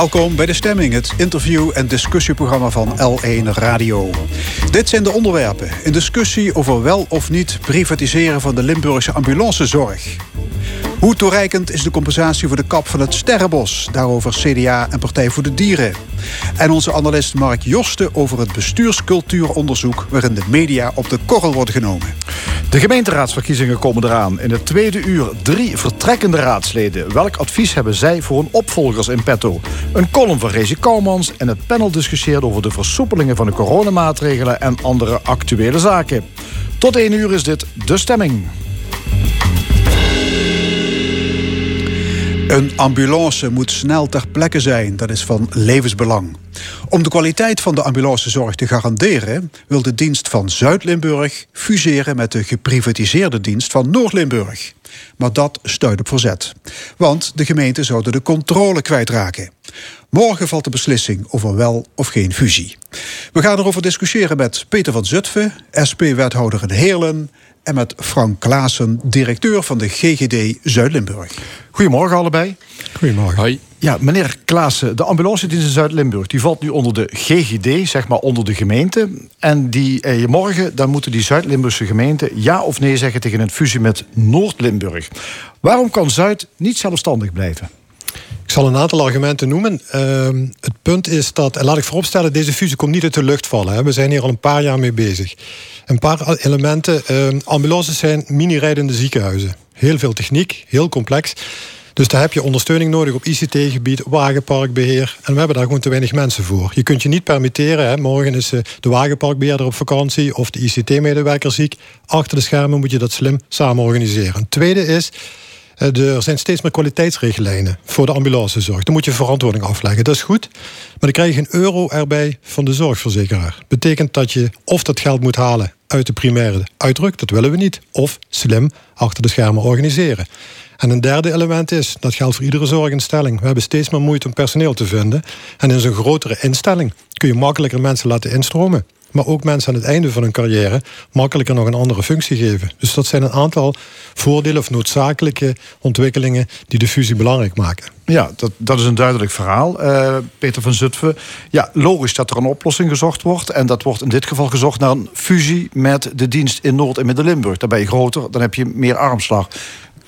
Welkom bij De Stemming, het interview- en discussieprogramma van L1 Radio. Dit zijn de onderwerpen in discussie over wel of niet privatiseren van de Limburgse ambulancezorg. Hoe toereikend is de compensatie voor de kap van het Sterrenbos? Daarover CDA en Partij voor de Dieren. En onze analist Mark Josten over het bestuurscultuuronderzoek... waarin de media op de korrel worden genomen. De gemeenteraadsverkiezingen komen eraan. In het tweede uur drie vertrekkende raadsleden. Welk advies hebben zij voor hun opvolgers in petto? Een column van Rezi Kouwmans en het panel discussieert over de versoepelingen van de coronamaatregelen en andere actuele zaken. Tot één uur is dit De Stemming. Een ambulance moet snel ter plekke zijn. Dat is van levensbelang. Om de kwaliteit van de ambulancezorg te garanderen... wil de dienst van Zuid-Limburg fuseren met de geprivatiseerde dienst van Noord-Limburg. Maar dat stuit op verzet. Want de gemeenten zouden de controle kwijtraken. Morgen valt de beslissing over wel of geen fusie. We gaan erover discussiëren met Peter van Zutphen, SP-wethouder in Heerlen en met Frank Klaassen, directeur van de GGD Zuid-Limburg. Goedemorgen allebei. Goedemorgen. Hoi. Ja, meneer Klaassen, de ambulancedienst in Zuid-Limburg... die valt nu onder de GGD, zeg maar onder de gemeente. En die, eh, morgen dan moeten die Zuid-Limburgse gemeenten... ja of nee zeggen tegen een fusie met Noord-Limburg. Waarom kan Zuid niet zelfstandig blijven? Ik zal een aantal argumenten noemen. Uh, het punt is dat, en laat ik vooropstellen, deze fusie komt niet uit de lucht vallen. Hè. We zijn hier al een paar jaar mee bezig. Een paar elementen. Uh, ambulances zijn mini-rijdende ziekenhuizen. Heel veel techniek, heel complex. Dus daar heb je ondersteuning nodig op ICT-gebied, wagenparkbeheer. En we hebben daar gewoon te weinig mensen voor. Je kunt je niet permitteren. Hè. Morgen is eh, de wagenparkbeheerder op vakantie of de ICT-medewerker ziek. Achter de schermen moet je dat slim samen organiseren. Het tweede is, er zijn steeds meer kwaliteitsrichtlijnen voor de ambulancezorg. Dan moet je verantwoording afleggen. Dat is goed. Maar dan krijg je een euro erbij van de zorgverzekeraar. Betekent dat je of dat geld moet halen uit de primaire uitdruk, dat willen we niet. Of slim achter de schermen organiseren. En een derde element is, dat geldt voor iedere zorginstelling. We hebben steeds meer moeite om personeel te vinden. En in zo'n grotere instelling kun je makkelijker mensen laten instromen maar ook mensen aan het einde van hun carrière makkelijker nog een andere functie geven. Dus dat zijn een aantal voordelen of noodzakelijke ontwikkelingen die de fusie belangrijk maken. Ja, dat, dat is een duidelijk verhaal, uh, Peter van Zutphen. Ja, logisch dat er een oplossing gezocht wordt. En dat wordt in dit geval gezocht naar een fusie met de dienst in Noord- en Midden-Limburg. Dan ben je groter, dan heb je meer armslag.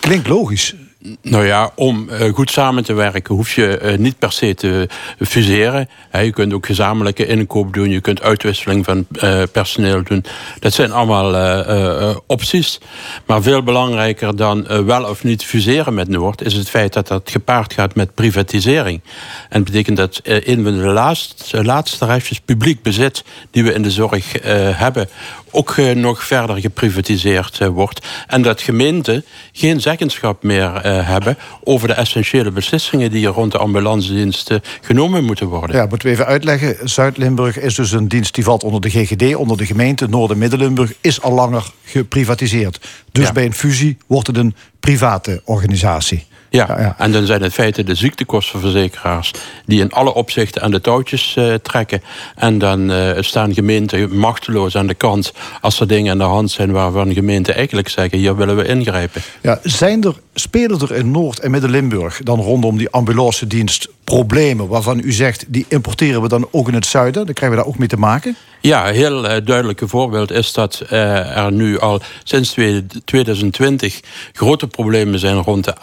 Klinkt logisch. Nou ja, om uh, goed samen te werken hoef je uh, niet per se te fuseren. Je kunt ook gezamenlijke inkoop doen. Je kunt uitwisseling van uh, personeel doen. Dat zijn allemaal opties. Maar veel belangrijker dan wel of niet fuseren met Noord... is het feit dat dat gepaard gaat met privatisering. En dat betekent dat een van de laatste, laatste restjes publiek bezit... die we in de zorg hebben ook nog verder geprivatiseerd wordt. En dat gemeenten geen zeggenschap meer hebben over de essentiële beslissingen die er rond de ambulancediensten genomen moeten worden. Ja, moeten we even uitleggen. Zuid-Limburg is dus een dienst die valt onder de GGD, onder de gemeente. Noord- en Midden-Limburg is al langer geprivatiseerd. Dus ja. bij een fusie wordt het een private organisatie. Ja, ja, ja, en dan zijn het feiten de ziektekostenverzekeraars... die in alle opzichten aan de touwtjes uh, trekken. En dan uh, staan gemeenten machteloos aan de kant... als er dingen aan de hand zijn waarvan gemeenten eigenlijk zeggen... hier willen we ingrijpen. Ja, zijn er, spelen er in Noord- en Midden-Limburg... dan rondom die ambulance dienst problemen waarvan u zegt... die importeren we dan ook in het zuiden? Dan krijgen we daar ook mee te maken? Ja, een heel uh, duidelijke voorbeeld is dat er nu al sinds 2020 grote problemen zijn rond de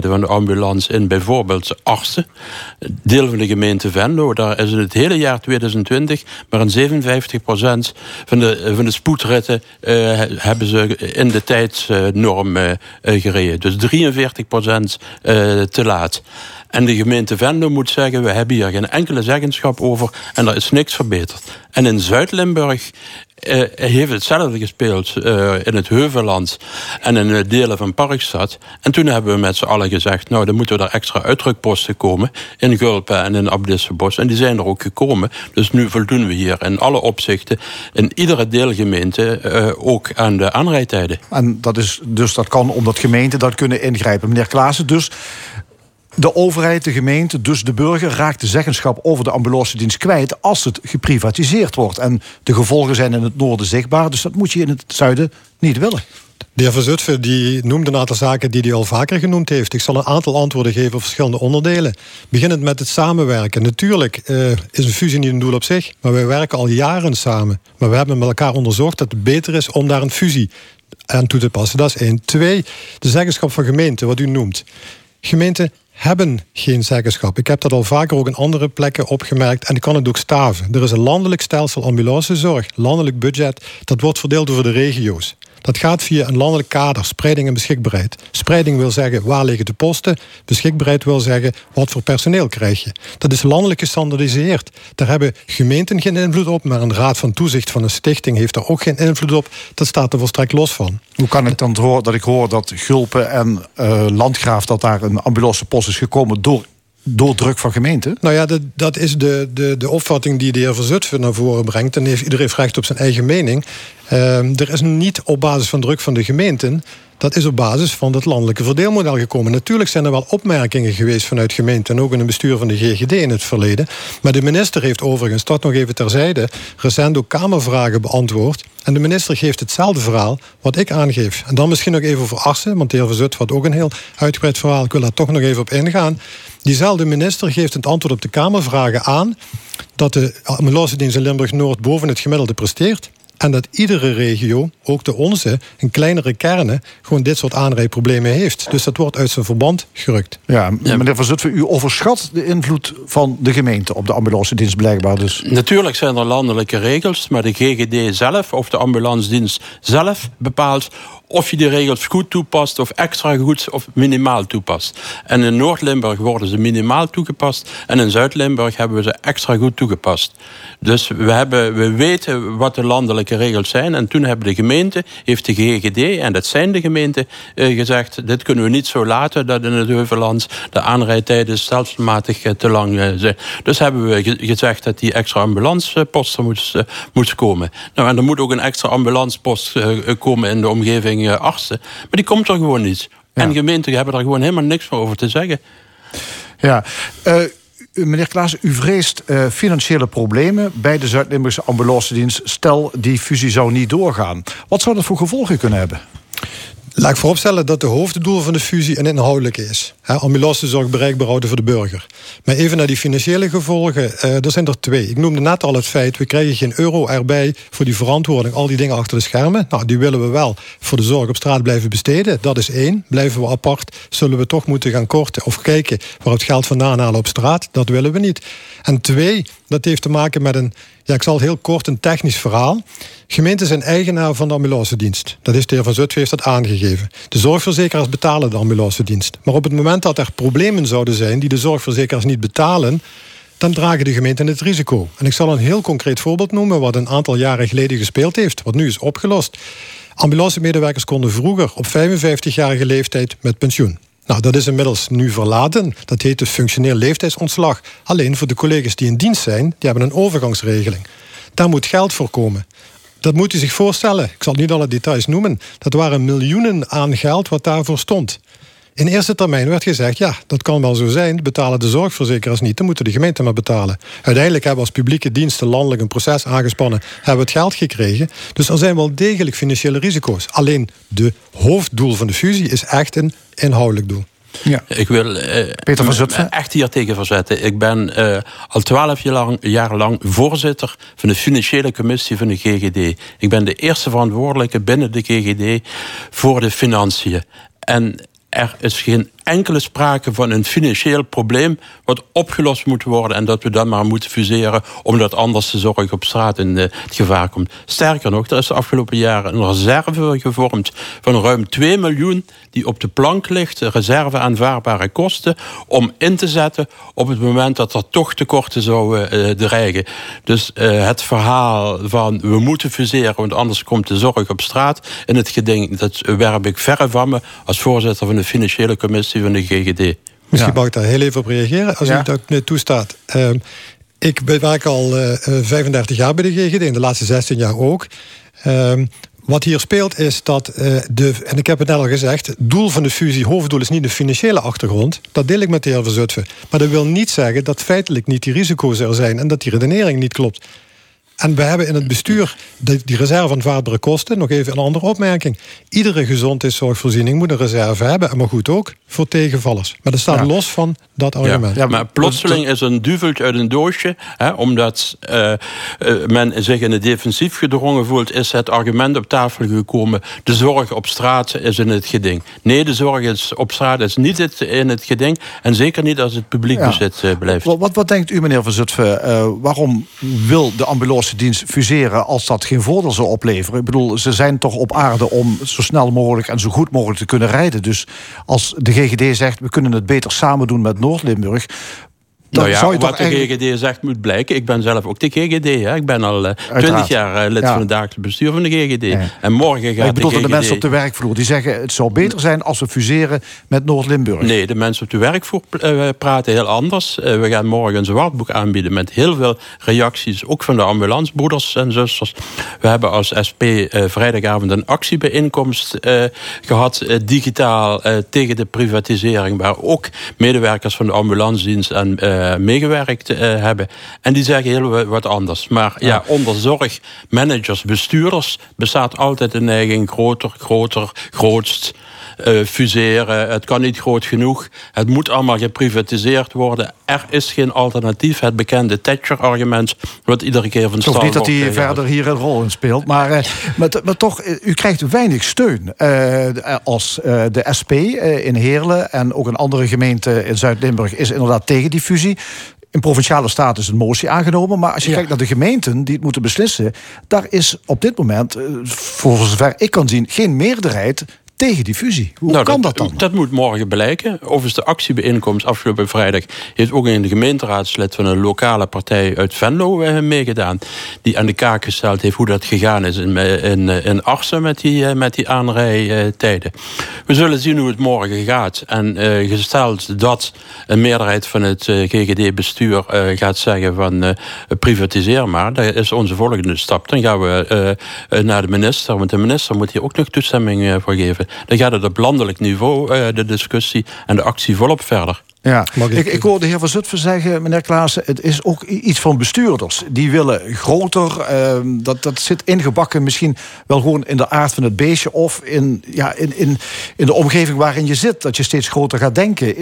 van de ambulance in bijvoorbeeld Arsen. Deel van de gemeente Venlo, daar is in het hele jaar 2020 maar een 57% van de, van de spoedritten uh, hebben ze in de tijdsnorm gereden. Dus 43% te laat. En de gemeente Venlo moet zeggen... we hebben hier geen enkele zeggenschap over en er is niks verbeterd. En in Zuid-Limburg uh, heeft hetzelfde gespeeld uh, in het Heuvelland en in de delen van Parkstad. En toen hebben we met z'n allen gezegd... nou, dan moeten er extra uitdrukposten komen... in Gulpen en in Abdissenbos. En die zijn er ook gekomen. Dus nu voldoen we hier in alle opzichten... in iedere deelgemeente ook aan de aanrijdtijden. En dat, is, dus dat kan omdat gemeenten dat kunnen ingrijpen. Meneer Klaassen, dus de overheid, de gemeente, dus de burger raakt de zeggenschap over de ambulancedienst kwijt als het geprivatiseerd wordt. En de gevolgen zijn in het noorden zichtbaar, dus dat moet je in het zuiden niet willen. De heer Verzutphen die noemde een aantal zaken die hij al vaker genoemd heeft. Ik zal een aantal antwoorden geven op verschillende onderdelen. Beginnend met het samenwerken. Natuurlijk uh, is een fusie niet een doel op zich, maar wij werken al jaren samen. Maar we hebben met elkaar onderzocht dat het beter is om daar een fusie aan toe te passen. Dat is één. Twee, de zeggenschap van gemeenten, wat u noemt. Gemeenten hebben geen zeggenschap. Ik heb dat al vaker ook in andere plekken opgemerkt en ik kan het ook staven. Er is een landelijk stelsel ambulancezorg, landelijk budget, dat wordt verdeeld over de regio's. Dat gaat via een landelijk kader, spreiding en beschikbaarheid. Spreiding wil zeggen waar liggen de posten. Beschikbaarheid wil zeggen wat voor personeel krijg je. Dat is landelijk gestandardiseerd. Daar hebben gemeenten geen invloed op, maar een raad van toezicht van een stichting heeft daar ook geen invloed op. Dat staat er volstrekt los van. Hoe kan ik dan horen dat ik hoor dat Gulpen en uh, Landgraaf dat daar een ambulancepost is gekomen door door druk van gemeenten? Nou ja, dat, is de, de, de opvatting die de heer Verzutphen naar voren brengt. En heeft, iedereen recht op zijn eigen mening. Uh, er is niet op basis van druk van de gemeenten dat is op basis van het landelijke verdeelmodel gekomen. Natuurlijk zijn er wel opmerkingen geweest vanuit gemeenten en ook in het bestuur van de GGD in het verleden. Maar de minister heeft overigens, dat nog even terzijde, recent ook Kamervragen beantwoord. En de minister geeft hetzelfde verhaal wat ik aangeef. En dan misschien nog even over artsen, want de heer Verzut had ook een heel uitgebreid verhaal. Ik wil daar toch nog even op ingaan. Diezelfde minister geeft het antwoord op de Kamervragen aan dat de ambulance dienst in Limburg-Noord boven het gemiddelde presteert. En dat iedere regio, ook de onze, in kleinere kernen, gewoon dit soort aanrijproblemen heeft. Dus dat wordt uit zijn verband gerukt. Ja, meneer Van Zutphen, u overschat de invloed van de gemeente op de ambulance dienst blijkbaar. Dus. Natuurlijk zijn er landelijke regels, maar de GGD zelf of de ambulance dienst zelf bepaalt of je die regels goed toepast of extra goed of minimaal toepast. En in Noord-Limburg worden ze minimaal toegepast en in Zuid-Limburg hebben we ze extra goed toegepast. Dus we, hebben, we weten wat de landelijke regels zijn en toen hebben de gemeente, heeft de GGD, en dat zijn de gemeenten, eh, gezegd, dit kunnen we niet zo laten dat in het Heuvelland de aanrijdtijden stelselmatig eh, te lang eh, zijn. Dus hebben we gezegd dat die extra ambulanceposten moest, moest komen. Nou, en er moet ook een extra ambulancepost komen in de omgeving artsen. Maar die komt er gewoon niet. En gemeenten hebben daar gewoon helemaal niks meer over te zeggen. Ja, uh, meneer Klaas, u vreest uh, financiële problemen bij de Zuid-Limburgse ambulance dienst. Stel, die fusie zou niet doorgaan. Wat zou dat voor gevolgen kunnen hebben? Laat ik vooropstellen dat de hoofddoel van de fusie een inhoudelijke is. Ambulancezorg bereikbaar houden voor de burger. Maar even naar die financiële gevolgen. Uh, er zijn er twee. Ik noemde net al het feit, we krijgen geen euro erbij voor die verantwoording, al die dingen achter de schermen. Nou, die willen we wel voor de zorg op straat blijven besteden. Dat is één. Blijven we apart, zullen we toch moeten gaan korten of kijken waar het geld vandaan halen op straat. Dat willen we niet. En twee, dat heeft te maken met een, ja, ik zal heel kort een technisch verhaal. Gemeenten zijn eigenaar van de ambulancedienst. Dat is de heer Van Zutphen heeft dat aangegeven. De zorgverzekeraars betalen de ambulancedienst. Maar op het moment dat er problemen zouden zijn die de zorgverzekeraars niet betalen, dan dragen de gemeenten het risico. En ik zal een heel concreet voorbeeld noemen wat een aantal jaren geleden gespeeld heeft, wat nu is opgelost. Ambulancemedewerkers konden vroeger op 55-jarige leeftijd met pensioen. Nou, dat is inmiddels nu verlaten. Dat heet de functioneel leeftijdsontslag. Alleen voor de collega's die in dienst zijn, die hebben een overgangsregeling. Daar moet geld voor komen. Dat moet u zich voorstellen. Ik zal niet alle details noemen. Dat waren miljoenen aan geld wat daarvoor stond. In eerste termijn werd gezegd, ja, dat kan wel zo zijn. Betalen de zorgverzekeraars niet, dan moeten de gemeenten maar betalen. Uiteindelijk hebben we als publieke diensten landelijk een proces aangespannen, hebben we het geld gekregen. Dus er zijn wel degelijk financiële risico's. Alleen de hoofddoel van de fusie is echt een inhoudelijk doel. Ja. Ik wil uh, Peter van Zutphen. echt hier tegen verzetten. Ik ben uh, al twaalf jaar lang, jaar lang voorzitter van de financiële commissie van de GGD. Ik ben de eerste verantwoordelijke binnen de GGD voor de financiën. En er is geen enkele sprake van een financieel probleem wat opgelost moet worden en dat we dan maar moeten fuseren omdat anders de zorg op straat in het gevaar komt. Sterker nog, er is de afgelopen jaren een reserve gevormd van ruim 2 miljoen die op de plank ligt, reserve aanvaardbare kosten, om in te zetten op het moment dat er toch tekorten zouden uh, dreigen. Dus het verhaal van we moeten fuseren, want anders komt de zorg op straat in het geding, dat werp ik verre van me als voorzitter van de financiële commissie van de GGD. Misschien mag ik daar heel even op reageren, als u dat toestaat. Uh, ik werk al uh, eh, 35 jaar bij de GGD, in de laatste 16 jaar ook. Uh, wat hier speelt is dat uh, de, en ik heb het net al gezegd, het doel van de fusie, hoofddoel is niet de financiële achtergrond. Dat deel ik met de heer Verzutphen. Maar dat wil niet zeggen dat feitelijk niet die risico's er zijn en dat die redenering niet klopt. En we hebben in het bestuur die, die reserve van vaartbare kosten. Nog even een andere opmerking. Iedere gezondheidszorgvoorziening moet een reserve hebben. Maar goed ook voor tegenvallers. Maar dat staat los van dat argument. Ja, maar plotseling is een duveltje uit een doosje. Hè, omdat uh, uh, men zich in het defensief gedrongen voelt... is het argument op tafel gekomen... de zorg op straat is in het geding. Nee, de zorg is op straat is niet het, in het geding. En zeker niet als het publiek ja. bezit uh, blijft. Wat, wat, wat, denkt u, meneer Van Zutphen? waarom wil de ambulance dienst fuseren... als dat geen voordeel zou opleveren? Ik bedoel, ze zijn toch op aarde om zo snel mogelijk... en zo goed mogelijk te kunnen rijden. Dus als de GGD zegt, we kunnen het beter samen doen met Noord-Limburg nou ja, wat de GGD zegt moet blijken. Ik ben zelf ook de GGD. Hè. Ik ben al twintig uh, jaar uh, lid ja. van het dagelijks bestuur van de GGD. Ja. En morgen gaat ik bedoel de, GGD... de mensen op de werkvloer die zeggen... het zou beter zijn als we fuseren met Noord-Limburg. Nee, de mensen op de werkvloer uh, praten heel anders. we gaan morgen een zwartboek aanbieden... met heel veel reacties, ook van de ambulancebroeders en zusters. We hebben als SP vrijdagavond een actiebijeenkomst gehad... digitaal tegen de privatisering... waar ook medewerkers van de ambulancedienst en meegewerkt uh, hebben. En die zeggen heel wat anders. Maar ja, ja onder zorgmanagers, bestuurders bestaat altijd de neiging groter, groter, grootst. Uh, fuseren. Het kan niet groot genoeg. Het moet allemaal geprivatiseerd worden. Er is geen alternatief. Het bekende Thatcher-argument, wat iedere keer van stand wordt. niet dat hij verder hier een rol in speelt. Maar, uh, maar, maar, toch, u krijgt weinig steun uh, als de SP in Heerlen... en ook een andere gemeente in Zuid-Limburg is inderdaad tegen die fusie. In provinciale staat is een motie aangenomen. Maar als je ja. kijkt naar de gemeenten die het moeten beslissen... daar is op dit moment, voor zover ik kan zien, geen meerderheid tegen die fusie. Hoe nou, kan dat, dat, dan? Dat moet morgen blijken. Overigens de actiebijeenkomst afgelopen vrijdag... heeft ook een gemeenteraadslid van een lokale partij uit Venlo uh, meegedaan. Die aan de kaak gesteld heeft hoe dat gegaan is in, in, in Arsen met die, met die aanrijtijden. We zullen zien hoe het morgen gaat. En uh, gesteld dat een meerderheid van het GGD-bestuur gaat zeggen van privatiseer maar. Dat is onze volgende stap. Dan gaan we naar de minister. Want de minister moet hier ook nog toestemming voor geven. Dan gaat het op landelijk niveau, uh, de discussie en de actie volop verder. Ja, ik, ik hoorde de heer Van Zutphen zeggen, meneer Klaassen... het is ook iets van bestuurders. Die willen groter, uh, dat, dat zit ingebakken misschien wel gewoon in de aard van het beestje... of in, ja, in, in, in de omgeving waarin je zit, dat je steeds groter gaat denken.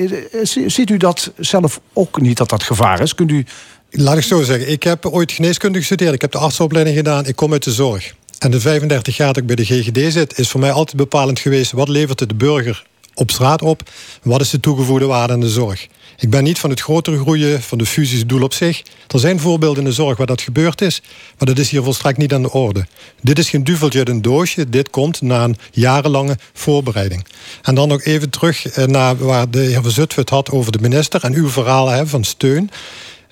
Ziet u dat zelf ook niet, dat dat gevaar is? Kunt u... Laat ik zo zeggen, ik heb ooit geneeskunde gestudeerd. Ik heb de artsopleiding gedaan, ik kom uit de zorg. En de 35 jaar dat ik bij de GGD zit, is voor mij altijd bepalend geweest wat levert de burger op straat op, wat is de toegevoegde waarde aan de zorg. Ik ben niet van het grotere groeien van de fusies doel op zich. Er zijn voorbeelden in de zorg waar dat gebeurd is, maar dat is hier volstrekt niet aan de orde. Dit is geen duveltje uit een doosje, dit komt na een jarenlange voorbereiding. En dan nog even terug eh, naar waar de heer Verzutve het had over de minister en uw verhaal hè, van steun.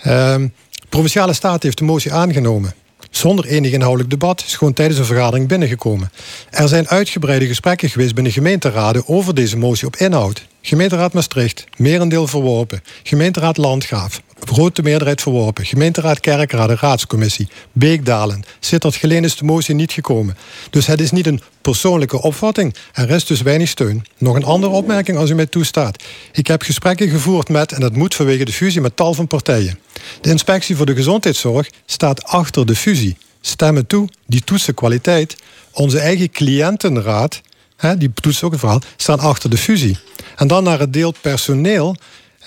Uh, Provinciale Staat heeft de motie aangenomen zonder enig inhoudelijk debat, is gewoon tijdens een vergadering binnengekomen. Er zijn uitgebreide gesprekken geweest binnen gemeenteraden over deze motie op inhoud. Gemeenteraad Maastricht, merendeel verworpen. Gemeenteraad Landgraaf, grote meerderheid verworpen. Gemeenteraad Kerkrade, Raadscommissie. Beekdalen. Sittard Geleen is de motie niet gekomen. Dus het is niet een persoonlijke opvatting. Er is dus weinig steun. Nog een andere opmerking als u mij toestaat. Ik heb gesprekken gevoerd met, en dat moet vanwege de fusie, met tal van partijen. De inspectie voor de gezondheidszorg staat achter de fusie. Stemmen toe, die toetsen kwaliteit. Onze eigen cliëntenraad, hè, die toetsen ook het verhaal, staan achter de fusie. En dan naar het deel personeel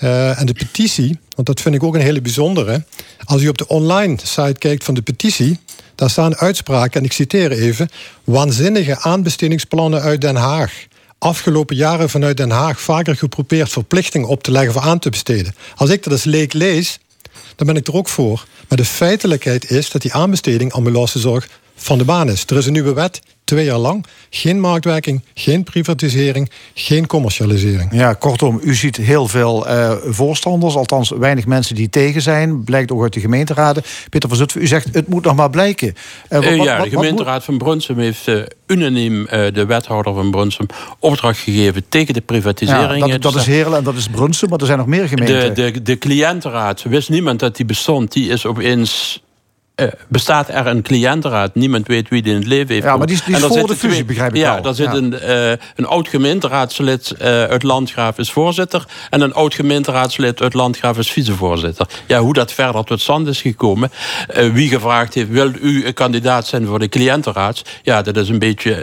uh, en de petitie, want dat vind ik ook een hele bijzondere. Als u op de online site kijkt van de petitie, daar staan uitspraken, en ik citeer even: waanzinnige aanbestedingsplannen uit Den Haag. Afgelopen jaren vanuit Den Haag vaker geprobeerd verplichting op te leggen voor aan te besteden. Als ik dat als leek lees, dan ben ik er ook voor. Maar de feitelijkheid is dat die aanbesteding ambulancezorg van de baan is. Er is een nieuwe wet, twee jaar lang. Geen marktwerking, geen privatisering, geen commercialisering. Ja, kortom, u ziet heel veel uh, voorstanders, althans weinig mensen die tegen zijn. Blijkt ook uit de gemeenteraden. Peter van Zutphen, u zegt het moet nog maar blijken. Uh, wat, ja, de gemeenteraad van Brunsum heeft uh, unaniem de wethouder van Brunsum opdracht gegeven tegen de privatisering. Ja, dat, dat is Heerlen en dat is Brunsum, maar er zijn nog meer gemeenten. De, de, de cliëntenraad, wist niemand dat die bestond, die is opeens uh, bestaat er een cliëntenraad. Niemand weet wie die in het leven heeft. Ja, maar die, die is voor de fusie, begrijp ik ja. Daar zit een, uh, een oud gemeenteraadslid uh, uit Landgraaf is voorzitter... en een oud gemeenteraadslid uit Landgraaf is vicevoorzitter. Ja, hoe dat verder tot stand is gekomen... wie gevraagd heeft, wil u een kandidaat zijn voor de cliëntenraad? Ja, dat is een beetje...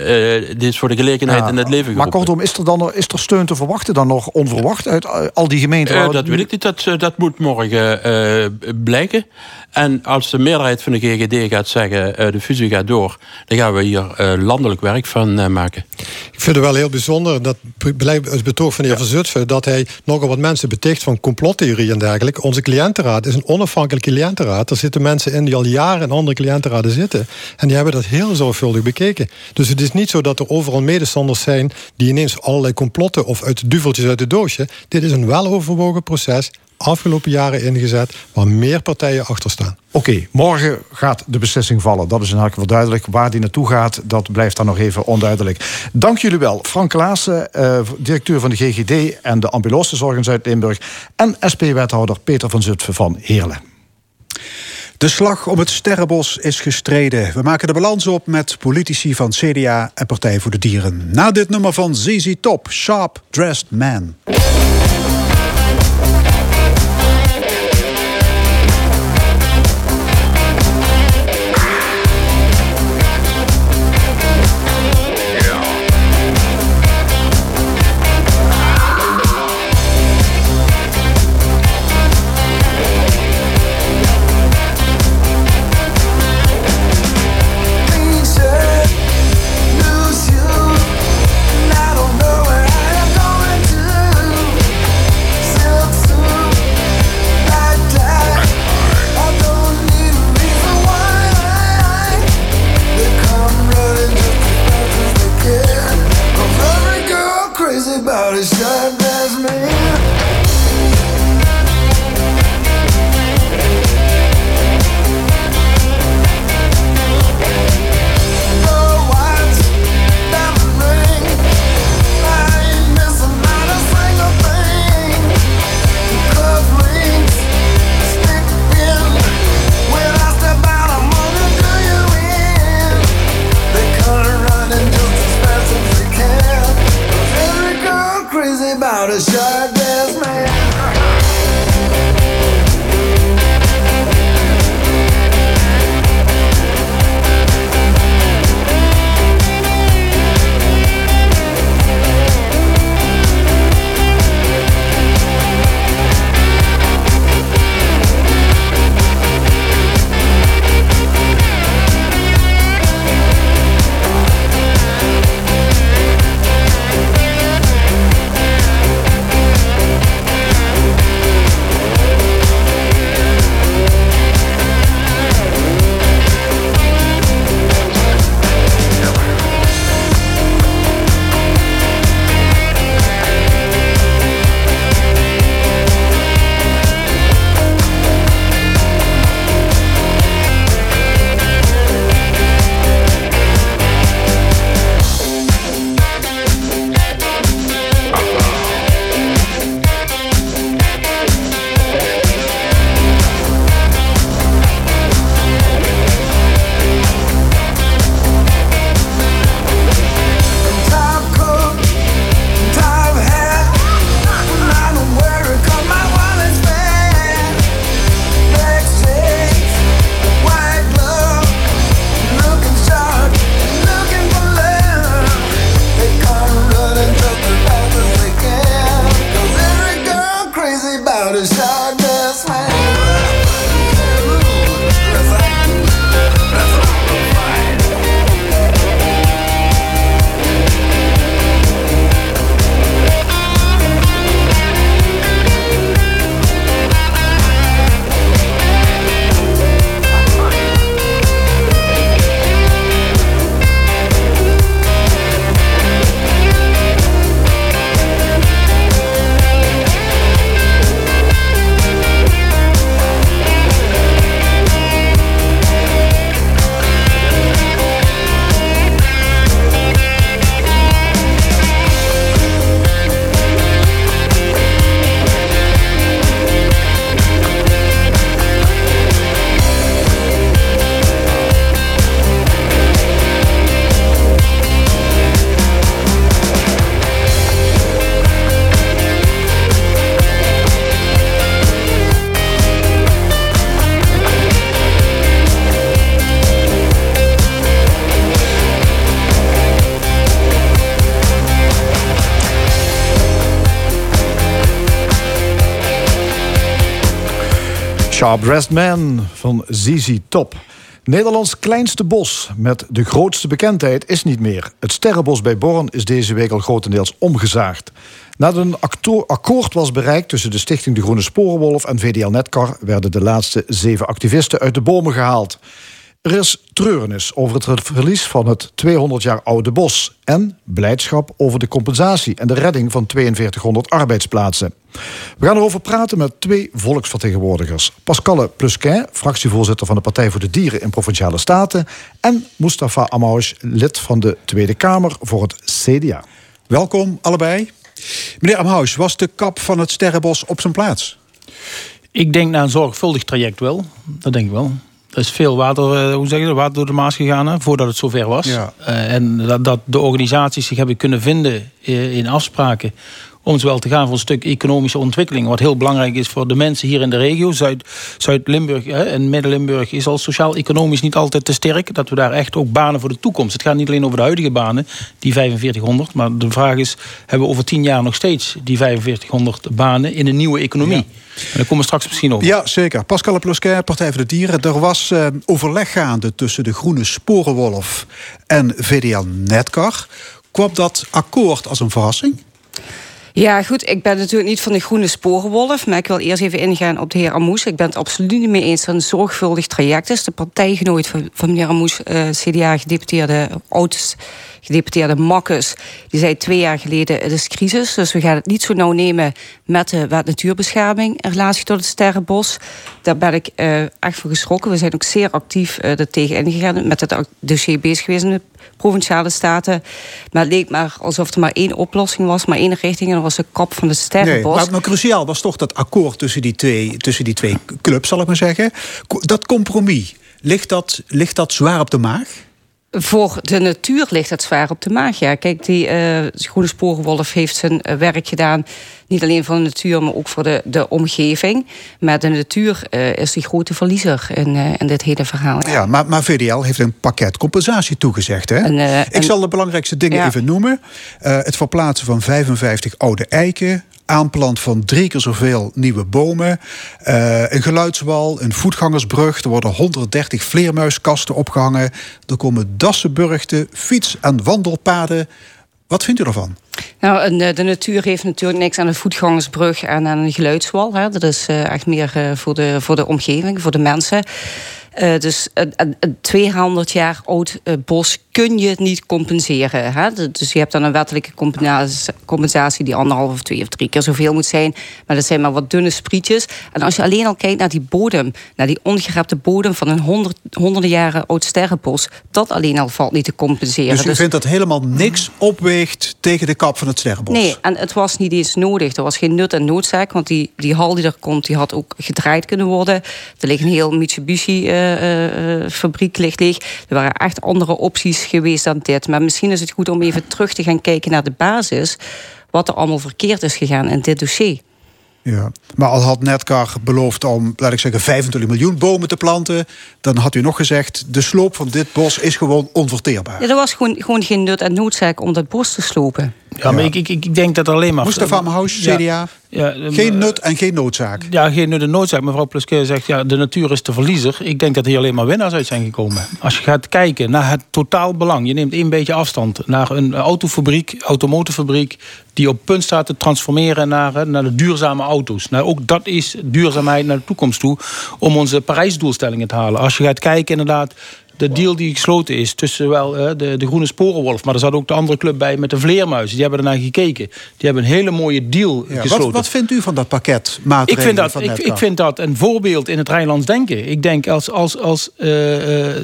dit is voor de gelegenheid ja, in het leven geroepen. Maar kortom, is er, dan, is er steun te verwachten dan nog onverwacht... uit al die gemeenten? dat weet ik niet, dat, dat moet morgen blijken. En als de meerderheid van de GGD gaat zeggen... Uh, de fusie gaat door, dan gaan we hier uh, landelijk werk van uh, maken. Ik vind het wel heel bijzonder, dat het betoog van de heer ja. Van Zutphen... dat hij nogal wat mensen beticht van complottheorie en dergelijke. Onze cliëntenraad is een onafhankelijke cliëntenraad. Er zitten mensen in die al jaren in andere cliëntenraden zitten. En die hebben dat heel zorgvuldig bekeken. Dus het is niet zo dat er overal medestanders zijn... die ineens allerlei complotten of uit duveltjes uit het doosje. Dit is een weloverwogen proces afgelopen jaren ingezet... waar meer partijen achter staan. Oké, morgen gaat de beslissing vallen. Dat is in elk geval duidelijk. Waar die naartoe gaat, dat blijft dan nog even onduidelijk. Dank jullie wel. Frank Klaassen, uh, directeur van de GGD... en de ambulancezorg in Zuid-Limburg... en SP-wethouder Peter van Zutphen van Heerlen. De slag om het Sterrenbos is gestreden. We maken de balans op met politici van CDA en Partij voor de Dieren. Na dit nummer van ZZ Top, Sharp Dressed Man. Sharp Man van ZZ Top. Nederlands kleinste bos met de grootste bekendheid is niet meer. Het Sterrenbos bij Born is deze week al grotendeels omgezaagd. Nadat een akkoord was bereikt tussen de Stichting De Groene Sporenwolf en VDL Netcar... werden de laatste zeven activisten uit de bomen gehaald. Er is treurnis over het verlies van het 200 jaar oude bos... en blijdschap over de compensatie en de redding van 4200 arbeidsplaatsen. We gaan erover praten met twee volksvertegenwoordigers. Pascale Plusquin, fractievoorzitter van de Partij voor de Dieren in Provinciale Staten... en Mustafa Amouche, lid van de Tweede Kamer voor het CDA. Welkom allebei. Meneer Amhuis, was de kap van het Sterrenbos op zijn plaats? Ik denk na een zorgvuldig traject wel. Dat denk ik wel. Er is veel water, uh, hoe zeg je, water door de Maas gegaan hè, voordat het zover was. Ja. Uh, en dat, dat, de organisaties zich hebben kunnen vinden in afspraken om zowel te gaan voor een stuk economische ontwikkeling. Wat heel belangrijk is voor de mensen hier in de regio. Zuid-Limburg Zuid en Midden-Limburg is al sociaal-economisch niet altijd te sterk. Dat we daar echt ook banen voor de toekomst. Het gaat niet alleen over de huidige banen, die 4500. Maar de vraag is, hebben we over tien jaar nog steeds die 4500 banen in een nieuwe economie? Ja. En daar komen we straks misschien over. Ja, zeker. Pascal Plusquet, Partij voor de Dieren. Er was uh, overleg gaande tussen de Groene Sporenwolf en VDL Netcar. Kwam dat akkoord als een verrassing? Ja, goed. Ik ben natuurlijk niet van de groene sporenwolf. Maar ik wil eerst even ingaan op de heer Amoes. Ik ben het absoluut niet mee eens dat het een zorgvuldig traject is. De partijgenoot van, van meneer Amoes, uh, CDA-gedeputeerde ouders gedeputeerde Makkes, die zei twee jaar geleden: het is crisis. Dus we gaan het niet zo nauw nemen met de wet natuurbescherming in relatie tot het Sterrenbos. Daar ben ik uh, echt voor geschrokken. We zijn ook zeer actief uh, er tegen ingegaan met het dossier bezig geweest in de provinciale staten. Maar het leek maar alsof er maar één oplossing was, maar één richting. En dat was de kop van het Sterrenbos. Nee, maar cruciaal was toch dat akkoord tussen die twee, tussen die twee clubs, zal ik maar zeggen. Dat compromis, ligt dat, ligt dat zwaar op de maag? Voor de natuur ligt het zwaar op de maag. Ja. Kijk, die uh, Groene Sporenwolf heeft zijn uh, werk gedaan. Niet alleen voor de natuur, maar ook voor de, de omgeving. Maar de natuur uh, is die grote verliezer in, in dit hele verhaal. Ja, ja maar, maar, VDL heeft een pakket compensatie toegezegd. Hè? En, Ik zal de belangrijkste dingen ja. even noemen. het verplaatsen van 55 oude eiken aanplant van drie keer zoveel nieuwe bomen. Uh, een geluidswal, een voetgangersbrug. Er worden 130 vleermuiskasten opgehangen. Er komen dassenburgten, fiets- en wandelpaden. Wat vindt u ervan? Nou, de, de, natuur heeft natuurlijk niks aan een voetgangersbrug en aan een geluidswal. Hè. Dat is uh, echt meer voor, de, voor de omgeving, voor de mensen. Dus een, een 200 jaar oud bos kun je niet compenseren. Hè? Dus je hebt dan een wettelijke compensatie die anderhalf of twee of drie keer zoveel moet zijn. Maar dat zijn maar wat dunne sprietjes. En als je alleen al kijkt naar die bodem, naar die ongerepte bodem van een honderd, honderden jaren oud sterrenbos, dat alleen al valt niet te compenseren. Dus u dus, vindt dat helemaal niks opweegt tegen de kap van het sterrenbos? Nee, en het was niet eens nodig. Er was geen nut en noodzaak, want die, die hal die er komt, die had ook gedraaid kunnen worden. Er ligt een heel Mitsubishi. Uh, uh, fabriek ligt leeg. Er waren echt andere opties geweest dan dit. Maar misschien is het goed om even terug te gaan kijken naar de basis. Wat er allemaal verkeerd is gegaan in dit dossier. Ja, maar al had Netcar beloofd om, laat ik zeggen, 25 miljoen bomen te planten, dan had u nog gezegd: de sloop van dit bos is gewoon onverteerbaar. Ja, er was gewoon, gewoon geen nut en noodzaak om dat bos te slopen. Ja, maar Ik, ik, ik denk dat alleen maar. Mustafa CDA. Ja, ja, geen nut en geen noodzaak. Ja, geen nut en noodzaak. Mevrouw Pluske zegt, ja, de natuur is de verliezer. Ik denk dat hier alleen maar winnaars uit zijn gekomen. Als je gaat kijken naar het totaalbelang. Je neemt één beetje afstand naar een autofabriek, automotorfabriek... die op punt staat te transformeren naar, naar de duurzame auto's. Nou, ook dat is duurzaamheid naar de toekomst toe... om onze Parijsdoelstellingen te halen. Als je gaat kijken inderdaad de deal die gesloten is tussen wel uh, de, de Groene Sporenwolf... maar er zat ook de andere club bij met de Vleermuizen. Die hebben ernaar gekeken. Die hebben een hele mooie deal ja, gesloten. Wat, wat, vindt u van dat pakket maatregelen ik vind dat, ik, ik, vind dat een voorbeeld in het Rijnlands denken. Ik denk als, als, als uh,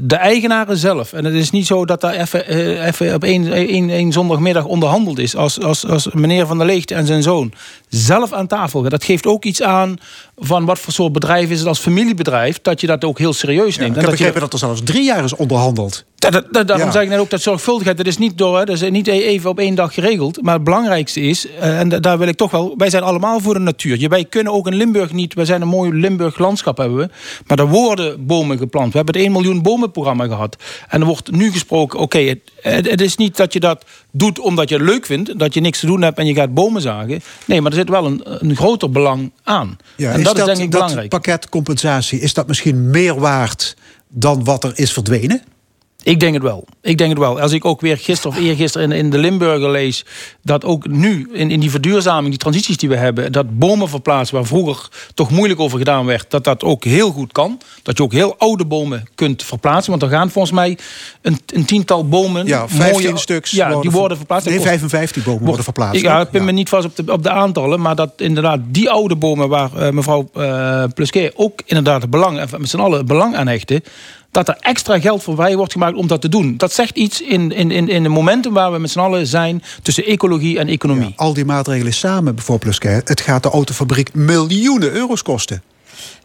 de eigenaren zelf... en het is niet zo dat daar even, uh, even op één, één, één zondagmiddag onderhandeld is... Als, als, als meneer Van der Leegte en zijn zoon zelf aan tafel gaan. Dat geeft ook iets aan van wat voor soort bedrijf is het als familiebedrijf... dat je dat ook heel serieus neemt. Ja, ik heb begrepen dat er zelfs drie jaar is onderhandeld. Dat, dat, daarom zeg ik net ook dat zorgvuldigheid, dat is niet, door, hè, dat is niet e- even op één dag geregeld. Maar het belangrijkste is, eh, en daar wil ik toch wel, wij zijn allemaal voor de natuur. Wij kunnen ook in Limburg niet, wij zijn een mooi Limburg landschap hebben we. Maar er worden bomen geplant. We hebben het 1 miljoen bomenprogramma gehad. En er wordt nu gesproken, oké, het, het, is niet dat je dat doet omdat je het leuk vindt. Dat je niks te doen hebt en je gaat bomen zagen. Nee, maar er zit wel een, een groter belang aan. Ja, en dat, is denk ik belangrijk. Dat pakket compensatie, is dat misschien meer waard dan wat er is verdwenen? Ik denk het wel. Ik denk het wel. Als ik ook weer gisteren of eergisteren in, in de Limburger lees... dat ook nu in, in die verduurzaming, die transities die we hebben... dat bomen verplaatsen waar vroeger toch moeilijk over gedaan werd... dat dat ook heel goed kan. Dat je ook heel oude bomen kunt verplaatsen. Want er gaan volgens mij een, een tiental bomen... Ja, 15 mooie, stuks ja, die worden verplaatst. Nee, 55 bomen worden verplaatst. Ja, ik ben me niet vast op de, op de aantallen... maar dat inderdaad die oude bomen waar uh, mevrouw uh, Plusquet ook inderdaad belang... met z'n allen belang aan hechten dat er extra geld voor vrij wordt gemaakt om dat te doen. Dat zegt iets in, in, in, in de momenten waar we met z'n allen zijn... tussen ecologie en economie. al die maatregelen samen, bijvoorbeeld, het gaat de autofabriek miljoenen euro's kosten.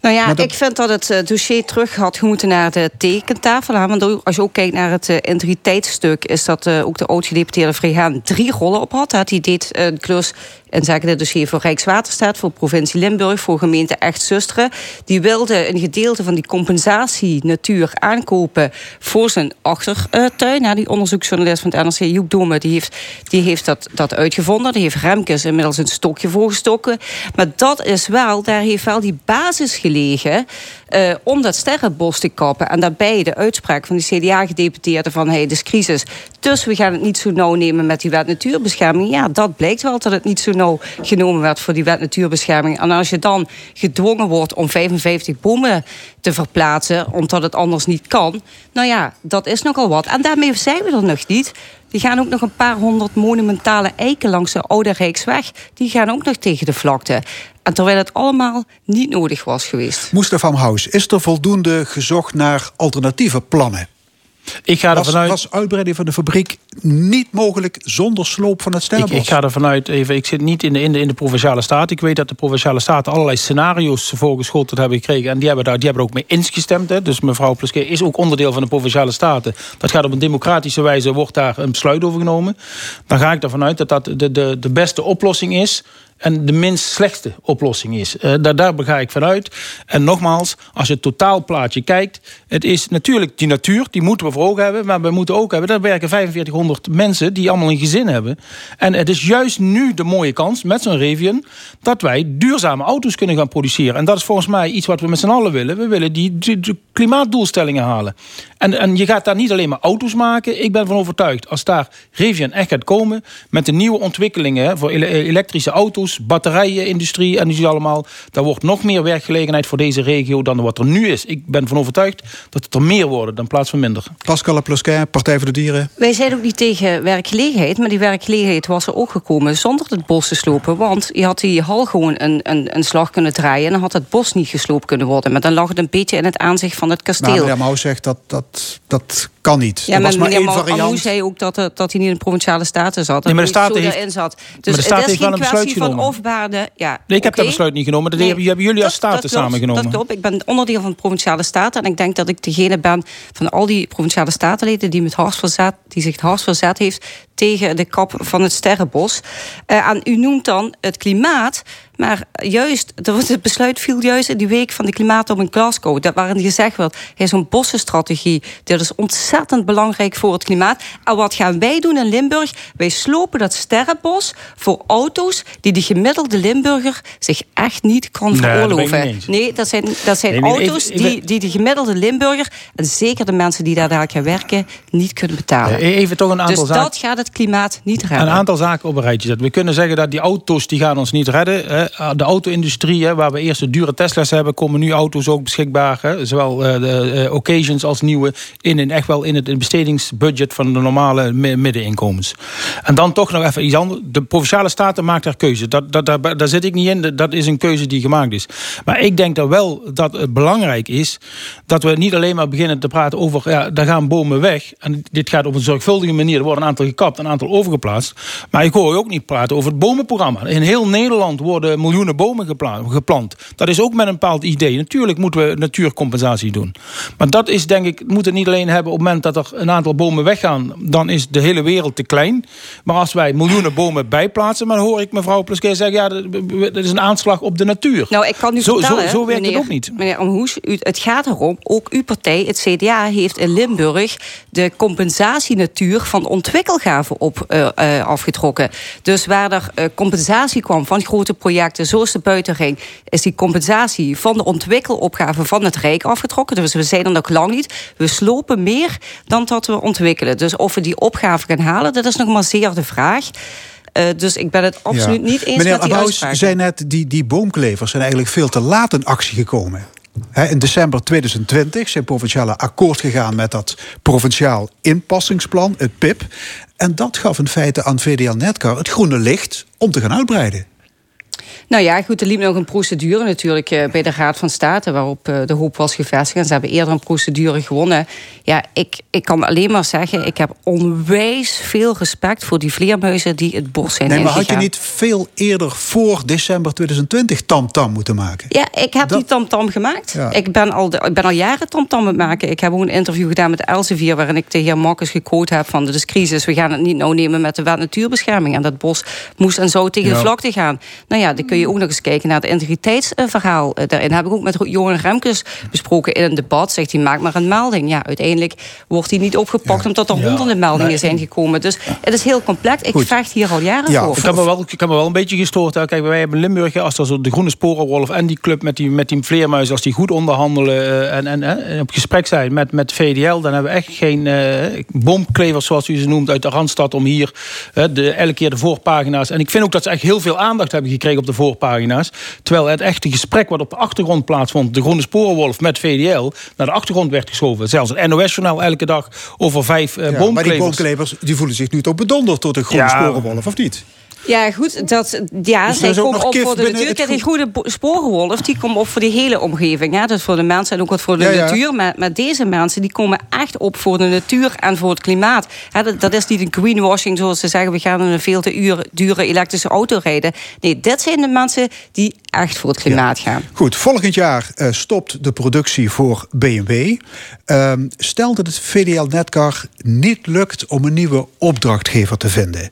Nou ja, ik vind dat het uh, dossier terug had moeten naar de tekentafel. Want als je ook kijkt naar het uh, integriteitsstuk... is dat uh, ook de oud-gedeputeerde Vreehaan drie rollen op had. Hij deed een klus in zaken dit dossier voor Rijkswaterstaat... voor provincie Limburg, voor gemeente Echt-Zusteren. Die wilde een gedeelte van die compensatie natuur aankopen... voor zijn achtertuin. Nou, die onderzoeksjournalist van het NRC, Joep Dome... die heeft, die heeft dat, dat uitgevonden. Die heeft Remkes inmiddels een stokje voorgestoken. Maar dat is wel, daar heeft wel die basis gelegen... Uh, om dat sterrenbos te kappen. En daarbij de uitspraak van de CDA-gedeputeerde van... hey, is crisis, dus we gaan het niet zo nauw nemen met die wet natuurbescherming. Ja, dat blijkt wel dat het niet zo nauw genomen werd voor die wet natuurbescherming. En als je dan gedwongen wordt om 55 bomen te verplaatsen... omdat het anders niet kan, nou ja, dat is nogal wat. En daarmee zijn we er nog niet... Die gaan ook nog een paar honderd monumentale eiken langs de Oude Rijksweg. Die gaan ook nog tegen de vlakte. En terwijl het allemaal niet nodig was geweest. Mustafa Haus, is er voldoende gezocht naar alternatieve plannen? Ik ga was, was uitbreiding van de fabriek niet mogelijk zonder sloop van het sterrenbos? Ik, ik ga ervan uit, even, ik zit niet in de, in, de, in de Provinciale Staten. Ik weet dat de Provinciale Staten allerlei scenario's voorgeschoteld hebben gekregen. En die hebben daar die hebben er ook mee insgestemd. Hè. Dus mevrouw Pluske is ook onderdeel van de Provinciale Staten. Dat gaat op een democratische wijze, wordt daar een besluit over genomen. Dan ga ik ervan uit dat dat de, de, de beste oplossing is en de minst slechte oplossing is. Uh, daar, daar ga ik vanuit. En nogmaals, als je het totaalplaatje kijkt... het is natuurlijk die natuur, die moeten we voor ogen hebben... maar we moeten ook hebben, daar werken 4500 mensen... die allemaal een gezin hebben. En het is juist nu de mooie kans, met zo'n Rivian... dat wij duurzame auto's kunnen gaan produceren. En dat is volgens mij iets wat we met z'n allen willen. We willen die, die, klimaatdoelstellingen halen. En, en je gaat daar niet alleen maar auto's maken. Ik ben van overtuigd, als daar Rivian echt gaat komen... met de nieuwe ontwikkelingen voor elektrische auto's batterijenindustrie en die allemaal. Daar wordt nog meer werkgelegenheid voor deze regio dan wat er nu is. Ik ben van overtuigd dat het er meer worden dan plaats van minder. Pascal Plusquin, Partij voor de Dieren. Wij zijn ook niet tegen werkgelegenheid, maar die werkgelegenheid was er ook gekomen zonder het bos te slopen. Want je had die hal gewoon een, een, een slag kunnen draaien en dan had het bos niet gesloopt kunnen worden. Maar dan lag het een beetje in het aanzicht van het kasteel. Nou, meneer Mouw zegt dat dat, dat kan niet. Ja, maar meneer Mouw zei ook dat, dat hij niet in de provinciale staten zat. Nee, maar de staat heeft, zat. Dus maar de staat heeft wel een besluit genomen ja, nee, ik heb dat besluit niet genomen. Dat hebben, jullie als staten samengenomen. Dat klopt. Ik ben onderdeel van de Provinciale Staten. En ik denk dat ik degene ben van al die Provinciale Statenleden... die, met verzet, die zich hars verzet heeft tegen de kap van het Sterrenbos. Uh, en u noemt dan het klimaat... Maar juist, het besluit viel juist in die week van de klimaatop in Glasgow. Dat waarin gezegd werd, is een bossenstrategie. Dat is ontzettend belangrijk voor het klimaat. En wat gaan wij doen in Limburg? Wij slopen dat sterrenbos voor auto's die de gemiddelde Limburger zich echt niet kan veroorloven. Nee, dat zijn, dat zijn auto's die, die de gemiddelde Limburger, en zeker de mensen die daar, daar gaan werken, niet kunnen betalen. Even toch een aantal dus zaken. dat gaat het klimaat niet redden. Een aantal zaken op een rijtje zetten. We kunnen zeggen dat die auto's die gaan ons niet redden. Eh, de auto-industrie, waar we eerst de dure Tesla's hebben... komen nu auto's ook beschikbaar. Hè, zowel eh, de uh, occasions als nieuwe... In, echt wel in het bestedingsbudget van de normale middeninkomens. En dan toch nog even iets anders. De Provinciale Staten maakt daar keuze. Dat, dat, daar, zit ik niet in. Dat is een keuze die gemaakt is. Maar ik denk dat wel dat het belangrijk is... dat we niet alleen maar beginnen te praten over... ja, daar gaan bomen weg. En dit gaat op een zorgvuldige manier. Er worden een aantal gekapt, een aantal overgeplaatst. Maar ik hoor ook niet praten over het bomenprogramma. In heel Nederland worden miljoenen bomen geplant. Dat is ook met een bepaald idee. Natuurlijk moeten we natuurcompensatie doen. Maar dat is denk ik, moet het niet alleen hebben op het moment dat er een aantal bomen weggaan. Dan is de hele wereld te klein. Maar als wij miljoenen bomen bijplaatsen, dan hoor ik mevrouw Plesker zeggen, ja, dat is een aanslag op de natuur. Nou, ik kan u zo, vertellen, zo, zo werkt het ook niet. Meneer Amhoes, het gaat erom, ook uw partij, het CDA, heeft in Limburg de compensatienatuur van ontwikkelgaven op, uh, uh, afgetrokken. Dus waar er compensatie kwam van grote projecten, de buitenring, is die compensatie van de ontwikkelopgave van het Rijk afgetrokken. Dus we zijn er nog lang niet. We slopen meer dan dat we ontwikkelen. Dus of we die opgave gaan halen, dat is nog maar zeer de vraag. Uh, dus ik ben het absoluut ja. niet eens Meneer met die Abous uitspraak. zei net, die, die boomklevers zijn eigenlijk veel te laat in actie gekomen. He, in december 2020 zijn provinciale akkoord gegaan met dat provinciaal inpassingsplan, het PIP. En dat gaf in feite aan VDL Netcar het groene licht om te gaan uitbreiden. Nou ja, goed, er liep nog een procedure natuurlijk uh, bij de Raad van State... waarop uh, de hoop was gevestigd. En ze hebben eerder een procedure gewonnen. Ja, ik, ik kan alleen maar zeggen... ik heb onwijs veel respect voor die vleermuizen die het bos zijn Nee, maar ingegaan. had je niet veel eerder voor december 2020 tamtam moeten maken? Ja, ik heb Dat- die tamtam gemaakt. Ja. Ik, ben al de, ik ben al jaren tamtam aan het maken. Ik heb ook een interview gedaan met Elsevier... waarin ik de heer Marcus gequote heb van... is crisis, we gaan het niet nou nemen met de wet natuurbescherming. En dat bos moest en zou tegen Ja. de vlakte gaan. Nou ja, dan kun je ook nog eens kijken naar het integriteitsverhaal. Eh, Daarin heb ik ook met Johan Remkes besproken in een debat. Zegt hij, maak maar een melding. Ja, uiteindelijk wordt hij niet opgepakt... omdat er honderden meldingen zijn gekomen. Dus het is heel complex. Ik Goed. vecht hier al jaren Ja, voor. Ik heb me wel, ik heb me wel een beetje gestoord. hè. Kijk, wij hebben Limburg, als er zo de Groene Sporenwolf en die club met die, met die vleermuizen, als die goed onderhandelen eh, en, en, en op gesprek zijn met, met VDL, dan hebben we echt geen eh boomklevers, zoals u ze noemt, uit de Randstad om hier de, elke keer de voorpagina's. En ik vind ook dat ze echt heel veel aandacht hebben gekregen op de voorpagina's. Terwijl het echte gesprek wat op de achtergrond plaatsvond, de Groene Sporenwolf met VDL, naar de achtergrond werd geschoven. Zelfs het NOS-journaal elke dag over vijf eh Ja, maar die boomklevers die voelen zich nu toch bedonderd door de groene Ja. sporenwolf, of niet? Ja, goed. Dat, ja, Dus zij op voor de natuur. Kijk, die goede sporenwolf die komen op voor de hele omgeving. Hè? Dus voor de mensen en ook wat voor de Ja, ja. natuur. Maar, maar deze mensen die komen echt op voor de natuur en voor het klimaat. Hè, dat, dat is niet een greenwashing zoals ze zeggen... we gaan in een veel te uur- dure elektrische auto rijden. Nee, dit zijn de mensen die echt voor het klimaat gaan. Goed, volgend jaar eh, stopt de productie voor BMW. Ehm, stel dat het VDL Netcar niet lukt om een nieuwe opdrachtgever te vinden.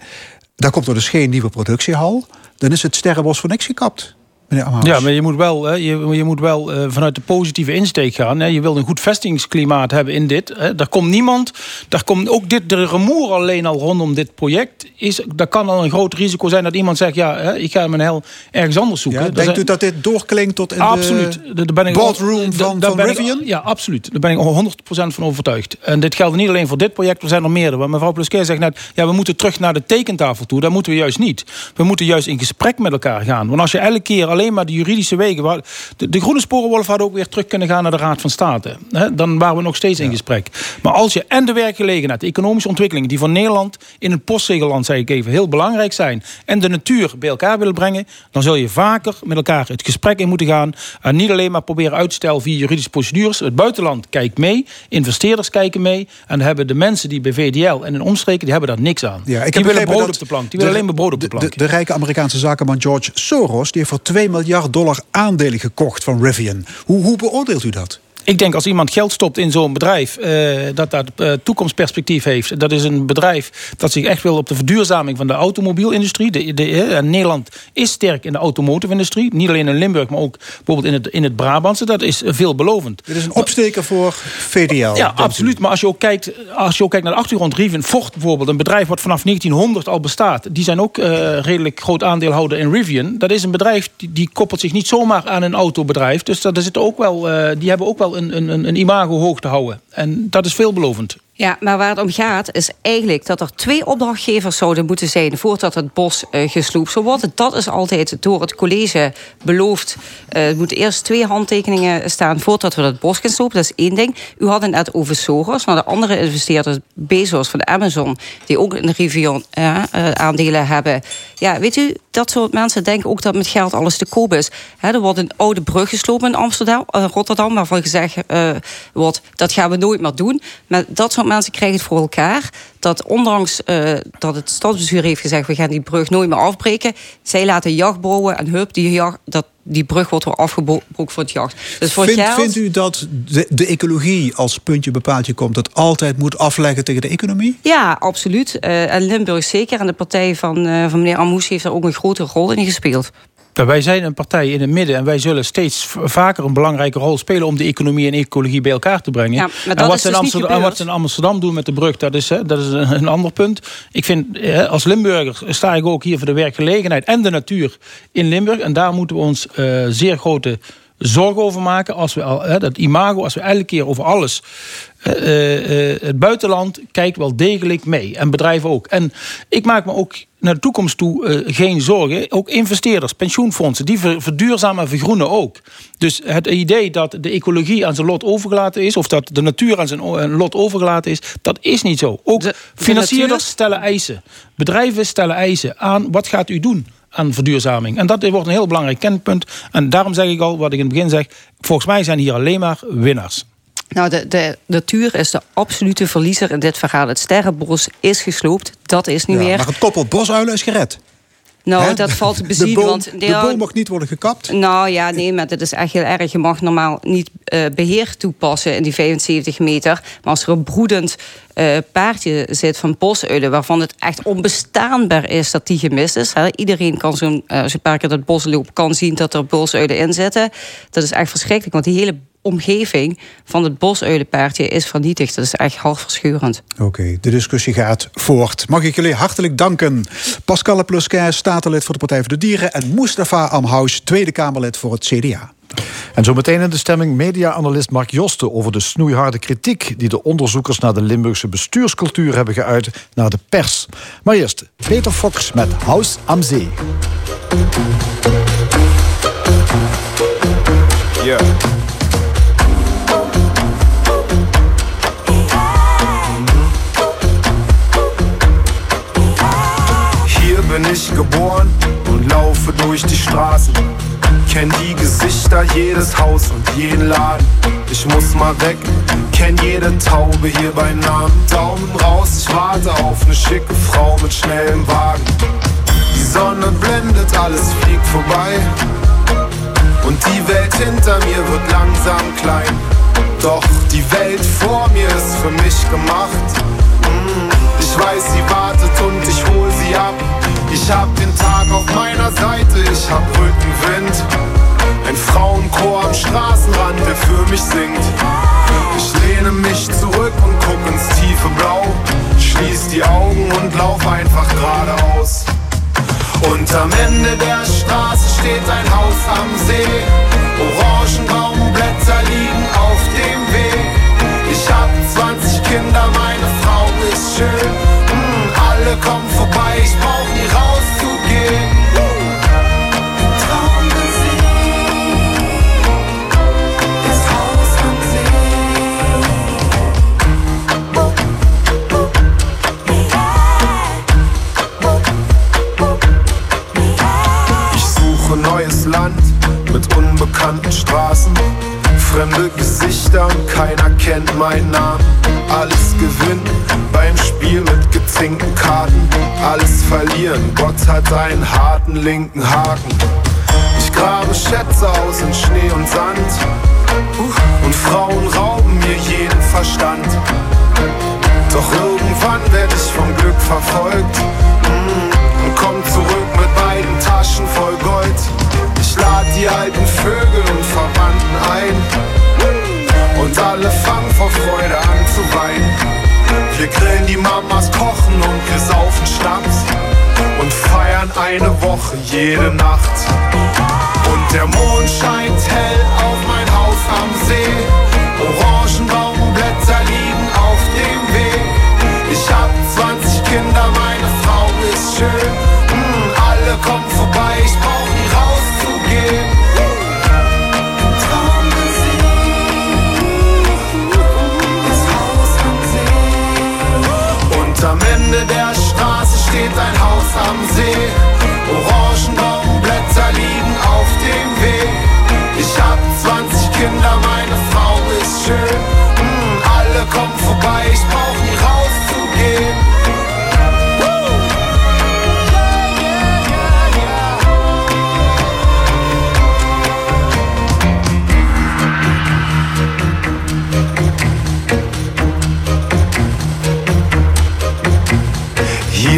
Dan komt er dus geen nieuwe productiehal. Dan is het sterrenbos voor niks gekapt. Meneer Amhaus. Ja, maar je moet wel, hè, je, je moet wel eh, vanuit de positieve insteek gaan. Hè. Je wilt een goed vestingsklimaat hebben in dit. Hè. Daar komt niemand, daar komt ook dit, de rumoer alleen al rondom dit project. Is, daar kan al een groot risico zijn dat iemand zegt... ja, hè, ik ga mijn hel ergens anders zoeken. Ja, denkt zijn- u dat dit doorklinkt tot in Absoluut. de Daar ben ik boardroom van, van ben ik- Rivian? ja, absoluut. Daar ben ik 100% van overtuigd. En dit geldt niet alleen voor dit project, er zijn er meerdere. Want mevrouw Plesker zegt net, ja, we moeten terug naar de tekentafel toe. Dat moeten we juist niet. We moeten juist in gesprek met elkaar gaan. Want als je elke keer alleen maar de juridische wegen... waar- De, de Groene Sporenwolf had ook weer terug kunnen gaan naar de Raad van State. Dan waren we nog steeds in gesprek. Maar als je en de werkgelegenheid, de economische ontwikkelingen... die voor Nederland in het postzegelland, zei ik even, heel belangrijk zijn... en de natuur bij elkaar willen brengen... dan zul je vaker met elkaar het gesprek in moeten gaan... en niet alleen maar proberen uit te stellen via juridische procedures. Het buitenland kijkt mee, investeerders kijken mee... en dan hebben de mensen die bij VDL en in omstreken... die hebben daar niks aan. Ja, ik die heb willen brood op de plank. Die de- willen alleen maar brood op de de, plank. de, de rijke Amerikaanse zakenman George Soros... die heeft voor 2 miljard dollar aandelen gekocht van Rivian. Hoe, hoe beoordeelt u dat? Ik denk als iemand geld stopt in zo'n bedrijf, eh, dat dat eh, toekomstperspectief heeft. Dat is een bedrijf dat zich echt wil op de verduurzaming van de automobielindustrie. De, de, eh, Nederland is sterk in de automotive-industrie. Niet alleen in Limburg, maar ook bijvoorbeeld in het, in het Brabantse. Dat is veelbelovend. Dit is een opsteker voor VDL. Ja, u? absoluut. Maar als je ook kijkt, als je ook kijkt naar de achtergrond, Rivian, Ford bijvoorbeeld, een bedrijf wat vanaf 1900 al bestaat, die zijn ook redelijk groot aandeelhouder in Rivian. Dat is een bedrijf die, die koppelt zich niet zomaar aan een autobedrijf. Dus dat, er zit ook wel, die hebben ook wel een, een, een imago hoog te houden. En dat is veelbelovend. Ja, maar waar het om gaat is eigenlijk dat er twee opdrachtgevers zouden moeten zijn voordat het bos eh, gesloopt zou worden. Dat is altijd door het college beloofd. Eh, er moeten eerst twee handtekeningen staan voordat we dat bos gaan slopen. Dat is één ding. U had het net over Soros, maar de andere investeerders, Bezos van Amazon, die ook een Rivian eh, eh, aandelen hebben. Ja, weet u, dat soort mensen denken ook dat met geld alles te koop is. Er wordt een oude brug geslopen in Amsterdam, Rotterdam, waarvan gezegd wordt dat gaan we nooit meer doen. Maar dat soort maar ze krijgen het voor elkaar. Dat ondanks uh, dat het stadsbestuur heeft gezegd... we gaan die brug nooit meer afbreken. Zij laten jacht bouwen en hup, die, jacht, dat, die brug wordt weer afgebroken voor het jacht. Dus voor Vind, Vindt u dat de, de, ecologie als puntje bepaaltje komt... dat altijd moet afleggen tegen de economie? Ja, absoluut. Uh, en Limburg zeker. En de partij van, uh, van meneer Amoes heeft daar ook een grote rol in gespeeld. Wij zijn een partij in het midden en wij zullen steeds vaker een belangrijke rol spelen om de economie en ecologie bij elkaar te brengen. Ja, maar en, wat ze in dus Amsterdam, wat ze in Amsterdam doen met de brug, dat is, dat is een, ander punt. Ik vind, als Limburger sta ik ook hier voor de werkgelegenheid en de natuur in Limburg. En daar moeten we ons uh, zeer grote zorgen over maken. Als we al, dat imago, als we elke keer over alles. Uh, uh, het buitenland kijkt wel degelijk mee. En bedrijven ook. En ik maak me ook naar de toekomst toe uh, geen zorgen. Ook investeerders, pensioenfondsen, die verduurzamen en vergroenen ook. Dus het idee dat de ecologie aan zijn lot overgelaten is... of dat de natuur aan zijn lot overgelaten is, dat is niet zo. Ook de, financierders stellen eisen. Bedrijven stellen eisen aan wat gaat u doen aan verduurzaming. En dat wordt een heel belangrijk kenpunt. En daarom zeg ik al, wat ik in het begin zeg... volgens mij zijn hier alleen maar winnaars. Nou, de, de, natuur is de absolute verliezer in dit verhaal. Het sterrenbos is gesloopt, dat is niet meer. Maar het koppel bosuilen is gered. Nou, dat valt te bezien. De boom, want, de boom mag niet worden gekapt? Nou ja, nee, maar dat is echt heel erg. Je mag normaal niet uh, beheer toepassen in die 75 meter. Maar als er een broedend uh, paardje zit van bosuilen... waarvan het echt onbestaanbaar is dat die gemist is. Hè. Iedereen kan zo'n, uh, als je een paar keer dat bos loopt... kan zien dat er bosuilen in zitten. Dat is echt verschrikkelijk, want die hele omgeving van het bosuilenpaardje is vernietigd. Dat is echt hartverscheurend. Oké, de discussie gaat voort. Mag ik jullie hartelijk danken. Pascal Plusquin, statenlid voor de Partij voor de Dieren... en Mustafa Amhaus, Tweede Kamerlid voor het CDA. En zo meteen in de stemming media-analyst Mark Josten over de snoeiharde kritiek die de onderzoekers naar de Limburgse bestuurscultuur hebben geuit naar de pers. Maar eerst Peter Fox met Haus am Zee. Ja. Bin ich geboren und laufe durch die Straßen. Kenn die Gesichter, jedes Haus und jeden Laden. Ich muss mal weg, kenn jede Taube hier bei Namen. Daumen raus, ich warte auf ne schicke Frau mit schnellem Wagen. Die Sonne blendet, alles fliegt vorbei. Und die Welt hinter mir wird langsam klein. Doch die Welt vor mir ist für mich gemacht. Mm, ich weiß, sie wartet und ich hol sie ab. Ich hab den Tag auf meiner Seite, ich hab Rückenwind. Ein Frauenchor am Straßenrand, der für mich singt. Ich lehne mich zurück und guck ins tiefe Blau. Schließ die Augen und lauf einfach geradeaus. Und am Ende der Straße steht ein Haus am See. Orangenbaumblätter liegen auf dem Weg. Ich hab 20 Kinder, meine Frau ist schön Straßen. Fremde Gesichter und keiner kennt meinen Namen. Alles gewinnen beim Spiel mit gezinkten Karten. Alles verlieren, Gott hat einen harten linken Haken. Ich grabe Schätze aus in Schnee und Sand. Und Frauen rauben mir jeden Verstand. Doch irgendwann werde ich vom Glück verfolgt. Mm, und komm zurück mit beiden Taschen voll Gold. Die alten Vögel und Verwandten ein. Und alle fangen vor Freude an zu weinen. Wir grillen die Mamas, kochen und wir saufen Schnaps. Und feiern eine Woche jede Nacht. Und der Mond scheint hell auf mein Haus am See. Orangenbaumblätter liegen auf dem Weg. Ich hab 20 Kinder, meine Frau ist schön. Mm, alle kommen vorbei, ich brauch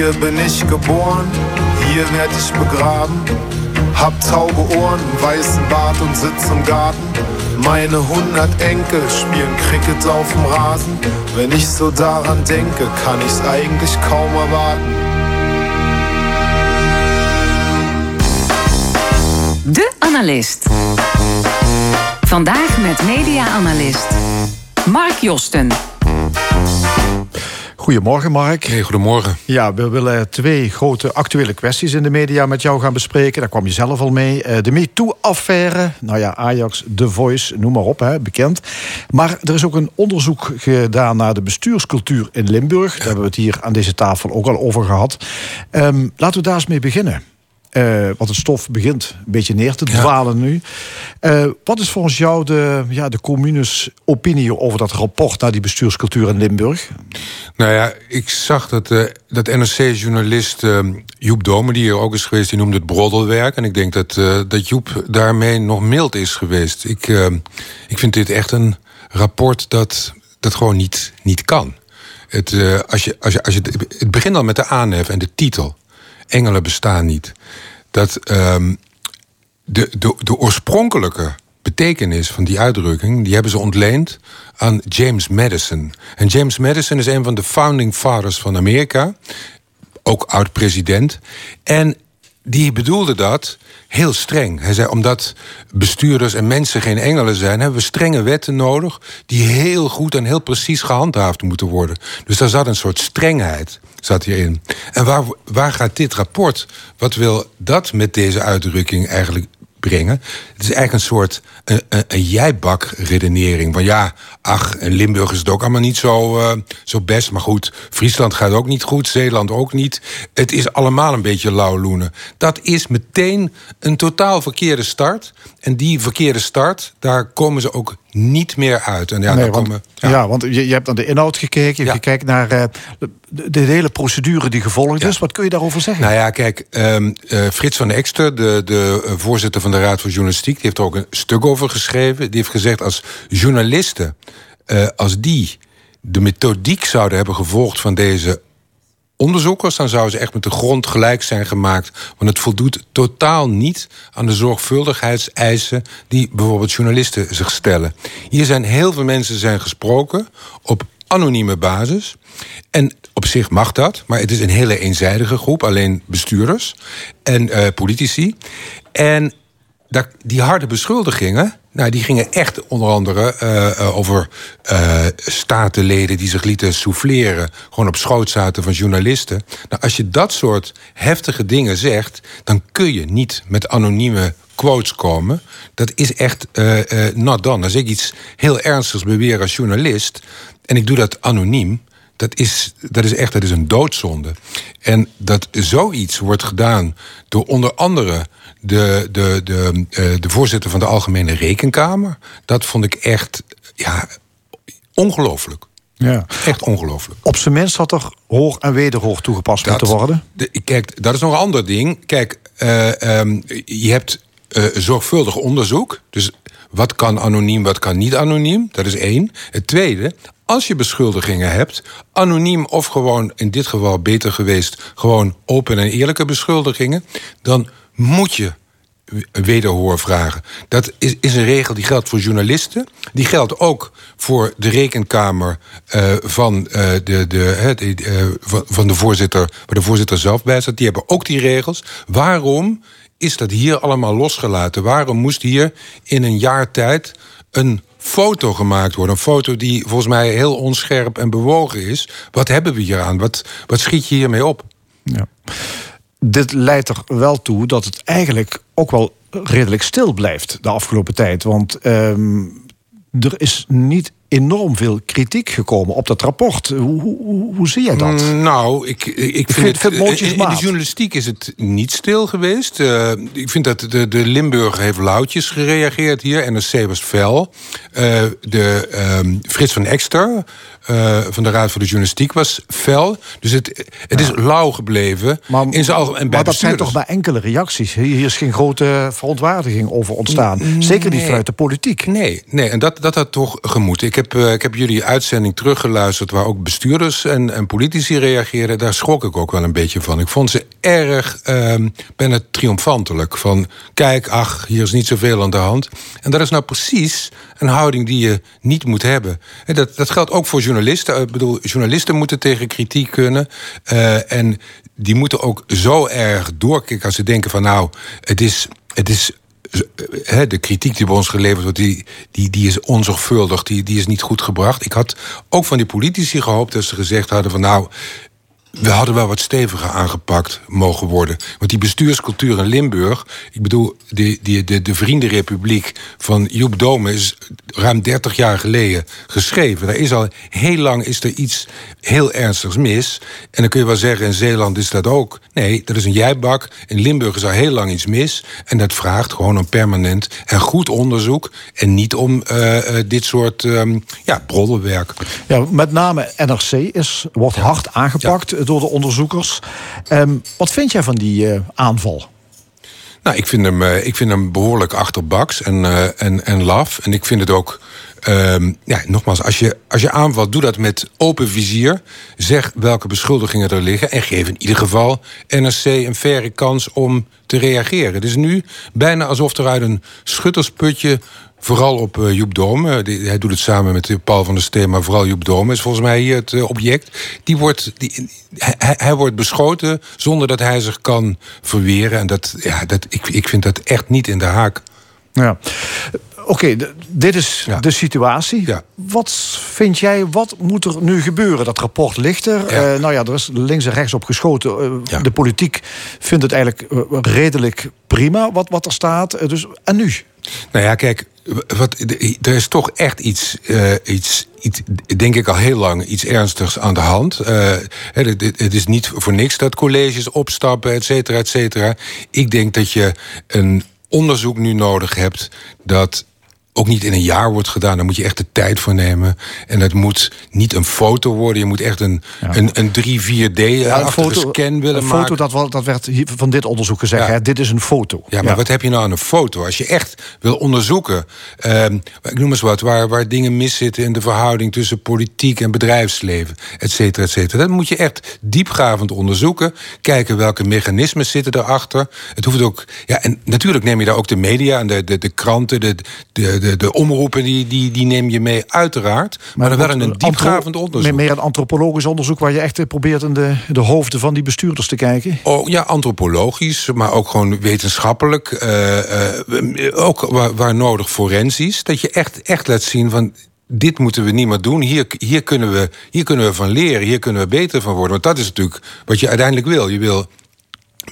Hier bin ich geboren, hier werd ich begraben. Hab tauge Ohren, weißen Bart und sitz im Garten. Meine hundert Enkel spielen Cricket auf dem Rasen. Wenn ich so daran denke, kann ich's eigentlich kaum erwarten. De Analist. Vandaag met media-analyst Mark Josten. Goedemorgen, Mark. Hey, goedemorgen. Ja, we willen twee grote actuele kwesties in de media met jou gaan bespreken. Daar kwam je zelf al mee. Eh, de MeToo-affaire. Nou ja, Ajax, The Voice, noem maar op, hè, bekend. Maar er is ook een onderzoek gedaan naar de bestuurscultuur in Limburg. Daar hebben we het hier aan deze tafel ook al over gehad. Um, laten we daar eens mee beginnen. Uh, want het stof begint een beetje neer te dwalen nu. Uh, wat is volgens jou de, ja, de communes opinie over dat rapport naar die bestuurscultuur in Limburg? Nou ja, ik zag dat, uh, dat NRC-journalist Joep Domen, die hier ook is geweest, die noemde het broddelwerk. En ik denk dat, dat Joep daarmee nog mild is geweest. Ik, ik vind dit echt een rapport dat, dat gewoon niet, niet kan. Het, als je, als je, als je, het begint al met de aanhef en de titel engelen bestaan niet. Dat um, de, de, de oorspronkelijke betekenis van die uitdrukking... die hebben ze ontleend aan James Madison. En James Madison is een van de founding fathers van Amerika. Ook oud-president. En die bedoelde dat heel streng. Hij zei, omdat bestuurders en mensen geen engelen zijn... hebben we strenge wetten nodig... die heel goed en heel precies gehandhaafd moeten worden. Dus daar zat een soort strengheid zat hierin. En waar, waar gaat dit rapport, wat wil dat met deze uitdrukking eigenlijk brengen. Het is eigenlijk een soort een, een, een jijbak-redenering. Van ja, ach, in Limburg is het ook allemaal niet zo, uh, zo best. Maar goed, Friesland gaat ook niet goed, Zeeland ook niet. Het is allemaal een beetje lauwloenen. Dat is meteen een totaal verkeerde start. En die verkeerde start, daar komen ze ook niet meer uit. En ja, nee, want, komen, ja. want je, je, hebt naar de inhoud gekeken. Je ja. hebt gekeken naar uh, de, de, hele procedure die gevolgd is. Wat kun je daarover zeggen? Nou ja, kijk, um, uh, Frits van Ekster, de, de voorzitter van de Raad voor Journalistiek... die heeft er ook een stuk over geschreven. Die heeft gezegd, als journalisten, uh, als die de methodiek zouden hebben gevolgd... van deze onderzoekers, dan zouden ze echt met de grond gelijk zijn gemaakt. Want het voldoet totaal niet aan de zorgvuldigheidseisen die bijvoorbeeld journalisten zich stellen. Hier zijn heel veel mensen zijn gesproken op anonieme basis. En op zich mag dat, maar het is een hele eenzijdige groep, alleen bestuurders en uh, politici. En die harde beschuldigingen, nou, die gingen echt onder andere uh, over uh, statenleden die zich lieten souffleren, gewoon op schoot zaten van journalisten. Nou, als je dat soort heftige dingen zegt, dan kun je niet met anonieme quotes komen. Dat is echt uh, not done. Als ik iets heel ernstigs beweer als journalist en ik doe dat anoniem, dat is, dat is echt dat is een doodzonde. En dat zoiets wordt gedaan door onder andere de, de, de, uh, de voorzitter van de Algemene Rekenkamer. Dat vond ik echt ja, ongelooflijk. Ja. Echt ongelooflijk. Op zijn minst had er hoog en wederhoog toegepast dat, moeten worden. De, kijk, dat is nog een ander ding. Kijk, uh, um, je hebt uh, zorgvuldig onderzoek. Dus wat kan anoniem, wat kan niet anoniem? Dat is één. Het tweede, als je beschuldigingen hebt, anoniem of gewoon in dit geval beter geweest, gewoon open en eerlijke beschuldigingen, dan moet je wederhoor vragen. Dat is, is een regel die geldt voor journalisten. Die geldt ook voor de rekenkamer uh, van, uh, de, de, uh, van de voorzitter, waar de voorzitter zelf bij staat. Die hebben ook die regels. Waarom is dat hier allemaal losgelaten? Waarom moest hier in een jaar tijd een foto gemaakt worden? Een foto die volgens mij heel onscherp en bewogen is. Wat hebben we hier aan? Wat, wat schiet je hiermee op? Ja dit leidt er wel toe dat het eigenlijk ook wel redelijk stil blijft de afgelopen tijd. Want um, er is niet enorm veel kritiek gekomen op dat rapport. Hoe, hoe, hoe zie jij dat? Mm, nou, ik, ik vind, het, in, in, de journalistiek is het niet stil geweest. Uh, ik vind dat de, de Limburger heeft lauwtjes gereageerd hier. NRC was fel. Uh, de um, Frits van Ekster uh, van de Raad voor de Journalistiek was fel. Dus het, het is lauw gebleven. Maar, in zijn algemeen, maar dat zijn toch maar enkele reacties. Hier is geen grote verontwaardiging over ontstaan. Zeker niet vanuit de politiek. Nee, nee en dat, dat had toch gemoet. Ik heb heb, ik heb jullie uitzending teruggeluisterd... waar ook bestuurders en, en politici reageerden. Daar schrok ik ook wel een beetje van. Ik vond ze erg uh, bijna triomfantelijk. Van, kijk, ach, hier is niet zoveel aan de hand. En dat is nou precies een houding die je niet moet hebben. En dat, dat geldt ook voor journalisten. Ik bedoel, journalisten moeten tegen kritiek kunnen. Uh, en die moeten ook zo erg doorkijken als ze denken van... nou, het is, het is de kritiek die bij ons geleverd wordt, die, die, die is onzorgvuldig, die, die is niet goed gebracht. Ik had ook van die politici gehoopt dat ze gezegd hadden van nou, we hadden wel wat steviger aangepakt mogen worden. Want die bestuurscultuur in Limburg... ik bedoel, de, de, de, de Vriendenrepubliek van Joep Dome... is ruim 30 jaar geleden geschreven. Daar is al heel lang is er iets heel ernstigs mis. En dan kun je wel zeggen, in Zeeland is dat ook. Nee, dat is een jijbak. In Limburg is al heel lang iets mis. En dat vraagt gewoon een permanent en goed onderzoek... en niet om uh, dit soort uh, ja, broddelwerk. Ja, met name NRC is, wordt hard aangepakt door de onderzoekers. Um, wat vind jij van die uh, aanval? Nou, ik vind hem, uh, ik vind hem behoorlijk achterbaks en, uh, en, en laf. En ik vind het ook. Um, ja, nogmaals, als je, als je aanvalt, doe dat met open vizier. Zeg welke beschuldigingen er liggen. En geef in ieder geval NRC een faire kans om te reageren. Het is nu bijna alsof er uit een schuttersputje Vooral op uh, Joep Dome. hij doet het samen met Paul van der Steen, maar vooral Joep Dome is volgens mij hier het object. Die wordt, die, hij, hij, wordt beschoten zonder dat hij zich kan verweren. En dat, ja, dat, ik, ik vind dat echt niet in de haak. Ja. Oké, okay, dit is ja. de situatie. Ja. Wat vind jij, wat moet er nu gebeuren? Dat rapport ligt er. Ja. Uh, nou ja, er is links en rechts op geschoten. Uh, de politiek vindt het eigenlijk redelijk prima wat, wat er staat. dus, en nu? Nou ja, kijk, wat, er is toch echt iets, uh, iets, iets, denk ik al heel lang, iets ernstigs aan de hand. Het, het, is niet voor niks dat colleges opstappen, et cetera, et cetera. Ik denk dat je een onderzoek nu nodig hebt dat ook niet in een jaar wordt gedaan. Daar moet je echt de tijd voor nemen. En het moet niet een foto worden. Je moet echt een, ja. een, een 3, 4D ja, foto, scan willen een maken. foto, dat, dat werd hier van dit onderzoek gezegd. Ja. Hè? Dit is een foto. Ja, maar wat heb je nou aan een foto? Als je echt wil onderzoeken... Uh, ik noem eens wat, waar, waar dingen miszitten... in de verhouding tussen politiek en bedrijfsleven, et cetera, et cetera. Dat moet je echt diepgravend onderzoeken. Kijken welke mechanismen zitten erachter. Het hoeft ook... Ja, en natuurlijk neem je daar ook de media en de, de, de kranten... de, de de, de omroepen die, die, die neem je mee, uiteraard. Maar, maar er wel een diepgravend onderzoek. Meer een antropologisch onderzoek waar je echt eh, probeert in de, de hoofden van die bestuurders te kijken? Oh ja, antropologisch, maar ook gewoon wetenschappelijk. Uh, uh, ook waar, waar nodig forensisch. Dat je echt, echt laat zien van dit moeten we niet meer doen. Hier, hier, kunnen we, hier kunnen we van leren. Hier kunnen we beter van worden. Want dat is natuurlijk wat je uiteindelijk wil. Je wil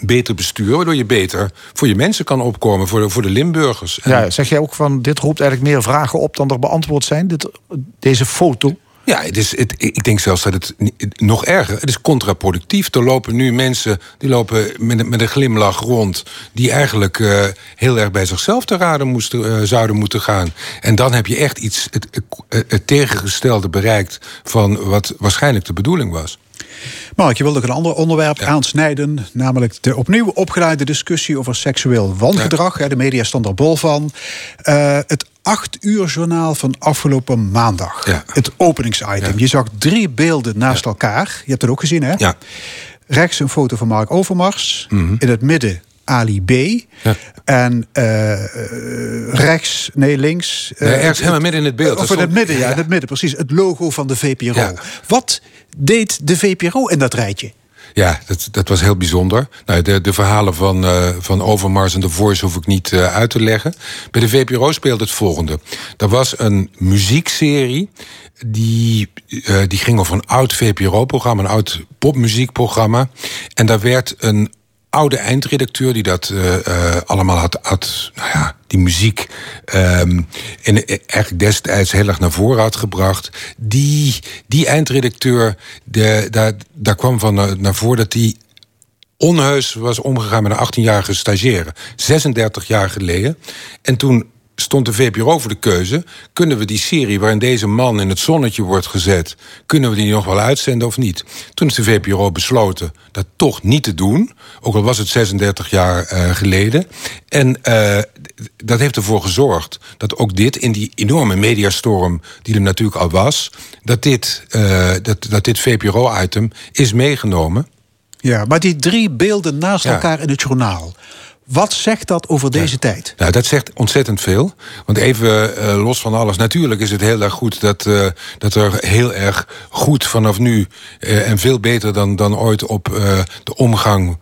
beter bestuur, waardoor je beter voor je mensen kan opkomen, voor de, voor de Limburgers. Ja, zeg jij ook van dit roept eigenlijk meer vragen op dan er beantwoord zijn, dit, deze foto? Ja, het is, het, ik denk zelfs dat het nog erger. Het is contraproductief. Er lopen nu mensen die lopen met, met een glimlach rond. die eigenlijk uh, heel erg bij zichzelf te raden moesten, uh, zouden moeten gaan. En dan heb je echt iets, het, het tegengestelde bereikt. van wat waarschijnlijk de bedoeling was. Mark, je wilde ook een ander onderwerp aansnijden. Namelijk de opnieuw opgeleide discussie over seksueel wangedrag. Ja. De media stond er bol van. Uh, het acht uur journaal van afgelopen maandag. Ja. Het openingsitem. Je zag drie beelden naast elkaar. Je hebt het ook gezien, hè? Ja. Rechts een foto van Mark Overmars. Mm -hmm. In het midden Ali B. Ja. En uh, rechts, nee, links. Uh, nee, ergens helemaal midden in het beeld. Of in het midden, ja, in het midden, precies. Het logo van de VPRO. Ja. Wat deed de VPRO in dat rijtje? Ja, dat, dat was heel bijzonder. Nou, de, de verhalen van, uh, van Overmars en The Voice hoef ik niet uh, uit te leggen. Bij de VPRO speelde het volgende. Er was een muziekserie die, uh, die ging over een oud VPRO-programma, een oud popmuziekprogramma. En daar werd een oude eindredacteur die dat allemaal had, had nou ja, die muziek um, in, eigenlijk destijds heel erg naar voren had gebracht. Die, die eindredacteur, de, daar, daar kwam van naar voren dat die onheus was omgegaan met een 18-jarige stagiaire. 36 jaar geleden. En toen stond de VPRO voor de keuze... kunnen we die serie waarin deze man in het zonnetje wordt gezet... kunnen we die nog wel uitzenden of niet? Toen is de VPRO besloten dat toch niet te doen. Ook al was het 36 jaar uh, geleden. En uh, dat heeft ervoor gezorgd dat ook dit in die enorme mediastorm die er natuurlijk al was, dat dit, uh, dat, dat dit VPRO-item is meegenomen. Ja, maar die drie beelden naast elkaar in het journaal. Wat zegt dat over deze tijd? Nou, dat zegt ontzettend veel. Want even uh, los van alles. Natuurlijk is het heel erg goed dat, uh, dat er heel erg goed vanaf nu. Uh, en veel beter dan, dan ooit op de omgang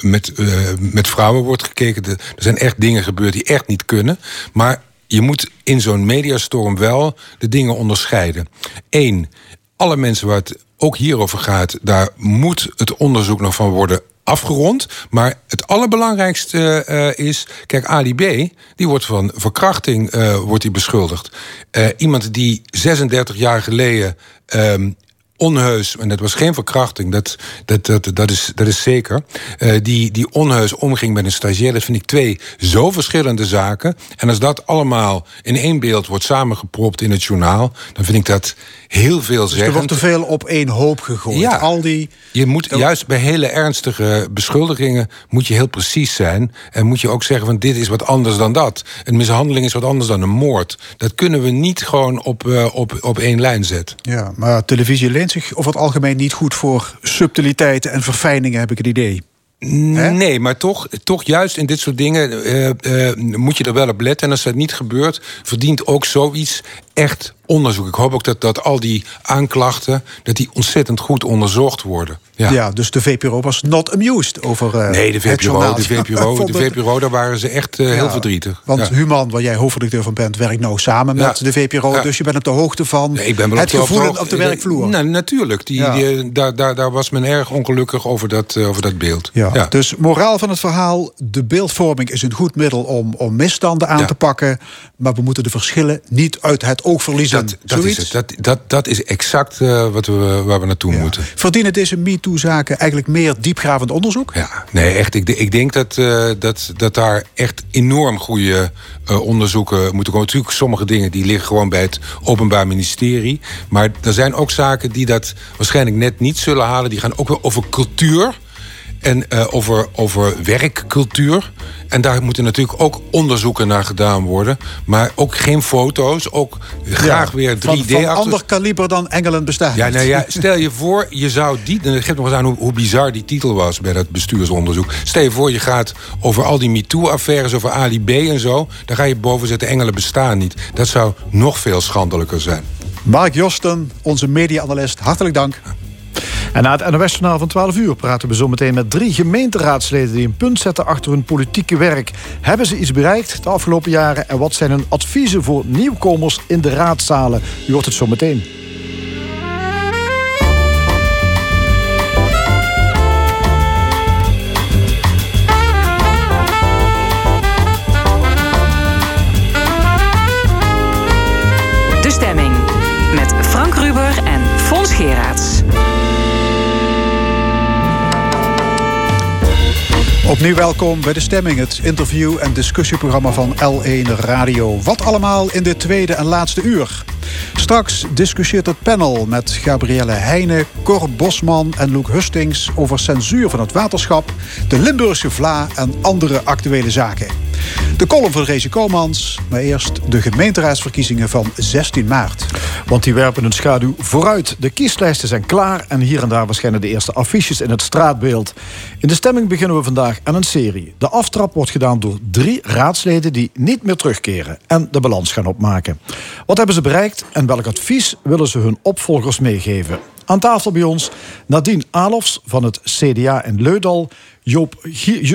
met, met vrouwen wordt gekeken. Er zijn echt dingen gebeurd die echt niet kunnen. Maar je moet in zo'n mediastorm wel de dingen onderscheiden. Eén, alle mensen waar het ook hierover gaat, daar moet het onderzoek nog van worden afgerond. Maar het allerbelangrijkste uh, is... Kijk, Ali B, die wordt van verkrachting uh, wordt hij beschuldigd. Uh, iemand die 36 jaar geleden... Um, onheus, en dat was geen verkrachting, dat, dat, dat, dat, is, dat is zeker. Uh, die, die onheus omging met een stagiair, dat vind ik twee zo verschillende zaken. En als dat allemaal in één beeld wordt samengepropt in het journaal, dan vind ik dat heel veel zeggen. Dus er wordt te veel op één hoop gegooid. Ja, Al die... je moet juist bij hele ernstige beschuldigingen moet je heel precies zijn. En moet je ook zeggen van dit is wat anders dan dat. Een mishandeling is wat anders dan een moord. Dat kunnen we niet gewoon op, uh, op, op één lijn zetten. Ja, maar televisie leent zich over het algemeen niet goed voor subtiliteiten en verfijningen, heb ik het idee. Nee, maar toch, toch juist in dit soort dingen uh, uh, moet je er wel op letten. En als dat niet gebeurt, verdient ook zoiets echt onderzoek. Ik hoop ook dat, dat al die aanklachten dat die ontzettend goed onderzocht worden. Ja, ja dus de VPRO was not amused over uh, Nee, de VPRO, de VPRO, de VPRO, daar waren ze echt uh, heel verdrietig. Want ja. Human, waar jij hoofdredacteur van bent, werkt nou samen met de VPRO. Dus je bent op de hoogte van nee, ik ben het gevoel op, op de werkvloer. Nou, natuurlijk. Die, die, daar, daar, daar was men erg ongelukkig over dat, uh, over dat beeld. Ja. Dus moraal van het verhaal, de beeldvorming is een goed middel om, om misstanden aan te pakken. Maar we moeten de verschillen niet uit het oog verliezen. Dat, dat is het. Dat, dat, dat is exact uh, wat we, waar we naartoe ja. moeten. Verdienen deze MeToo-zaken eigenlijk meer diepgravend onderzoek? Ja, nee, echt. Ik, ik denk dat, uh, dat, dat daar echt enorm goede uh, onderzoeken moeten komen. Natuurlijk, sommige dingen die liggen gewoon bij het Openbaar Ministerie. Maar er zijn ook zaken die dat waarschijnlijk net niet zullen halen. Die gaan ook wel over cultuur en uh, over, over werkcultuur. En daar moeten natuurlijk ook onderzoeken naar gedaan worden. Maar ook geen foto's, ook graag ja, weer 3D. Van, van ander kaliber dan Engelen bestaan. Ja, nou ja, stel je voor, je zou die... Het geeft nog eens aan hoe, hoe bizar die titel was bij dat bestuursonderzoek. Stel je voor, je gaat over al die MeToo-affaires, over Ali B en zo. Daar ga je boven zetten, Engelen bestaan niet. Dat zou nog veel schandelijker zijn. Mark Josten, onze media-analyst, hartelijk dank. En na het NOS-journaal van 12 uur praten we zo meteen met drie gemeenteraadsleden... die een punt zetten achter hun politieke werk. Hebben ze iets bereikt de afgelopen jaren... en wat zijn hun adviezen voor nieuwkomers in de raadzalen? U hoort het zo Opnieuw welkom bij De Stemming, het interview- en discussieprogramma van L1 Radio. Wat allemaal in dit tweede en laatste uur. Straks discussieert het panel met Gabrielle Heijnen, Cor Bosman en Loek Hustings over censuur van het waterschap, de Limburgse Vla en andere actuele zaken. De column van Rezi Komans, maar eerst de gemeenteraadsverkiezingen van 16 maart. Want die werpen een schaduw vooruit. De kieslijsten zijn klaar en hier en daar verschijnen de eerste affiches in het straatbeeld. In de stemming beginnen we vandaag aan een serie. De aftrap wordt gedaan door drie raadsleden die niet meer terugkeren en de balans gaan opmaken. Wat hebben ze bereikt en welk advies willen ze hun opvolgers meegeven? Aan tafel bij ons Nadine Alofs van het CDA in Leudal... Joop,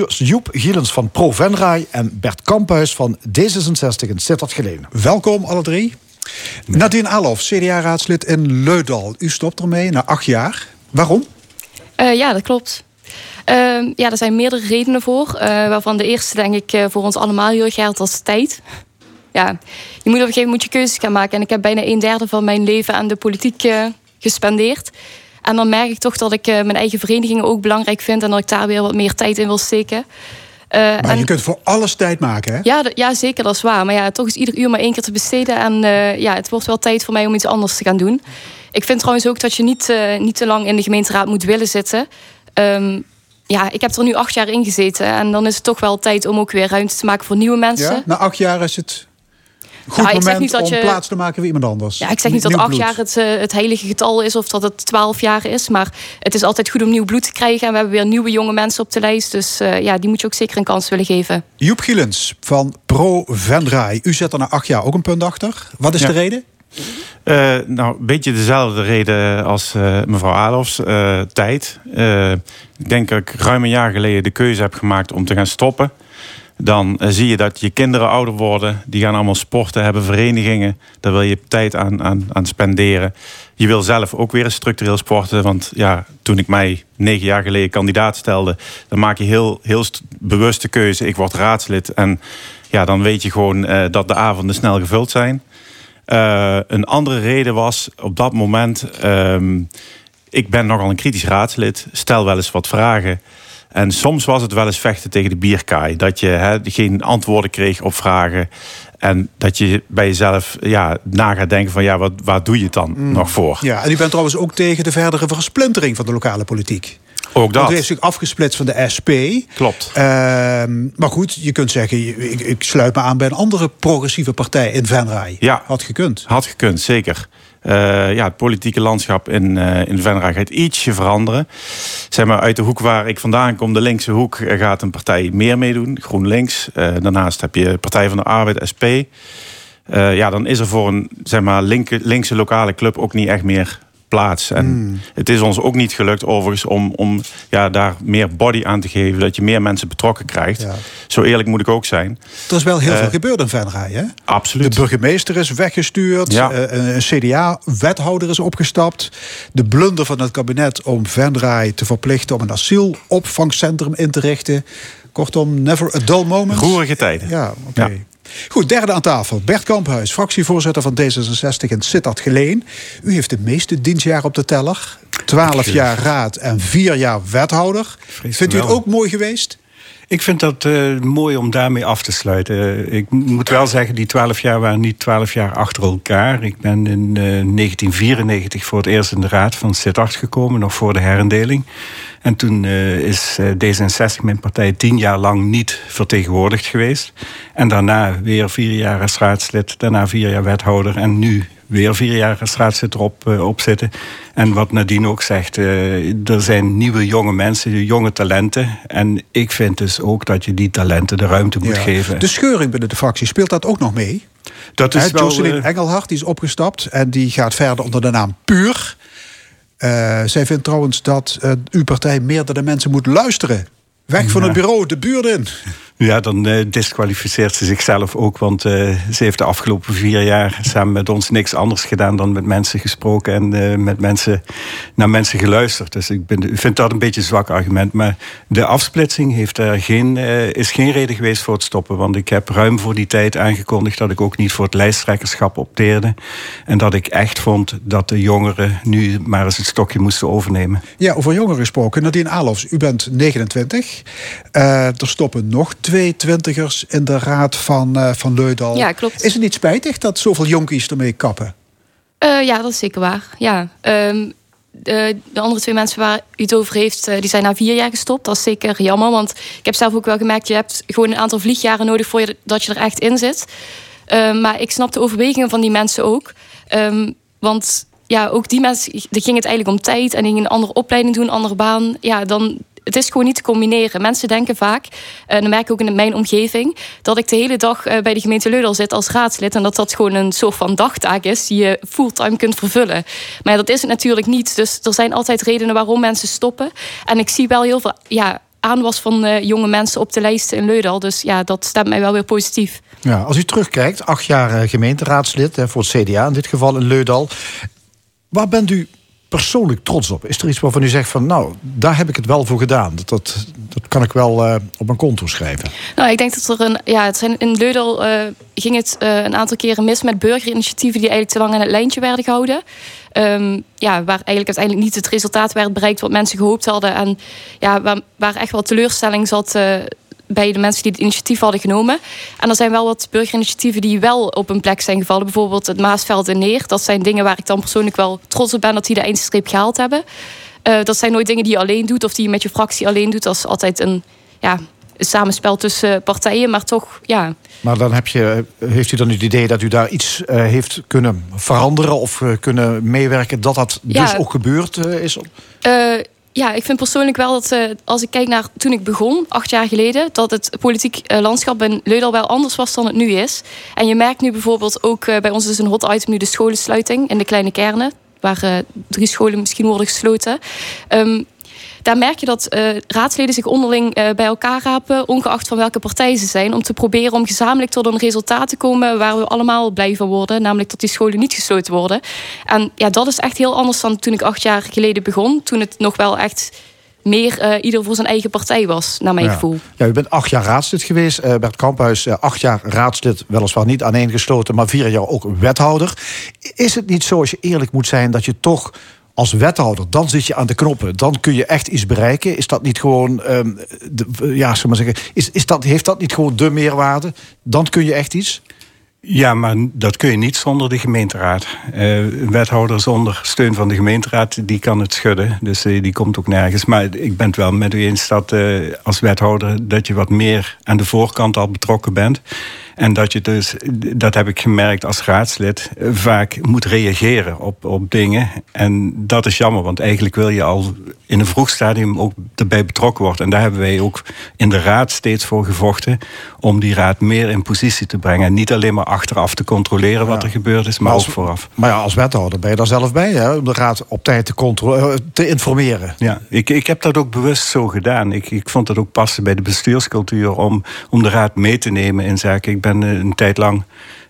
Joep Gielens van Pro Venray en Bert Kamphuis van D66 in Sittard Geleen. Welkom alle drie. Nadine Alofs, CDA-raadslid in Leudal. U stopt ermee na acht jaar. Waarom? Uh, ja, dat klopt. Uh, ja, er zijn meerdere redenen voor. Uh, waarvan de eerste, denk ik, voor ons allemaal heel erg geldt als tijd ja, je moet op een gegeven moment je keuzes gaan maken. En ik heb bijna een derde van mijn leven aan de politiek uh, gespendeerd. En dan merk ik toch dat ik uh, mijn eigen verenigingen ook belangrijk vind. En dat ik daar weer wat meer tijd in wil steken. Uh, maar en, je kunt voor alles tijd maken, hè? Ja, ja, zeker, dat is waar. Maar ja, toch is ieder uur maar één keer te besteden. En ja, het wordt wel tijd voor mij om iets anders te gaan doen. Ik vind trouwens ook dat je niet, niet te lang in de gemeenteraad moet willen zitten. Um, ja, ik heb er nu acht jaar in gezeten. En dan is het toch wel tijd om ook weer ruimte te maken voor nieuwe mensen. Ja? Na acht jaar is het goed nou, moment om je... plaats te maken voor iemand anders. Ja, ik zeg niet dat acht jaar het, uh, het heilige getal is of dat het twaalf jaar is. Maar het is altijd goed om nieuw bloed te krijgen. En we hebben weer nieuwe jonge mensen op de lijst. Dus uh, ja, die moet je ook zeker een kans willen geven. Joep Gielens van Pro Vendraai. U zet er na acht jaar ook een punt achter. Wat is de reden? Uh, nou, een beetje dezelfde reden als uh, mevrouw Adolfs. Uh, tijd. ik denk dat ik ruim een jaar geleden de keuze heb gemaakt om te gaan stoppen. Dan zie je dat je kinderen ouder worden. Die gaan allemaal sporten, hebben verenigingen. Daar wil je tijd aan, aan, aan spenderen. Je wil zelf ook weer structureel sporten. Want ja, toen ik mij negen jaar geleden kandidaat stelde... dan maak je heel, heel bewuste keuze. Ik word raadslid. En ja, dan weet je gewoon dat de avonden snel gevuld zijn. Uh, een andere reden was op dat moment... Uh, ik ben nogal een kritisch raadslid, stel wel eens wat vragen... En soms was het wel eens vechten tegen de bierkaai. Dat je geen antwoorden kreeg op vragen. En dat je bij jezelf ja, na gaat denken van ja, wat, waar doe je het dan mm. nog voor? Ja, en u bent trouwens ook tegen de verdere versplintering van de lokale politiek. Ook dat. Want u heeft zich afgesplitst van de SP. Klopt. Uh, maar goed, je kunt zeggen, ik, ik, sluit me aan bij een andere progressieve partij in Venray. Ja. Had gekund. Had gekund, zeker. Uh, ja, het politieke landschap in, uh, in Venray gaat ietsje veranderen. Zeg maar, uit de hoek waar ik vandaan kom, de linkse hoek, gaat een partij meer meedoen. GroenLinks. Daarnaast heb je Partij van de Arbeid, SP. ja, dan is er voor een zeg maar, linkse lokale club ook niet echt meer plaats. En hmm. het is ons ook niet gelukt overigens om, om ja, daar meer body aan te geven. Dat je meer mensen betrokken krijgt. Zo eerlijk moet ik ook zijn. Er is wel heel uh, veel gebeurd in Venray, hè? Absoluut. De burgemeester is weggestuurd. Ja. Uh, een CDA-wethouder is opgestapt. De blunder van het kabinet om Venray te verplichten... om een asielopvangcentrum in te richten. Kortom, never a dull moment. Roerige tijden. Ja, oké. Okay. Ja. Goed, derde aan tafel. Bert Kamphuis, fractievoorzitter van D66 in Sittard Geleen. U heeft de meeste dienstjaren op de teller. Twaalf jaar raad en vier jaar wethouder. Vindt u het ook mooi geweest? Ik vind dat uh, mooi om daarmee af te sluiten. ik moet wel zeggen, die twaalf jaar waren niet twaalf jaar achter elkaar. Ik ben in uh, 1994 voor het eerst in de raad van Sittard gekomen, nog voor de herindeling. En toen uh, is D66, mijn partij, tien jaar lang niet vertegenwoordigd geweest. En daarna weer vier jaar als raadslid, daarna vier jaar wethouder en nu weer vier jaar raadslid erop uh. En wat Nadine ook zegt, uh, er zijn nieuwe jonge mensen, jonge talenten. En ik vind dus ook dat je die talenten de ruimte moet ja. geven. De scheuring binnen de fractie, speelt dat ook nog mee? Dat is wel, Jocelyn Engelhard die is opgestapt en die gaat verder onder de naam Puur. Zij vindt trouwens dat uw partij meerdere mensen moet luisteren. Weg van het bureau, de buurt in. Ja, dan uh, disqualificeert ze zichzelf ook. Want uh, ze heeft de afgelopen vier jaar samen met ons niks anders gedaan dan met mensen gesproken en uh, met mensen, naar mensen geluisterd. Dus ik ben, vind dat een beetje een zwak argument. Maar de afsplitsing heeft er geen, is geen reden geweest voor het stoppen. Want ik heb ruim voor die tijd aangekondigd dat ik ook niet voor het lijsttrekkerschap opteerde. En dat ik echt vond dat de jongeren nu maar eens het stokje moesten overnemen. Ja, over jongeren gesproken. Nadine Alofs, u bent 29. er stoppen nog twee twintigers in de raad van, uh, van Leudal. Ja, klopt. Is het niet spijtig dat zoveel jonkies ermee kappen? Uh, ja, dat is zeker waar. Ja. Um, de, de, andere twee mensen waar u het over heeft, uh, die zijn na vier jaar gestopt. Dat is zeker jammer, want ik heb zelf ook wel gemerkt... je hebt gewoon een aantal vliegjaren nodig voor je, dat je er echt in zit. Uh, maar ik snap de overwegingen van die mensen ook. Um, want ja, ook die mensen, die ging het eigenlijk om tijd... en die gingen een andere opleiding doen, een andere baan. Ja, dan het is gewoon niet te combineren. Mensen denken vaak, en dan merk ik ook in mijn omgeving, dat ik de hele dag eh, bij de gemeente Leudal zit als raadslid. En dat dat gewoon een soort van dagtaak is die je fulltime kunt vervullen. Maar dat is het natuurlijk niet. Dus er zijn altijd redenen waarom mensen stoppen. En ik zie wel heel veel ja, aanwas van uh, jonge mensen op de lijsten in Leudal. Dus ja, dat stemt mij wel weer positief. Ja, als u terugkijkt, acht jaar gemeenteraadslid voor het CDA in dit geval in Leudal. Waar bent u persoonlijk trots op? Is er iets waarvan u zegt van nou, daar heb ik het wel voor gedaan. Dat, dat, dat kan ik wel uh, op mijn konto schrijven. Nou, ik denk dat er een. Ja, het zijn, in Leudel uh, ging het uh, een aantal keren mis met burgerinitiatieven die eigenlijk te lang aan het lijntje werden gehouden. Um, ja, waar eigenlijk uiteindelijk niet het resultaat werd bereikt wat mensen gehoopt hadden. En ja, waar, waar echt wel teleurstelling zat bij de mensen die het initiatief hadden genomen. En er zijn wel wat burgerinitiatieven die wel op een plek zijn gevallen. Bijvoorbeeld het Maasveld en Neer. Dat zijn dingen waar ik dan persoonlijk wel trots op ben dat die de eindstreep gehaald hebben. dat zijn nooit dingen die je alleen doet of die je met je fractie alleen doet. Dat is altijd een, ja, samenspel tussen partijen, maar toch, ja. Maar dan heb je, heeft u dan het idee dat u daar iets uh, heeft kunnen veranderen of uh, kunnen meewerken dat dat ja. dus ook gebeurd is? Ja, ik vind persoonlijk wel dat als ik kijk naar toen ik begon, acht jaar geleden, dat het politiek landschap in Leudal wel anders was dan het nu is. En je merkt nu bijvoorbeeld ook bij ons is een hot item nu de scholensluiting in de kleine kernen waar drie scholen misschien worden gesloten. Um, daar merk je dat uh, raadsleden zich onderling uh, bij elkaar rapen, ongeacht van welke partij ze zijn, om te proberen om gezamenlijk tot een resultaat te komen waar we allemaal blij van worden, namelijk dat die scholen niet gesloten worden. En ja, dat is echt heel anders dan toen ik acht jaar geleden begon, toen het nog wel echt meer uh, ieder voor zijn eigen partij was, naar mijn ja. gevoel. Ja, u bent acht jaar raadslid geweest. Uh, Bert Kamphuis, uh, acht jaar raadslid, weliswaar niet aaneengesloten, maar vier jaar ook wethouder. Is het niet zo, als je eerlijk moet zijn, dat je toch als wethouder, dan zit je aan de knoppen. Dan kun je echt iets bereiken. Is dat niet gewoon, um, de, ja, zeg maar zeggen, is, is dat, heeft dat niet gewoon de meerwaarde? Dan kun je echt iets? Ja, maar dat kun je niet zonder de gemeenteraad. Een wethouder zonder steun van de gemeenteraad, die kan het schudden. Dus uh, die komt ook nergens. Maar ik ben het wel met u eens dat uh, als wethouder... dat je wat meer aan de voorkant al betrokken bent. En dat je dus, dat heb ik gemerkt als raadslid, vaak moet reageren op, op dingen. En dat is jammer, want eigenlijk wil je al in een vroeg stadium ook erbij betrokken worden. En daar hebben wij ook in de raad steeds voor gevochten om die raad meer in positie te brengen. En niet alleen maar achteraf te controleren wat er gebeurd is, maar, als, ook vooraf. Maar ja, als wethouder ben je daar zelf bij, hè, om de raad op tijd te, controleren, te informeren. Ja, ik, ik heb dat ook bewust zo gedaan. Ik, ik vond dat ook passen bij de bestuurscultuur om, om de raad mee te nemen in zaken. Ik ben een tijd lang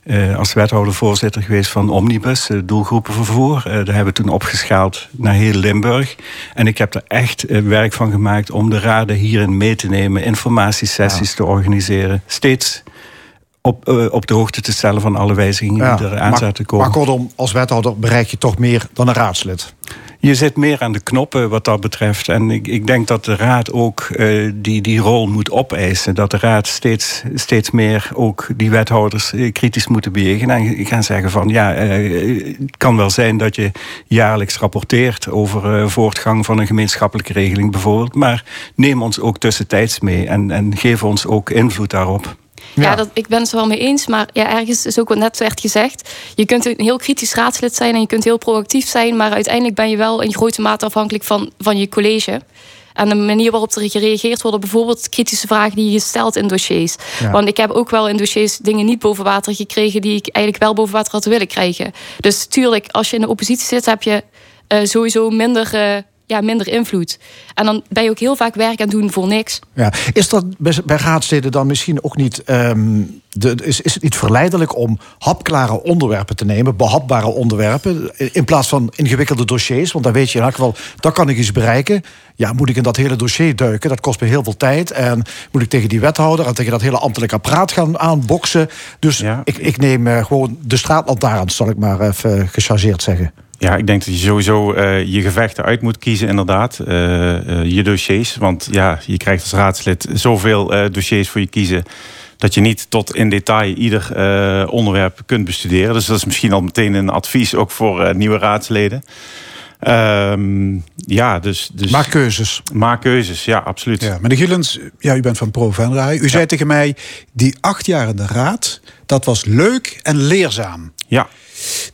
uh, als wethouder voorzitter geweest van Omnibus, uh, doelgroepenvervoer. Daar hebben we toen opgeschaald naar heel Limburg. En ik heb er echt werk van gemaakt om de raden hierin mee te nemen, informatiesessies ja. te organiseren. Steeds op, op de hoogte te stellen van alle wijzigingen ja, die er aan zaten komen. Maar kortom, als wethouder bereik je toch meer dan een raadslid? Je zit meer aan de knoppen wat dat betreft. En ik, ik denk dat de Raad ook uh, die, die rol moet opeisen. Dat de Raad steeds, steeds meer ook die wethouders uh, kritisch moeten bewegen. En gaan zeggen van ja, uh, het kan wel zijn dat je jaarlijks rapporteert over voortgang van een gemeenschappelijke regeling bijvoorbeeld. Maar neem ons ook tussentijds mee en, en geef ons ook invloed daarop. Ja, ja dat, ik ben het er wel mee eens. Maar ja, ergens is ook wat net werd gezegd. Je kunt een heel kritisch raadslid zijn en je kunt heel proactief zijn. Maar uiteindelijk ben je wel in grote mate afhankelijk van, van je college. En de manier waarop er gereageerd wordt, bijvoorbeeld kritische vragen die je stelt in dossiers. Ja. Want ik heb ook wel in dossiers dingen niet boven water gekregen die ik eigenlijk wel boven water had willen krijgen. Dus tuurlijk, als je in de oppositie zit, heb je uh, sowieso minder. Uh, ja, minder invloed. En dan ben je ook heel vaak werk aan doen voor niks. Ja. Is dat bij, raadsteden dan misschien ook niet... Um, de, is, is het niet verleidelijk om hapklare onderwerpen te nemen... behapbare onderwerpen, in plaats van ingewikkelde dossiers? Want dan weet je in elk geval, dat kan ik iets bereiken. Ja, moet ik in dat hele dossier duiken? Dat kost me heel veel tijd. En moet ik tegen die wethouder en tegen dat hele ambtelijke apparaat gaan aanboksen? Dus ja. ik, ik neem uh, gewoon de straatlantaarn, zal ik maar even gechargeerd zeggen. Ja, ik denk dat je sowieso uh, je gevechten uit moet kiezen, inderdaad. Uh, uh, je dossiers. Want ja, je krijgt als raadslid zoveel dossiers voor je kiezen. dat je niet tot in detail ieder onderwerp kunt bestuderen. Dus dat is misschien al meteen een advies ook voor nieuwe raadsleden. Um, ja, dus, dus... Maak keuzes. Maak keuzes, ja, absoluut. Ja, meneer Gillens, ja, u bent van Pro Venray. U ja. zei tegen mij, die acht jaar in de raad... dat was leuk en leerzaam. Ja.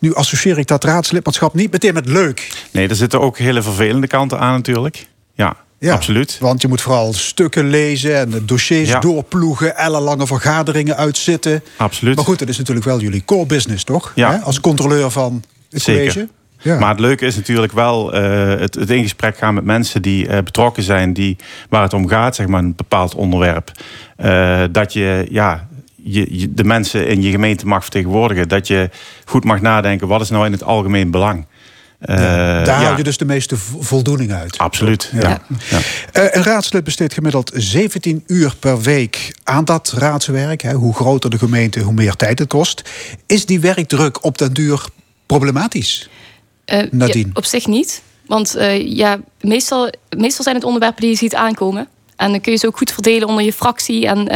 Nu associeer ik dat raadslidmaatschap niet meteen met leuk. Nee, er zitten ook hele vervelende kanten aan natuurlijk. Ja, ja, absoluut. Want je moet vooral stukken lezen en dossiers ja. doorploegen, ellenlange vergaderingen uitzitten. Absoluut. Maar goed, dat is natuurlijk wel jullie core business, toch? Ja. Als controleur van het Zeker. college. Ja. Maar het leuke is natuurlijk wel uh, het, het, in gesprek gaan met mensen die uh, betrokken zijn, die, waar het om gaat, zeg maar, een bepaald onderwerp. Uh, dat je, ja, je, je, de mensen in je gemeente mag vertegenwoordigen. Dat je goed mag nadenken, wat is nou in het algemeen belang? Uh, ja, daar ja. haal je dus de meeste voldoening uit. Absoluut. Ja. Ja. Uh, een raadslid besteedt gemiddeld 17 uur per week aan dat raadswerk. Hè. Hoe groter de gemeente, hoe meer tijd het kost. Is die werkdruk op den duur problematisch? Uh, Nadine? op zich niet. Want ja, meestal, meestal zijn het onderwerpen die je ziet aankomen. En dan kun je ze ook goed verdelen onder je fractie. En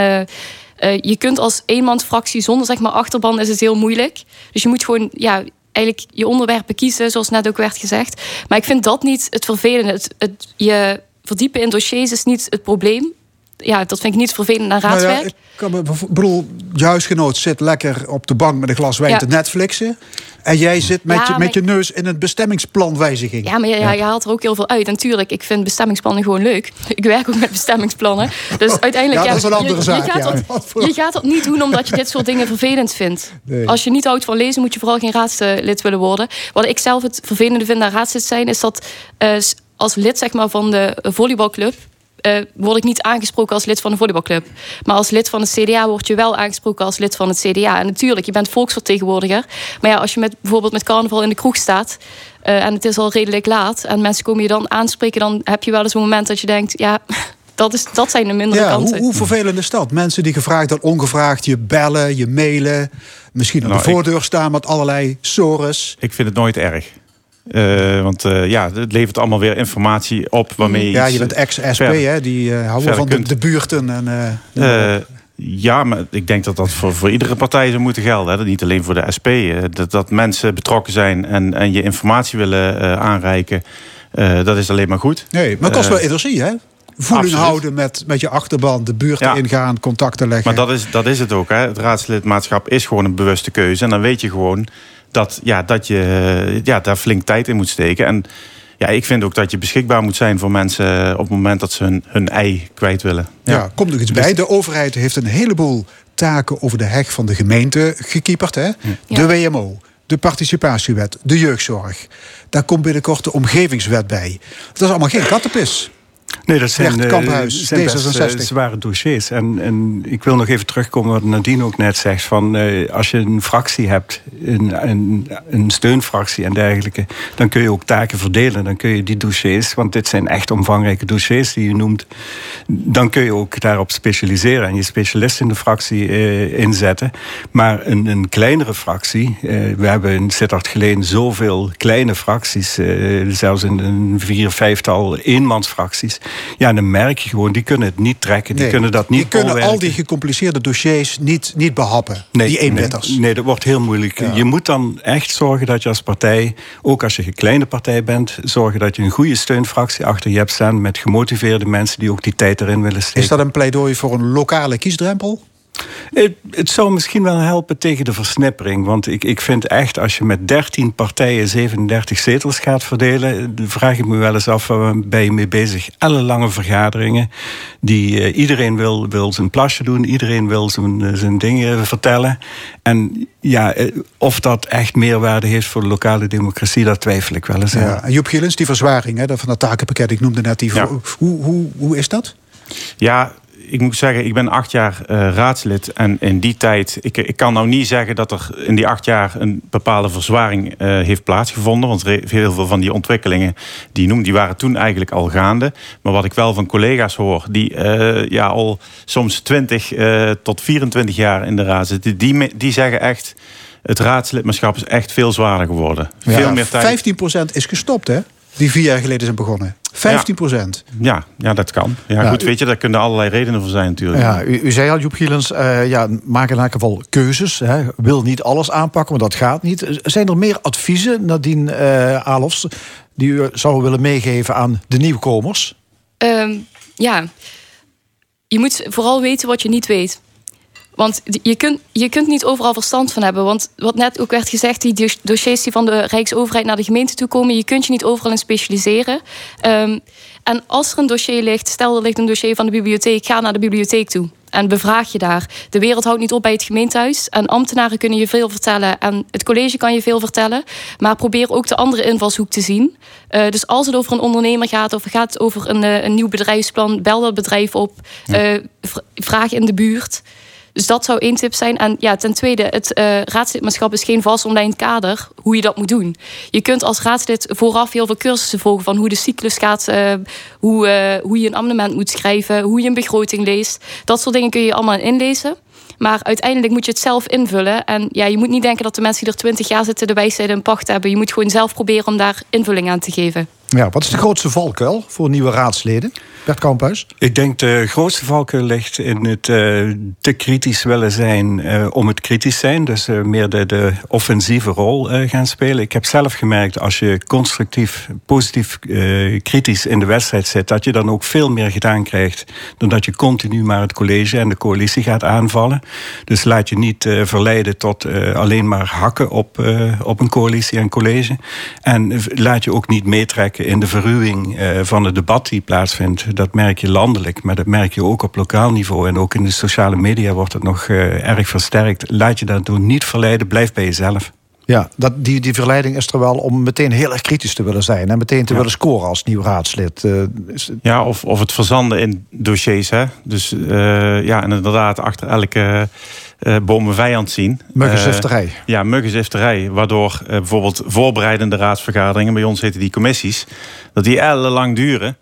uh, je kunt als eenmansfractie zonder zeg maar achterban is het heel moeilijk. Dus je moet gewoon ja, eigenlijk je onderwerpen kiezen, zoals net ook werd gezegd. Maar ik vind dat niet het vervelende. Het, het, je verdiepen in dossiers is niet het probleem. Ja, dat vind ik niet vervelend naar raadswerk. Nou ja, ik kan me, bedoel, je huisgenoot zit lekker op de bank met een glas wijn te Netflixen. En jij zit met, je, met je neus in een bestemmingsplanwijziging. Ja, maar ja, je haalt er ook heel veel uit. En tuurlijk, ik vind bestemmingsplannen gewoon leuk. Ik werk ook met bestemmingsplannen. Dus uiteindelijk... Ja, dat is een andere je, zaak. Je gaat, dat, je gaat dat niet doen omdat je dit soort dingen vervelend vindt. Als je niet houdt van lezen, moet je vooral geen raadslid willen worden. Wat ik zelf het vervelende vind aan raadslid zijn... is dat uh, als lid zeg maar, van de volleybalclub uh, word ik niet aangesproken als lid van de volleybalclub. Maar als lid van het CDA word je wel aangesproken als lid van het CDA. En natuurlijk, je bent volksvertegenwoordiger. Maar ja, als je met, bijvoorbeeld met carnaval in de kroeg staat... Uh, en het is al redelijk laat... en mensen komen je dan aanspreken... dan heb je wel eens een moment dat je denkt... ja, dat, is, dat zijn de mindere ja, kanten. Hoe, hoe vervelend is dat? Mensen die gevraagd en ongevraagd je bellen, je mailen... misschien aan nou, de voordeur staan met allerlei sores. Ik vind het nooit erg. Uh, want uh, ja, het levert allemaal weer informatie op waarmee je. Ja, je bent ex-SP, hè? Die uh, houden van de, de, buurten. En, ja, maar ik denk dat dat voor, voor iedere partij zou moeten gelden. Hè? Niet alleen voor de SP. Dat, dat mensen betrokken zijn en, en je informatie willen aanreiken. dat is alleen maar goed. Nee, maar het kost wel energie, hè? voeling houden met, met je achterban, de buurt ja. ingaan, contacten leggen. Maar dat is, dat is het ook. Hè. Het raadslidmaatschap is gewoon een bewuste keuze. En dan weet je gewoon dat, ja, dat je ja, daar flink tijd in moet steken. En ja, ik vind ook dat je beschikbaar moet zijn voor mensen op het moment dat ze hun, hun ei kwijt willen. Ja, ja komt nog iets bij. De overheid heeft een heleboel taken over de heg van de gemeente gekieperd. Hè? De WMO, de participatiewet, de jeugdzorg. Daar komt binnenkort de omgevingswet bij. Dat is allemaal geen kattenpis. Nee, dat zijn, uh, zijn best, uh, zware dossiers. En, en ik wil nog even terugkomen wat Nadine ook net zegt. Van, uh, als je een fractie hebt, een, een, een, steunfractie en dergelijke... dan kun je ook taken verdelen. Dan kun je die dossiers, want dit zijn echt omvangrijke dossiers die je noemt... dan kun je ook daarop specialiseren en je specialist in de fractie inzetten. Maar een, een kleinere fractie... we hebben in Sittard Geleen zoveel kleine fracties... zelfs in een vier, vijftal eenmansfracties ja, dan merk je gewoon, die kunnen het niet trekken. Die kunnen dat niet Die kunnen al die gecompliceerde dossiers niet, niet behappen. Nee, die eenbitters. Nee, nee, dat wordt heel moeilijk. Je moet dan echt zorgen dat je als partij, ook als je een kleine partij bent, zorgen dat je een goede steunfractie achter je hebt staan met gemotiveerde mensen die ook die tijd erin willen steken. Is dat een pleidooi voor een lokale kiesdrempel? Het, het, zou misschien wel helpen tegen de versnippering. Want ik, ik vind echt, als je met 13 partijen 37 zetels gaat verdelen... vraag ik me wel eens af, waar ben je mee bezig? Ellenlange vergaderingen. Die, uh, iedereen wil, wil zijn plasje doen, iedereen wil zijn, uh, zijn dingen vertellen. En ja, eh, of dat echt meerwaarde heeft voor de lokale democratie... dat twijfel ik wel eens Ja, en Joep Gillens, die verzwaring hè, van dat takenpakket... ik noemde net die... Ja. Hoe, hoe, hoe is dat? Ja, ik moet zeggen, ik ben acht jaar uh, raadslid. En in die tijd, ik, ik kan nou niet zeggen dat er in die acht jaar een bepaalde verzwaring uh, heeft plaatsgevonden. Want heel veel van die ontwikkelingen die noem, die waren toen eigenlijk al gaande. Maar wat ik wel van collega's hoor, die uh, ja, al soms 20 tot 24 jaar in de raad zitten, die, die zeggen echt. Het raadslidmaatschap is echt veel zwaarder geworden. Ja, veel meer tijd. 15% is gestopt, hè? Die vier jaar geleden zijn begonnen. 15 procent. Ja, ja, dat kan. Ja, goed, weet je, daar kunnen allerlei redenen voor zijn natuurlijk. Ja, u, u zei al, Joep Gielens, uh, ja, maak in elk geval keuzes. Hè. Wil niet alles aanpakken, maar dat gaat niet. Zijn er meer adviezen, Nadine uh, Alofs, die u zou willen meegeven aan de nieuwkomers? Um, ja, je moet vooral weten wat je niet weet. Want je kunt, je kunt niet overal verstand van hebben. Want wat net ook werd gezegd, die dossiers die van de Rijksoverheid naar de gemeente toe komen, je kunt je niet overal in specialiseren. Um, en als er een dossier ligt, stel er ligt een dossier van de bibliotheek, ga naar de bibliotheek toe. En bevraag je daar. De wereld houdt niet op bij het gemeentehuis. En ambtenaren kunnen je veel vertellen. En het college kan je veel vertellen. Maar probeer ook de andere invalshoek te zien. Uh, dus als het over een ondernemer gaat of gaat over een, uh, een nieuw bedrijfsplan, bel dat bedrijf op. Uh, vraag in de buurt. Dus dat zou één tip zijn. En ja, ten tweede, het uh, raadslidmaatschap is geen vastomlijnd kader hoe je dat moet doen. Je kunt als raadslid vooraf heel veel cursussen volgen van hoe de cyclus gaat, uh, hoe, uh, hoe je een amendement moet schrijven, hoe je een begroting leest. Dat soort dingen kun je allemaal inlezen. Maar uiteindelijk moet je het zelf invullen. En ja, je moet niet denken dat de mensen die er twintig jaar zitten de wijsheid in pacht hebben. Je moet gewoon zelf proberen om daar invulling aan te geven. Ja, wat is de grootste valkuil voor nieuwe raadsleden? Bert Kamphuis? Ik denk de grootste valkuil ligt in het uh, te kritisch willen zijn uh, om het kritisch zijn. Dus uh, meer de, de offensieve rol gaan spelen. Ik heb zelf gemerkt als je constructief, positief, kritisch in de wedstrijd zit, dat je dan ook veel meer gedaan krijgt dan dat je continu maar het college en de coalitie gaat aanvallen. Dus laat je niet verleiden tot alleen maar hakken op, op een coalitie en college. En laat je ook niet meetrekken in de verruwing van het debat die plaatsvindt dat merk je landelijk, maar dat merk je ook op lokaal niveau. En ook in de sociale media wordt het nog uh, erg versterkt. Laat je daardoor niet verleiden, blijf bij jezelf. Ja, dat, die, die verleiding is er wel om meteen heel erg kritisch te willen zijn. En meteen te willen scoren als nieuw raadslid. Uh, is... Ja, of, of het verzanden in dossiers. Hè? Dus uh, ja, en inderdaad achter elke uh, bomen vijand zien. Muggenzifterij. ja, muggenzifterij. Waardoor bijvoorbeeld voorbereidende raadsvergaderingen... bij ons heten die commissies... dat die ellenlang duren...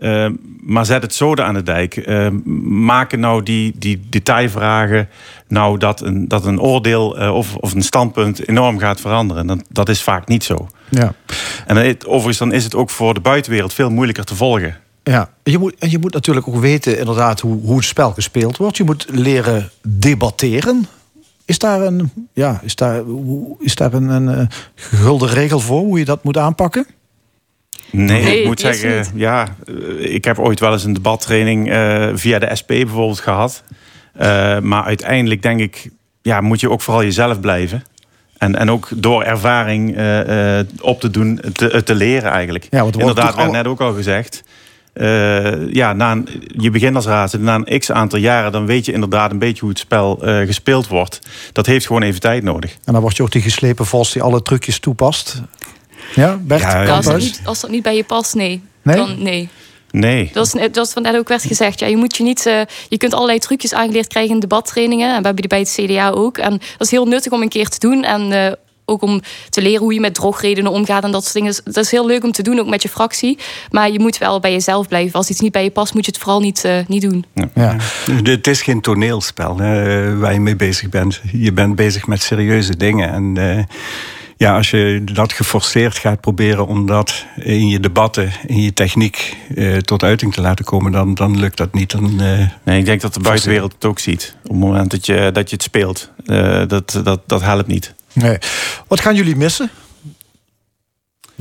Uh, maar zet het zoden aan de dijk. Uh, maken nou die, die detailvragen nou dat een, dat een oordeel uh, of, of een standpunt enorm gaat veranderen. Dat, dat is vaak niet zo. Ja. En dan, overigens dan is het ook voor de buitenwereld veel moeilijker te volgen. Ja, je moet, en je moet natuurlijk ook weten inderdaad hoe, hoe het spel gespeeld wordt. Je moet leren debatteren. Is daar een, ja, is daar, is daar een, een gulden regel voor hoe je dat moet aanpakken? Nee, ik moet zeggen, ja, eh, ik heb ooit wel eens een debattraining uh, via de SP bijvoorbeeld gehad. Uh, maar uiteindelijk denk ik, ja, moet je ook vooral jezelf blijven. En, en ook door ervaring uh, op te doen, te, te leren eigenlijk. Ja, want Inderdaad, werd net ook al gezegd. Ja, na een, je begint als na een x aantal jaren... dan weet je inderdaad een beetje hoe het spel gespeeld wordt. Dat heeft gewoon even tijd nodig. En dan word je ook die geslepen vos die alle trucjes toepast. Ja, Bert? Ja, als, dat niet, als dat niet bij je past, nee. Nee? Dan, nee. Nee. Dat is, dat is van net ook werd gezegd. Ja, je, moet je, niet, uh, je kunt allerlei trucjes aangeleerd krijgen in debattrainingen. En we hebben die bij het CDA ook. En dat is heel nuttig om een keer te doen. En ook om te leren hoe je met drogredenen omgaat en dat soort dingen. Dat is heel leuk om te doen, ook met je fractie. Maar je moet wel bij jezelf blijven. Als iets niet bij je past, moet je het vooral niet, uh, niet doen. Ja. ja. Het is geen toneelspel hè, waar je mee bezig bent. Je bent bezig met serieuze dingen. En ja, als je dat geforceerd gaat proberen om dat in je debatten, in je techniek eh, tot uiting te laten komen, dan, dan lukt dat niet. Dan, uh, nee, ik denk dat de buitenwereld het ook ziet. Op het moment dat je, dat je het speelt, uh, dat, dat, dat helpt niet. Nee. Wat gaan jullie missen?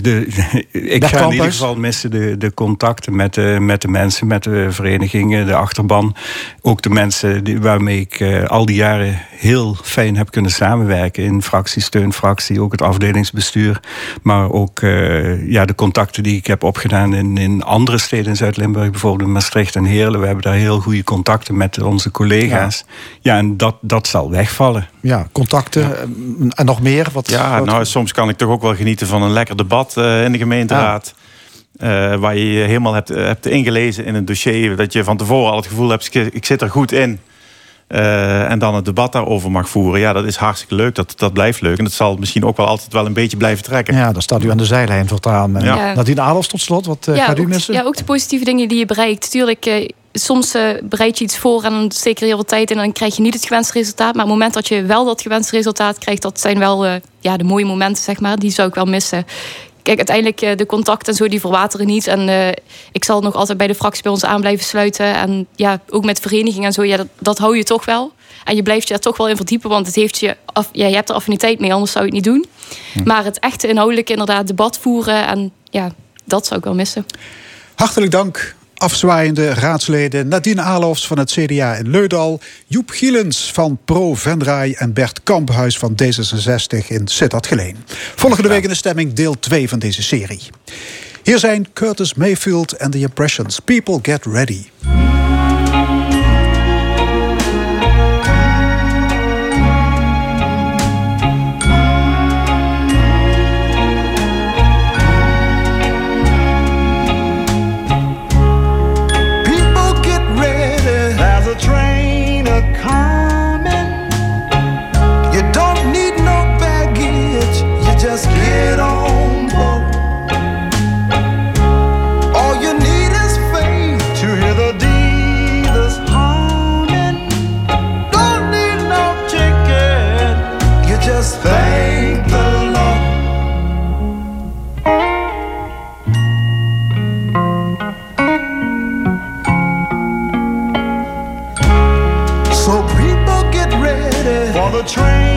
De, ik ga in ieder geval missen de, de contacten met de, met de mensen, met de verenigingen, de achterban. Ook de mensen die, waarmee ik uh, al die jaren heel fijn heb kunnen samenwerken. In fractie, steunfractie, ook het afdelingsbestuur. Maar ook uh, ja, de contacten die ik heb opgedaan in, in andere steden in Zuid-Limburg. Bijvoorbeeld in Maastricht en Heerlen. We hebben daar heel goede contacten met onze collega's. Ja, ja en dat, dat zal wegvallen. Ja, contacten ja. en nog meer? Wat, ja, nou soms kan ik toch ook wel genieten van een lekker debat uh, in de gemeenteraad. Uh, waar je je helemaal hebt, hebt ingelezen in een dossier. Dat je van tevoren al het gevoel hebt, ik zit er goed in. Uh, en dan het debat daarover mag voeren. Ja, dat is hartstikke leuk. Dat, dat blijft leuk. En dat zal misschien ook wel altijd wel een beetje blijven trekken. Ja, dan staat u aan de zijlijn voortaan. Ja. ja. Nadine Adels tot slot, wat uh, ja, gaat u ook, missen? Ja, ook de positieve dingen die je bereikt. Tuurlijk, uh, soms bereid je iets voor en dan steek er heel veel tijd in... en dan krijg je niet het gewenste resultaat. Maar op het moment dat je wel dat gewenste resultaat krijgt... dat zijn wel ja, de mooie momenten, zeg maar. Die zou ik wel missen kijk, uiteindelijk de contacten en zo, die verwateren niet. En uh, ik zal nog altijd bij de fractie bij ons aan blijven sluiten. En ja, ook met verenigingen en zo, ja, dat, dat hou je toch wel. En je blijft je daar toch wel in verdiepen, want het heeft je, af, ja, je hebt er affiniteit mee, anders zou je het niet doen. Hm. Maar het echte inhoudelijke inderdaad debat voeren, en ja, dat zou ik wel missen. Hartelijk dank afzwaaiende raadsleden Nadine Alofs van het CDA in Leudal, Joep Gielens van Pro Venray en Bert Kamphuis van D66 in Sittard Geleen. Volgende week in de stemming deel 2 van deze serie. Hier zijn Curtis Mayfield en The Impressions. People get ready. The train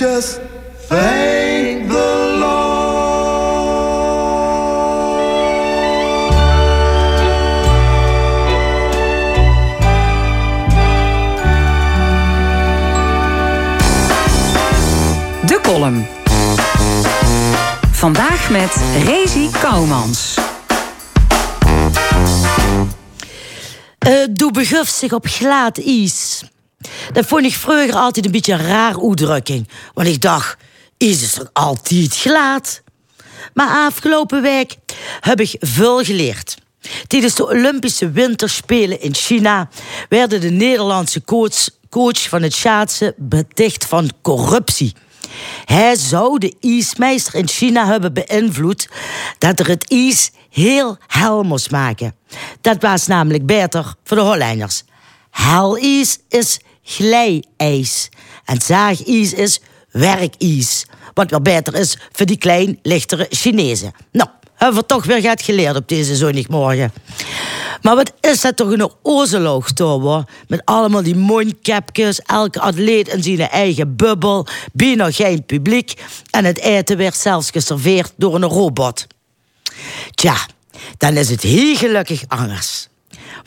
just thank the Lord. De column. Vandaag met Rezi Kouwmans. Eh, doe beguf zich op glad ijs. Dat vond ik vroeger altijd een beetje een raar uitdrukking. Want ik dacht, is het toch altijd glad? Maar afgelopen week heb ik veel geleerd. Tijdens de Olympische Winterspelen in China werden de Nederlandse coach, coach van het schaatsen beticht van corruptie. Hij zou de ijsmeester in China hebben beïnvloed dat er het ijs heel hel moest maken. Dat was namelijk beter voor de Hollanders. Helijs is glijijs en zaagijs is werkijs. Wat wel beter is voor die klein, lichtere Chinezen. Nou, hebben we toch weer gaat geleerd op deze zondagmorgen. Maar wat is dat toch een ozeloog, hoor? Met allemaal die mondkapjes, elke atleet in zijn eigen bubbel, bijna geen publiek. En het eten werd zelfs geserveerd door een robot. Tja, dan is het hier gelukkig anders.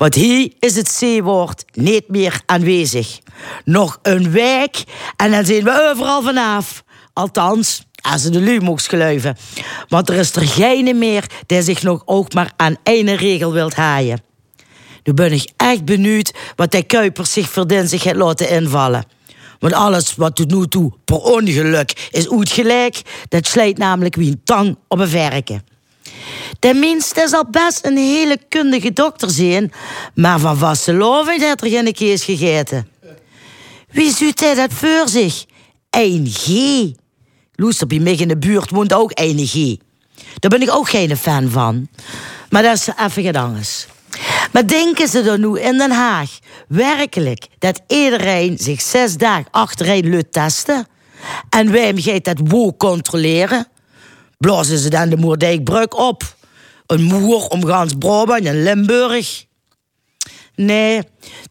Want hier is het C-woord niet meer aanwezig. Nog een week en dan zijn we overal vanaf. Althans, als ze de lu mocht geluiven. Want er is er geen meer die zich nog ook maar aan één regel wilt haaien. Nu ben ik echt benieuwd wat die Kuipers zich verdient zich laten invallen. Want alles wat tot nu toe per ongeluk is uitgelijk, dat slijt namelijk wie een tang op een verken. Tenminste zal best een hele kundige dokter zijn, maar van vasteloving heeft er geen kees gegeten. Wie ziet hij dat voor zich? Een G. Loester bij mij in de buurt woont ook een G. Daar ben ik ook geen fan van. Maar dat is even gedans. Maar denken ze er nu in Den Haag werkelijk dat iedereen zich zes dagen achtereen lukt testen? En wij hem dat wo controleren? Blazen ze dan de Moerdijkbrug op? Een moer om gans Brabant en Limburg? Nee,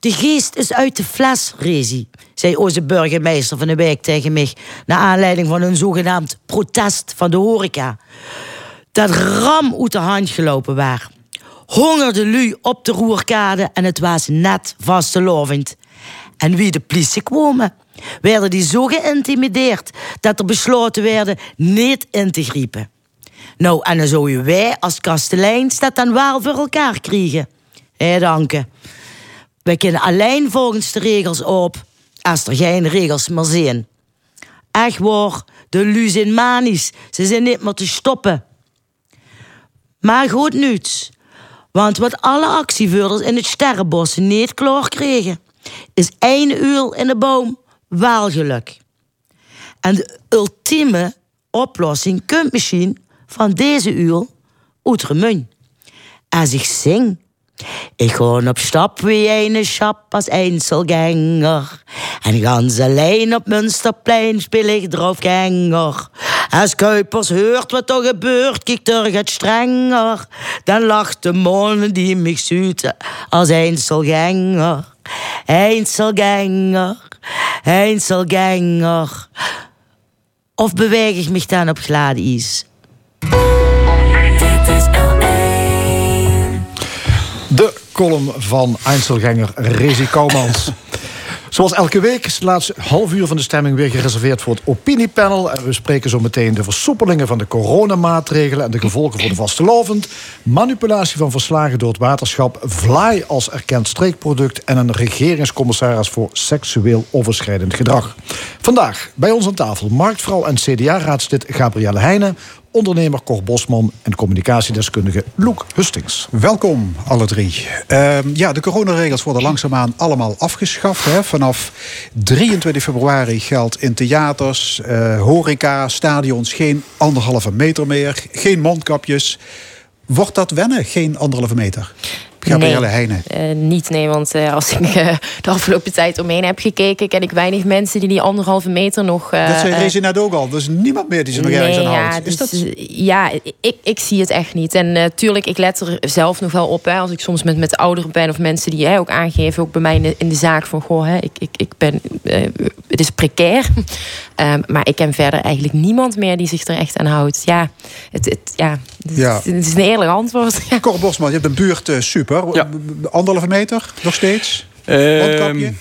de geest is uit de fles, Rezi, zei onze burgemeester van de wijk tegen mij, naar aanleiding van een zogenaamd protest van de horeca. Dat ram uit de hand gelopen waar. Hongerde lui op de roerkade en het was net vastelovend. En wie de politie kwamen, werden die zo geïntimideerd dat er besloten werden niet in te griepen. Nou, en dan zouden wij als kasteleins dat dan wel voor elkaar krijgen. Hé, danke. Wij kunnen alleen volgens de regels op, als er geen regels meer zijn. Echt waar, de lui manisch. Ze zijn niet meer te stoppen. Maar goed nieuws. Want wat alle actievoerders in het Sterrenbos niet klaar kregen, is één uur in de boom wel geluk. En de ultieme oplossing kunt misschien van deze uur uitremun. Als ik zing, Ik gewoon op stap wie een schap als Einzelgänger. En gans alleen op Münsterplein speel ik droofgänger. Als Kuipers hoort wat er gebeurt, kijkt er het strenger. Dan lacht de molen die mich zuten als Einzelgänger. Einzelgänger, Einzelgänger. Of beweeg ik mich dan op glad ijs? De column van Einzelganger Rezi Koumans. Zoals elke week is het laatste half uur van de stemming weer gereserveerd voor het opiniepanel. En we spreken zo meteen de versoepelingen van de coronamaatregelen en de gevolgen voor de vastelovend. Manipulatie van verslagen door het waterschap. Vlaai als erkend streekproduct. En een regeringscommissaris voor seksueel overschrijdend gedrag. Vandaag bij ons aan tafel marktvrouw en CDA-raadslid Gabrielle Heijnen ondernemer Cor Bosman en communicatiedeskundige Loek Hustings. Welkom, alle drie. Uh, ja, de coronaregels worden langzaamaan allemaal afgeschaft. Hè. Vanaf 23 februari geldt in theaters, uh, horeca, stadions geen anderhalve meter meer, geen mondkapjes. Wordt dat wennen, geen anderhalve meter? Gabrielle nee, Heijnen. Uh, niet, nee, want uh, als ik uh, de afgelopen tijd omheen heb gekeken... ken ik weinig mensen die die anderhalve meter nog... dat Rezi net ook al. Er is niemand meer die ze nog nee, ergens aan ja, houdt. Is dus, dat... Ja, ik, ik zie het echt niet. En natuurlijk, ik let er zelf nog wel op. Hè, als ik soms met, met ouderen ben of mensen die hè, ook aangeven... ook bij mij in de, in de zaak van... goh, hè, ik, ik, ik ben, het is precair. um, maar ik ken verder eigenlijk niemand meer die zich er echt aan houdt. Ja, het, het, ja, Ja. het is een eerlijk antwoord. Ja. Cor Bosman, je hebt een buurt eh, super. Anderhalve meter nog steeds? Mondkapje?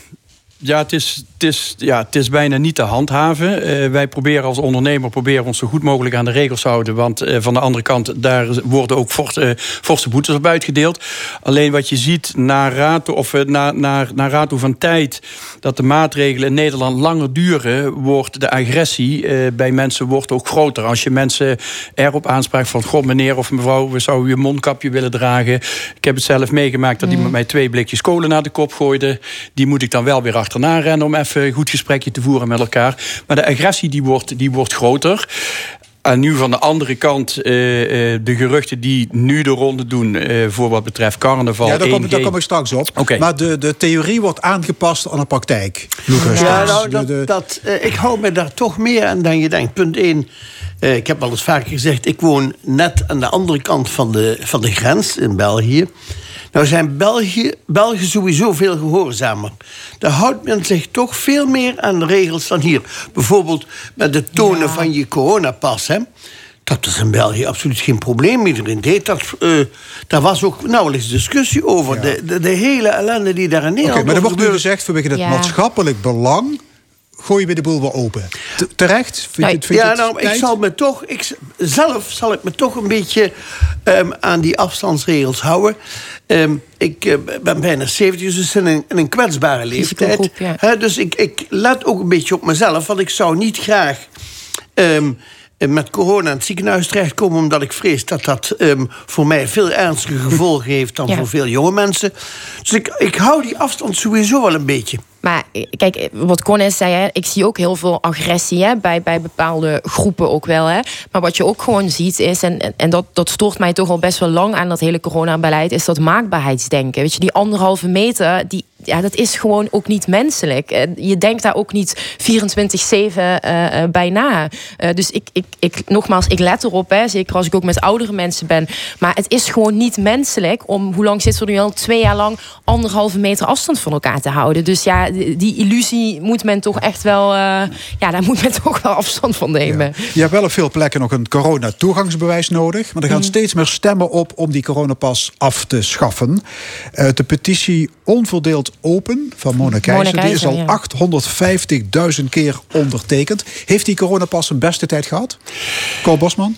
ja, het is, het, is, ja, het is bijna niet te handhaven. Eh, wij proberen als ondernemer proberen ons zo goed mogelijk aan de regels te houden. Want eh, van de andere kant, daar worden ook forse, eh, forse boetes op uitgedeeld. Alleen wat je ziet na rato, of, na, na, na rato van tijd... dat de maatregelen in Nederland langer duren... wordt de agressie bij mensen wordt ook groter. Als je mensen erop aanspraakt van... god meneer of mevrouw, we zouden je mondkapje willen dragen. Ik heb het zelf meegemaakt dat iemand mij twee blikjes kolen naar de kop gooide. Die moet ik dan wel weer achterna rennen om even een goed gesprekje te voeren met elkaar. Maar de agressie die wordt, die wordt groter. En nu van de andere kant eh, eh, de geruchten die nu de ronde doen eh, voor wat betreft carnaval. Ja, daar kom, 1G. daar kom ik straks op. Oké. Maar de, de theorie wordt aangepast aan de praktijk. Lucas, Ja, nou, dat, de- dat, eh, ik hou me daar toch meer aan dan je denkt. Punt 1. ik heb al eens vaker gezegd, ik woon net aan de andere kant van de, van de grens in België. Nou zijn België, Belgen sowieso veel gehoorzamer. Daar houdt men zich toch veel meer aan de regels dan hier. Bijvoorbeeld met het tonen van je coronapas. Hè. Dat is in België absoluut geen probleem. Iedereen deed dat. eh, daar was ook nauwelijks discussie over. De, de, de hele ellende die daar in Oké, Nederland maar er wordt nu gezegd vanwege het Ja. maatschappelijk belang. Gooi je weer de boel weer open. T- terecht? Vind je, het- vind ja, het nou, ik zal me toch, ik, zelf zal ik me toch een beetje ehm, aan die afstandsregels houden. Ehm, ik eh, ben bijna 70, dus in een, in een kwetsbare leeftijd. Ja. Dus ik, ik let ook een beetje op mezelf, want ik zou niet graag. ehm, met corona in het ziekenhuis terechtkomen... omdat ik vrees dat dat ehm, voor mij veel ernstige gevolgen heeft... dan Ja. voor veel jonge mensen. Dus ik, ik hou die afstand sowieso wel een beetje. Maar eh, kijk, wat Connes zei, hè, ik zie ook heel veel agressie hè, bij, bij bepaalde groepen ook wel. Hè. Maar wat je ook gewoon ziet is, en, en- dat, dat stoort mij toch al best wel lang aan dat hele coronabeleid, is dat maakbaarheidsdenken. Weet je, die anderhalve meter, die, ja, dat is gewoon ook niet menselijk. Eh, Je denkt daar ook niet 24-7 eh, eh, bij na. Eh, dus ik, ik, ik, nogmaals, ik let erop, hè, zeker als ik ook met oudere mensen ben. Maar het is gewoon niet menselijk om, hoe lang zitten we nu al? Twee jaar lang anderhalve meter afstand van elkaar te houden. Dus ja, die illusie moet men toch echt wel, eh, ja, daar moet men toch wel afstand van nemen. Je hebt wel op veel plekken nog een corona-toegangsbewijs nodig. Maar er gaan Mhm. steeds meer stemmen op om die coronapas af te schaffen. Eh, de petitie Onverdeeld Open van Mona Keizer... die is al ja. 850.000 keer ondertekend. Heeft die coronapas een beste tijd gehad? Cor Bosman?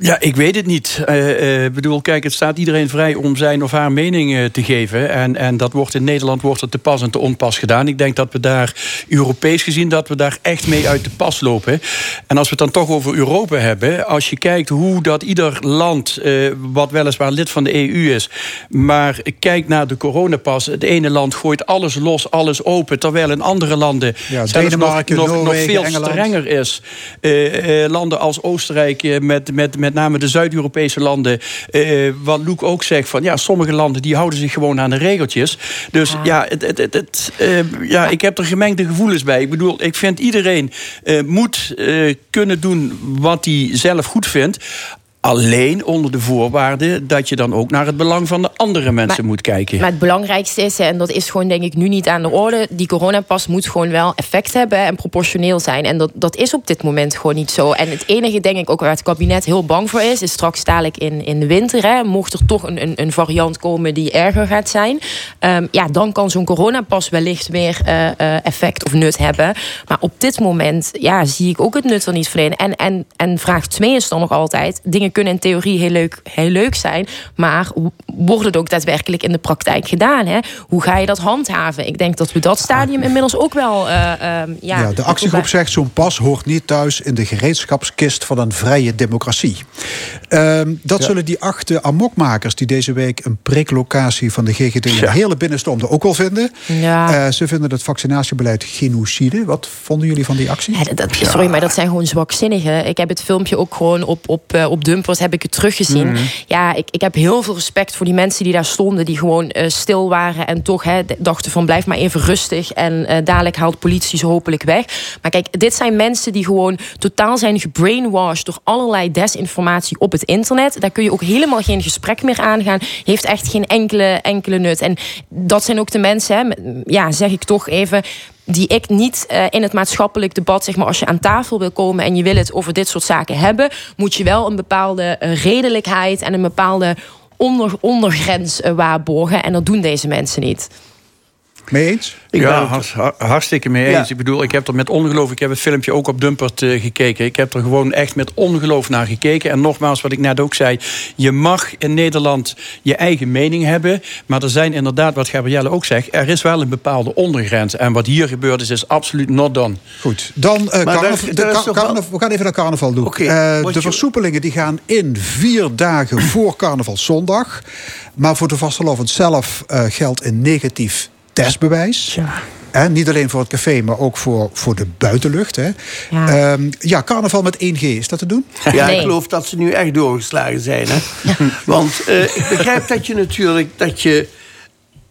Ja, ik weet het niet. Eh, eh, bedoel, kijk, het staat iedereen vrij om zijn of haar mening eh, te geven. En, en dat wordt in Nederland wordt het te pas en te onpas gedaan. Ik denk dat we daar, Europees gezien, dat we daar echt mee uit de pas lopen. En als we het dan toch over Europa hebben, als je kijkt hoe dat ieder land, wat weliswaar lid van de EU is, maar kijkt naar de coronapas. Het ene land gooit alles los, alles open, terwijl in andere landen Ja, zelfs nog, nog, veel Engeland. strenger is. Landen als Oostenrijk met, met, met met name de Zuid-Europese landen. eh, wat Loek ook zegt, van ja, sommige landen die houden zich gewoon aan de regeltjes. Dus ja, het, het, het, het, eh, ja ik heb er gemengde gevoelens bij. Ik bedoel, ik vind iedereen eh, moet kunnen doen wat hij zelf goed vindt. Alleen onder de voorwaarde dat je dan ook naar het belang van de andere mensen moet kijken. Maar het belangrijkste is, en dat is gewoon denk ik nu niet aan de orde... die coronapas moet gewoon wel effect hebben en proportioneel zijn. En dat, dat is op dit moment gewoon niet zo. En het enige denk ik ook waar het kabinet heel bang voor is... is straks dadelijk in, in de winter, hè, mocht er toch een, een, een variant komen die erger gaat zijn... ehm, ja, dan kan zo'n coronapas wellicht weer eh, eh, effect of nut hebben. Maar op dit moment ja, zie ik ook het nut er niet van in. En, en, en vraag 2 is dan nog altijd... dingen kunnen in theorie heel leuk, heel leuk zijn... maar wordt het ook daadwerkelijk in de praktijk gedaan? Hè? Hoe ga je dat handhaven? Ik denk dat we dat stadium inmiddels ook wel... eh, ehm, ja, Ja, de actiegroep zegt zo'n pas hoort niet thuis in de gereedschapskist van een vrije democratie. Ehm, dat zullen die acht amokmakers die deze week een priklocatie van de GGD in de hele binnenstormde ook wel vinden. Ja. Eh, ze vinden het vaccinatiebeleid genocide. Wat vonden jullie van die actie? Ja, dat, sorry, maar dat zijn gewoon zwakzinnigen. Ik heb het filmpje ook gewoon op, op, eh, op Dumpers heb ik het teruggezien. Mhm. Ja, ik, ik heb heel veel respect voor die mensen die daar stonden... die gewoon eh, stil waren en toch hè, dachten van blijf maar even rustig... en eh, dadelijk haalt politie ze hopelijk weg. Maar kijk, dit zijn mensen die gewoon totaal zijn gebrainwashed... door allerlei desinformatie op het internet. Daar kun je ook helemaal geen gesprek meer aangaan. Heeft echt geen enkele, enkele nut. En dat zijn ook de mensen, hè, ja, zeg ik toch even die ik niet eh, in het maatschappelijk debat, zeg maar, als je aan tafel wil komen en je wil het over dit soort zaken hebben, moet je wel een bepaalde eh, redelijkheid en een bepaalde onder, ondergrens eh, waarborgen. En dat doen deze mensen niet. Mee eens? Ik ben ja, hartstikke mee Ja. eens. Ik bedoel, ik heb er met ongeloof... Ik heb het filmpje ook op Dumpert eh, gekeken. Ik heb er gewoon echt met ongeloof naar gekeken. En nogmaals, wat ik net ook zei... je mag in Nederland je eigen mening hebben... maar er zijn inderdaad, wat Gabrielle ook zegt... er is wel een bepaalde ondergrens. En wat hier gebeurd is, is absoluut not done. Goed, dan eh, Maar carnaval- daar- daar carnaval- we gaan even naar carnaval doen. Eh, de versoepelingen die gaan in vier dagen voor carnavalzondag. Maar voor de vastelovend zelf eh, geldt een negatief testbewijs. En niet alleen voor het café, maar ook voor, voor de buitenlucht. Hè. Ja. Ja. ja, carnaval met 1G, is dat te doen? Ja, ik geloof dat ze nu echt doorgeslagen zijn. Hè? Want eh, ik begrijp dat je natuurlijk dat je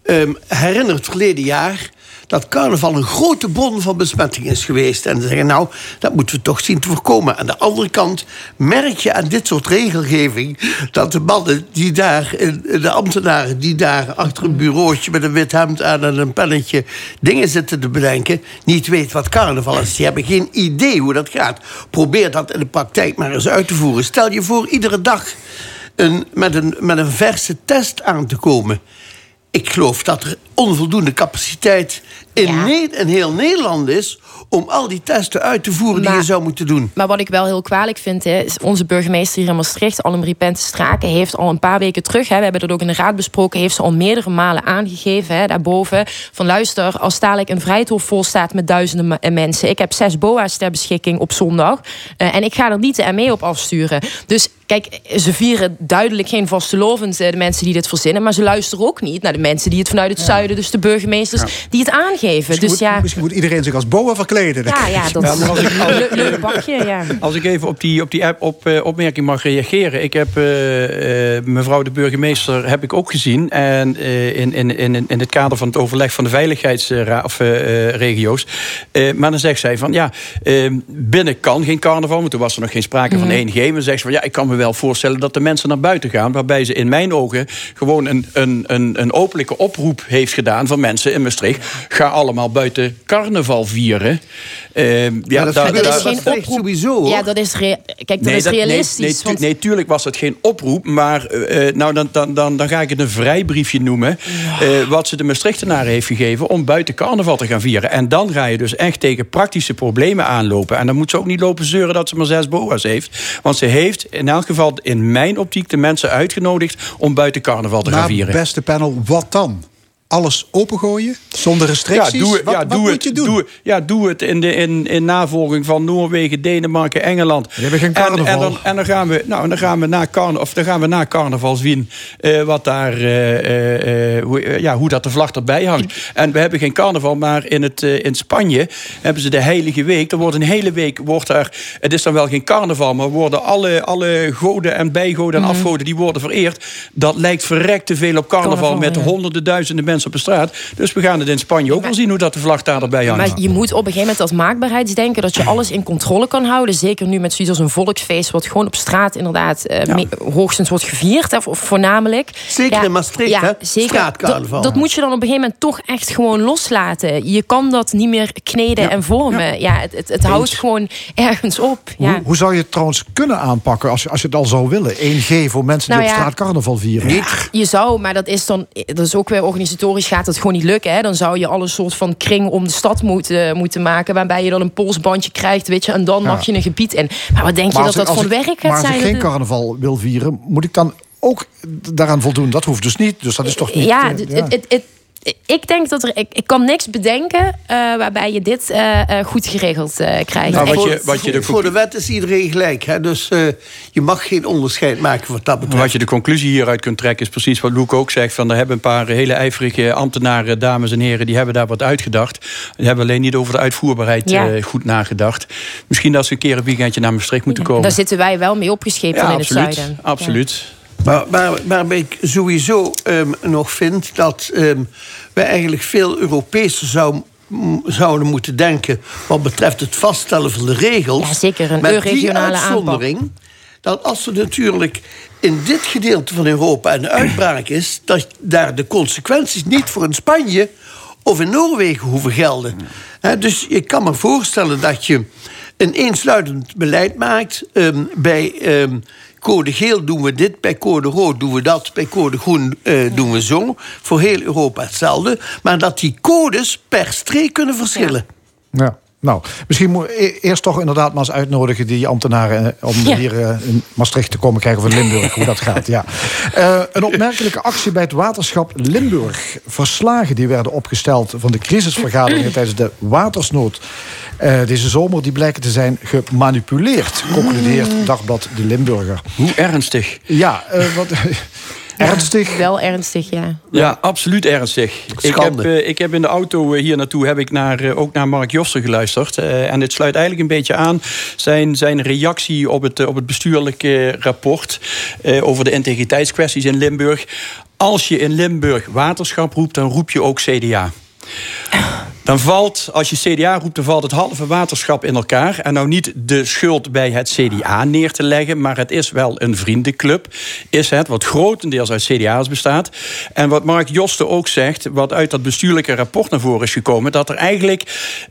ehm, herinnert verleden jaar dat carnaval een grote bron van besmetting is geweest. En ze zeggen, nou, dat moeten we toch zien te voorkomen. Aan de andere kant merk je aan dit soort regelgeving... dat de mannen die daar, eh, de ambtenaren die daar achter een bureautje... met een wit hemd aan en een pennetje dingen zitten te bedenken... niet weten wat carnaval is. Die hebben geen idee hoe dat gaat. Probeer dat in de praktijk maar eens uit te voeren. Stel je voor iedere dag een, met, een, met een verse test aan te komen ik geloof dat er onvoldoende capaciteit in, Ne- in heel Nederland is... om al die testen uit te voeren die je zou moeten doen. Maar wat ik wel heel kwalijk vind, hè, is onze burgemeester hier in Maastricht, Annemarie Pentestraken, heeft al een paar weken terug, hè, we hebben dat ook in de raad besproken, heeft ze al meerdere malen aangegeven, hè, daarboven, van luister, als dadelijk een vrijthof vol staat met duizenden eh, mensen, ik heb zes boa's ter beschikking op zondag, eh, en ik ga er niet de ME op afsturen. Dus kijk, ze vieren duidelijk geen vastelovend, eh, de mensen die dit verzinnen, maar ze luisteren ook niet naar de mensen die het vanuit het zuiden, dus de burgemeesters, die het aangeven. Misschien, Dus moet, ja, misschien moet iedereen zich als boa verkleden. ja, ja, dat als ik- leuk, bakje, ja. Als ik even op die, op die app, op, eh, opmerking mag reageren. Ik heb eh, eh, mevrouw de burgemeester heb ik ook gezien. En eh, in, in, in, in het kader van het overleg van de veiligheidsregio's. Eh, maar dan zegt zij van ja, binnen kan geen carnaval. Want toen was er nog geen sprake van Mhm. 1G. Maar dan zegt ze van ja, ik kan me wel voorstellen dat de mensen naar buiten gaan. Waarbij ze in mijn ogen gewoon een, een, een, een openlijke oproep heeft gedaan van mensen in Maastricht. Ga allemaal buiten carnaval vieren. Eh, ja, dat daar- in Maastricht sowieso. hoor. Ja, dat is, kijk, dat is dat- nee, realistisch. Nee, tu- want- nee, tuurlijk was dat geen oproep. Maar eh, eh, nou, dan, dan, dan, dan ga ik het een vrijbriefje noemen. eh, wat ze de Maastrichtenaren heeft gegeven om buiten carnaval te gaan vieren. En dan ga je dus echt tegen praktische problemen aanlopen. En dan moet ze ook niet lopen zeuren dat ze maar zes boa's heeft. Want ze heeft in elk geval in mijn optiek de mensen uitgenodigd om buiten carnaval te gaan Maar vieren. beste panel, wat dan? Alles opengooien? Zonder restricties? Ja, doe, het- wat ja, wat doe moet het, je doen? Doe, ja, doe het in, de, in, in navolging van Noorwegen, Denemarken, Engeland. Die hebben geen En, carnaval. en, dan, en dan gaan we, nou, dan gaan we na carnaval, of dan gaan we na carnaval zien eh, wat daar, eh, eh, hoe, ja, hoe dat de vlag erbij hangt. En we hebben geen carnaval, maar in, het, in Spanje hebben ze de Heilige Week. Er wordt een hele week, wordt daar, het is dan wel geen carnaval, maar worden alle, alle goden en bijgoden en afgoden die worden vereerd. Dat lijkt verrekt te veel op carnaval, Carnaval, met ja. honderden duizenden mensen op de straat. Dus we gaan het in Spanje ook wel zien hoe dat de vlag daar erbij hangt. Maar je moet op een gegeven moment als maakbaarheidsdenken... dat je alles in controle kan houden. Zeker nu met zoiets als een volksfeest... wat gewoon op straat inderdaad eh, hoogstens wordt gevierd. Vo- voornamelijk. Zeker in Maastricht, hè? Zeker. Straatcarnaval. Dat, dat moet je dan op een gegeven moment toch echt gewoon loslaten. Je kan dat niet meer kneden en vormen. Ja. het, het, het houdt gewoon ergens op. Ja. Hoe, hoe zou je het trouwens kunnen aanpakken als je, als je het al zou willen? 1G voor mensen die Nou op ja. straat carnaval vieren. Je zou, maar dat is dan, dat is ook weer organisatorisch gaat het gewoon niet lukken. Hè? Dan zou je al een soort van kring om de stad moeten, moeten maken, waarbij je dan een polsbandje krijgt, weet je, en dan Ja. mag je een gebied in. Maar wat denk je dat dat voor als ik- werk Maar gaat als ik zijn? geen Dat- carnaval wil vieren, moet ik dan ook daaraan voldoen? Dat hoeft dus niet. Dus dat is toch niet... ja, eh, het- het- het- het- ik denk dat er, ik, ik kan niks bedenken eh, waarbij je dit eh, eh, goed geregeld eh, krijgt. Nou, Echt. wat je, wat je de voor de wet is iedereen gelijk. Hè? Dus eh, je mag geen onderscheid maken wat dat betreft. Wat je de conclusie hieruit kunt trekken is precies wat Loek ook zegt. Van, er hebben een paar hele ijverige ambtenaren, dames en heren... die hebben daar wat uitgedacht. Die hebben alleen niet over de uitvoerbaarheid Ja. eh, goed nagedacht. Misschien dat ze een keer een weekendje naar Maastricht moeten komen. Daar zitten wij wel mee opgescheept dan in absoluut, het zuiden. absoluut. Maar, waarbij ik sowieso ehm, nog vind dat ehm wij eigenlijk veel Europeeser zou, zouden moeten denken wat betreft het vaststellen van de regels. Ja, zeker, een met die regionale uitzondering dat als er natuurlijk in dit gedeelte van Europa een uitbraak is, dat daar de consequenties niet voor in Spanje of in Noorwegen hoeven gelden. Dus je kan me voorstellen dat je een eensluidend beleid maakt. Ehm, bij code geel doen we dit, bij code rood doen we dat, bij code groen eh, doen we zo. Voor heel Europa hetzelfde. Maar dat die codes per streek kunnen verschillen. Ja. Nou, misschien moet e- eerst toch inderdaad maar eens uitnodigen die ambtenaren eh, om Ja. hier eh, in Maastricht te komen kijken of in Limburg hoe dat gaat. Ja. Eh, een opmerkelijke actie bij het waterschap Limburg. Verslagen die werden opgesteld van de crisisvergaderingen tijdens de watersnood eh, deze zomer, die blijken te zijn gemanipuleerd, concludeert Dagblad de Limburger. Hoe ernstig? Ja, eh, wat, ernstig. Wel ernstig, ja. Ja, absoluut ernstig. Ik heb, Schande. eh, ik heb in de auto eh, hier naartoe heb ik naar, eh, ook naar Mark Jossen geluisterd. Eh, en het sluit eigenlijk een beetje aan zijn, zijn reactie op het, op het bestuurlijke rapport eh, over de integriteitskwesties in Limburg. Als je in Limburg waterschap roept, dan roep je ook CDA. Dan valt, als je CDA roept, dan valt het halve waterschap in elkaar. En nou niet de schuld bij het CDA neer te leggen, maar het is wel een vriendenclub. Is het, wat grotendeels uit CDA's bestaat. En wat Mark Josten ook zegt, wat uit dat bestuurlijke rapport naar voren is gekomen, dat er eigenlijk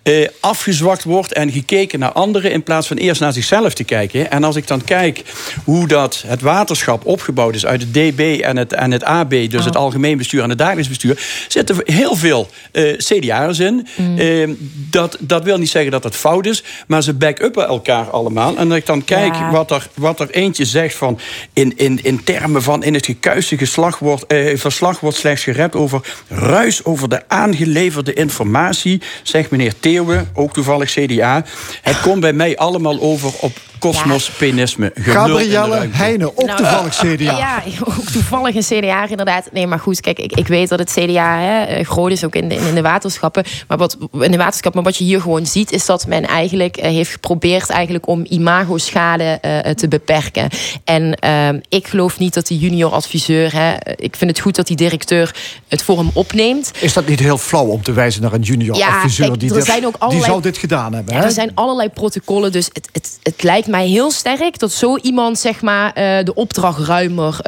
eh, afgezwakt wordt en gekeken naar anderen in plaats van eerst naar zichzelf te kijken. En als ik dan kijk hoe dat het waterschap opgebouwd is uit het DB en het, en het AB, dus het algemeen bestuur en het dagelijks bestuur, zitten heel veel eh CDA'ers in. Eh, dat, dat wil niet zeggen dat het fout is, maar ze back-uppen elkaar allemaal. En als ik dan kijk Ja. wat, er, wat er eentje zegt van in, in, in termen van in het gekuiste geslag wordt, eh, verslag wordt slechts gerept over ruis over de aangeleverde informatie, zegt meneer Theeuwen, ook toevallig CDA. Het komt bij mij allemaal over op kosmos-penisme. Gabrielle. Heijnen, ook Nou, toevallig CDA. Ja, ook toevallig een CDA inderdaad. Nee, maar goed, kijk, ik, ik weet dat het CDA hè, eh, groot is ook in de, in de waterschappen. Maar wat, in de waterschap, maar wat je hier gewoon ziet, is dat men eigenlijk eh, heeft geprobeerd eigenlijk om imago-schade eh, te beperken. En ehm, ik geloof niet dat die junior adviseur, hè, ik vind het goed dat die directeur het voor hem opneemt. Is dat niet heel flauw om te wijzen naar een junior Ja, adviseur kijk, die, er zijn ook die zou dit gedaan hebben? Hè? er zijn allerlei protocollen, dus het, het, het lijkt mij heel sterk dat zo iemand zeg maar, eh, de opdracht ruimer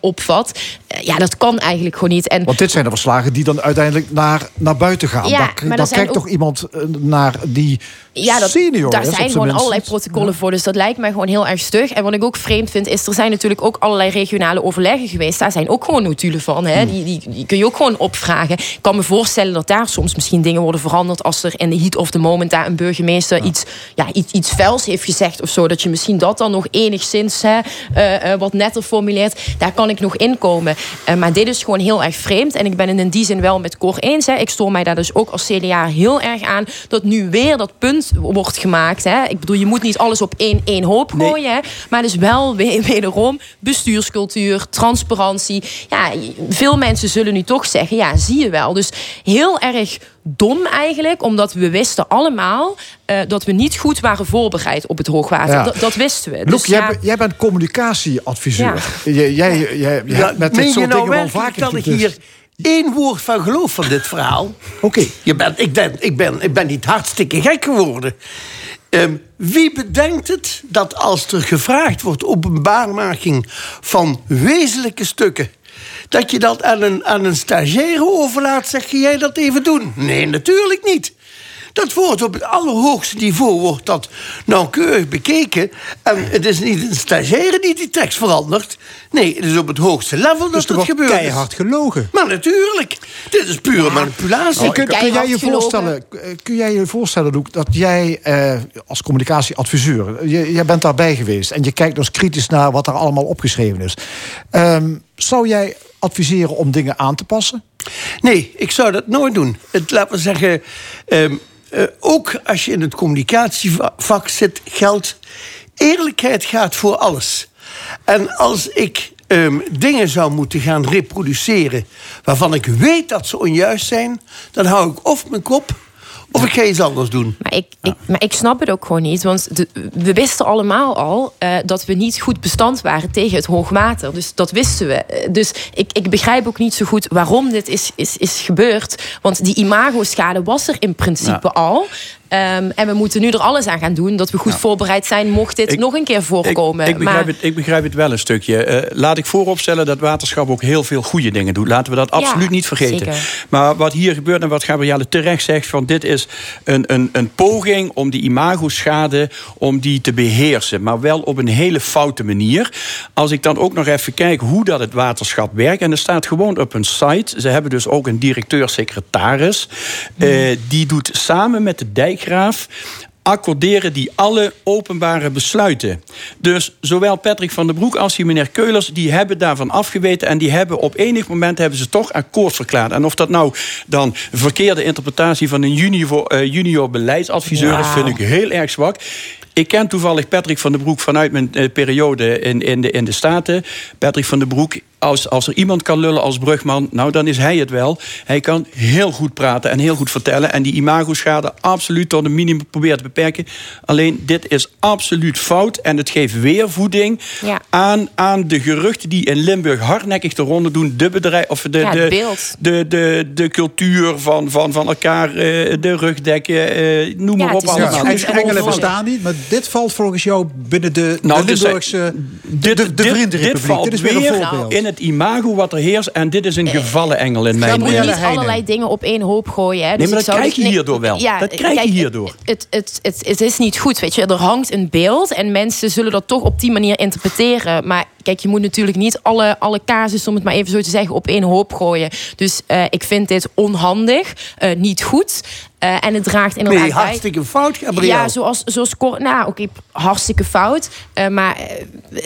opvat. Ja, dat kan eigenlijk gewoon niet. En Want dit zijn de verslagen die dan uiteindelijk naar, naar buiten gaan. Ja, Daar dan kijkt ook- toch iemand eh, naar die Ja, dat, senior daar is, zijn gewoon minst. allerlei protocollen voor. Dus dat lijkt mij gewoon heel erg stug. En wat ik ook vreemd vind, is er zijn natuurlijk ook allerlei regionale overleggen geweest. Daar zijn ook gewoon notulen van. Hè? Hmm. Die, die, die kun je ook gewoon opvragen. Ik kan me voorstellen dat daar soms misschien dingen worden veranderd. als er in de heat of the moment daar een burgemeester iets, ja, iets, iets vuils heeft gezegd of zo. Dat je misschien dat dan nog enigszins hè, eh, eh, wat netter formuleert. Daar kan ik nog inkomen. Eh, maar dit is gewoon heel erg vreemd. En ik ben het in die zin wel met Cor eens. Hè. Ik stoor mij daar dus ook als CDA heel erg aan. dat nu weer dat punt wordt gemaakt. Hè. Ik bedoel, je moet niet alles op één, één hoop gooien. Hè. Maar dus wel weer, wederom bestuurscultuur, transparantie. Ja, veel mensen zullen nu toch zeggen: ja, zie je wel. Dus heel erg dom eigenlijk, omdat we wisten allemaal eh, dat we niet goed waren voorbereid op het hoogwater. Ja. Dat, dat wisten we. Loek, Dus jij, ja, jij bent communicatieadviseur. Ja. Jij, jij, jij, jij met dit soort nou dingen wel vaker dat ik hier één woord van geloof van dit verhaal? Oké. Je bent, ik, ben, ik, ben, ik ben niet hartstikke gek geworden. Ehm, wie bedenkt het dat als er gevraagd wordt openbaarmaking van wezenlijke stukken... dat je dat aan een, aan een stagiaire overlaat, zeg jij dat even doen? Nee, natuurlijk niet. Dat wordt op het allerhoogste niveau wordt dat nauwkeurig bekeken. En het is niet een stagiaire die die tekst verandert. Nee, het is op het hoogste level dat er het wordt gebeurt. keihard gelogen. Maar natuurlijk. Dit is pure manipulatie. Oh, kun, kun jij je voorstellen, eh, kun jij je voorstellen Loek, dat jij eh, als communicatieadviseur, je, jij bent daarbij geweest en je kijkt dus kritisch naar wat er allemaal opgeschreven is. Ehm, zou jij adviseren om dingen aan te passen? Nee, ik zou dat nooit doen. Het, laten we zeggen, ehm, eh, ook als je in het communicatievak zit, geldt... eerlijkheid gaat voor alles. En als ik ehm, dingen zou moeten gaan reproduceren... waarvan ik weet dat ze onjuist zijn... dan hou ik of mijn kop of ik ga iets anders doen. Maar ik, ik, maar ik snap het ook gewoon niet. Want de- we wisten allemaal al eh, dat we niet goed bestand waren tegen het hoogwater. Dus dat wisten we. Eh, Dus ik, ik begrijp ook niet zo goed waarom dit is, is, is gebeurd. Want die imago-schade was er in principe Ja. al. Ehm, en we moeten nu er alles aan gaan doen dat we goed voorbereid zijn, mocht dit Ik- nog een keer voorkomen. Ik, ik, begrijp maar, het, ik begrijp het wel een stukje. Eh, laat ik vooropstellen dat waterschap ook heel veel goede dingen doet. Laten we dat absoluut Ja, niet vergeten. zeker. Maar wat hier gebeurt en wat Gabrielle terecht zegt... van dit is een, een, een poging om die imago-schade om die te beheersen. Maar wel op een hele foute manier. Als ik dan ook nog even kijk hoe dat het waterschap werkt... en er staat gewoon op hun site... ze hebben dus ook een directeur-secretaris... eh, die doet samen met de dijkgraaf accorderen die alle openbare besluiten. Dus zowel Patrick van der Broek als die meneer Keulers... die hebben daarvan afgeweten en die hebben op enig moment... hebben ze toch akkoord verklaard. En of dat nou dan verkeerde interpretatie... van een junior, eh, junior beleidsadviseur is, vind ik heel erg zwak. Ik ken toevallig Patrick van der Broek vanuit mijn eh, periode in, in, de, in de Staten. Patrick van der Broek, als, als er iemand kan lullen als brugman, nou dan is hij het wel. Hij kan heel goed praten en heel goed vertellen. En die imago-schade absoluut tot een minimum proberen te beperken. Alleen dit is absoluut fout. En het geeft weer voeding Ja. aan, aan de geruchten die in Limburg hardnekkig de ronde doen. De bedrijf, of de, Ja, de, beeld. de, de, de cultuur van, van, van elkaar, eh, de rugdekken, eh, noem Ja, maar op. allemaal. en Engelen bestaan niet, maar dit valt volgens jou binnen de, Nou, de dus, Limburgse... dit, de, de dit- Vriendenrepubliek. Dit valt Dit is weer een voorbeeld. in het imago wat er heerst. En dit is een gevallen engel in mijn je moet niet allerlei dingen op één hoop gooien. Hè. Nee, Dus maar ik dat krijg je nee, hierdoor wel. Dat krijg je hierdoor. Het, het, het, het is niet goed, weet je. Er hangt een beeld en mensen zullen dat toch op die manier interpreteren. Maar kijk, je moet natuurlijk niet alle, alle casussen, om het maar even zo te zeggen, op één hoop gooien. Dus eh, ik vind dit onhandig, eh, niet goed. Eh, en het draagt inderdaad Nee, bij. hartstikke fout, Gabriel. Ja, zoals, zoals Cor, nou, oké, hartstikke fout. Maar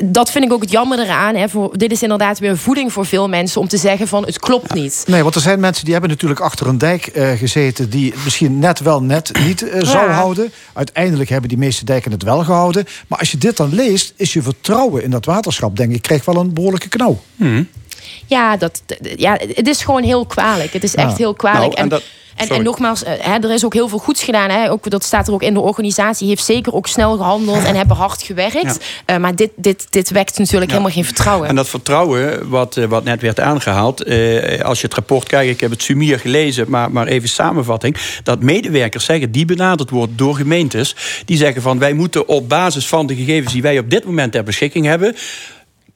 dat vind ik ook het jammer eraan. Hè, voor, dit is inderdaad weer voeding voor veel mensen om te zeggen van het klopt niet. Nee, want er zijn mensen die hebben natuurlijk achter een dijk eh, gezeten... die het misschien net wel net niet zou Ja. houden. Uiteindelijk hebben die meeste dijken het wel gehouden. Maar als je dit dan leest, is je vertrouwen in dat waterschap... denk ik, krijgt wel een behoorlijke knauw. Ja, dat, ja, het is gewoon heel kwalijk. Het is echt Ja. heel kwalijk. Nou, en dat- en, nogmaals, eh, hè, er is ook heel veel goeds gedaan. Hè. Ook, dat staat er ook in de organisatie. Heeft zeker ook snel gehandeld en hebben hard gewerkt. Eh, maar dit, dit, dit wekt natuurlijk helemaal geen vertrouwen. En dat vertrouwen, wat, eh, wat net werd aangehaald... eh, als je het rapport kijkt, ik heb het sumier gelezen... Maar, maar even samenvatting, dat medewerkers zeggen... die benaderd worden door gemeentes... die zeggen van wij moeten op basis van de gegevens... die wij op dit moment ter beschikking hebben...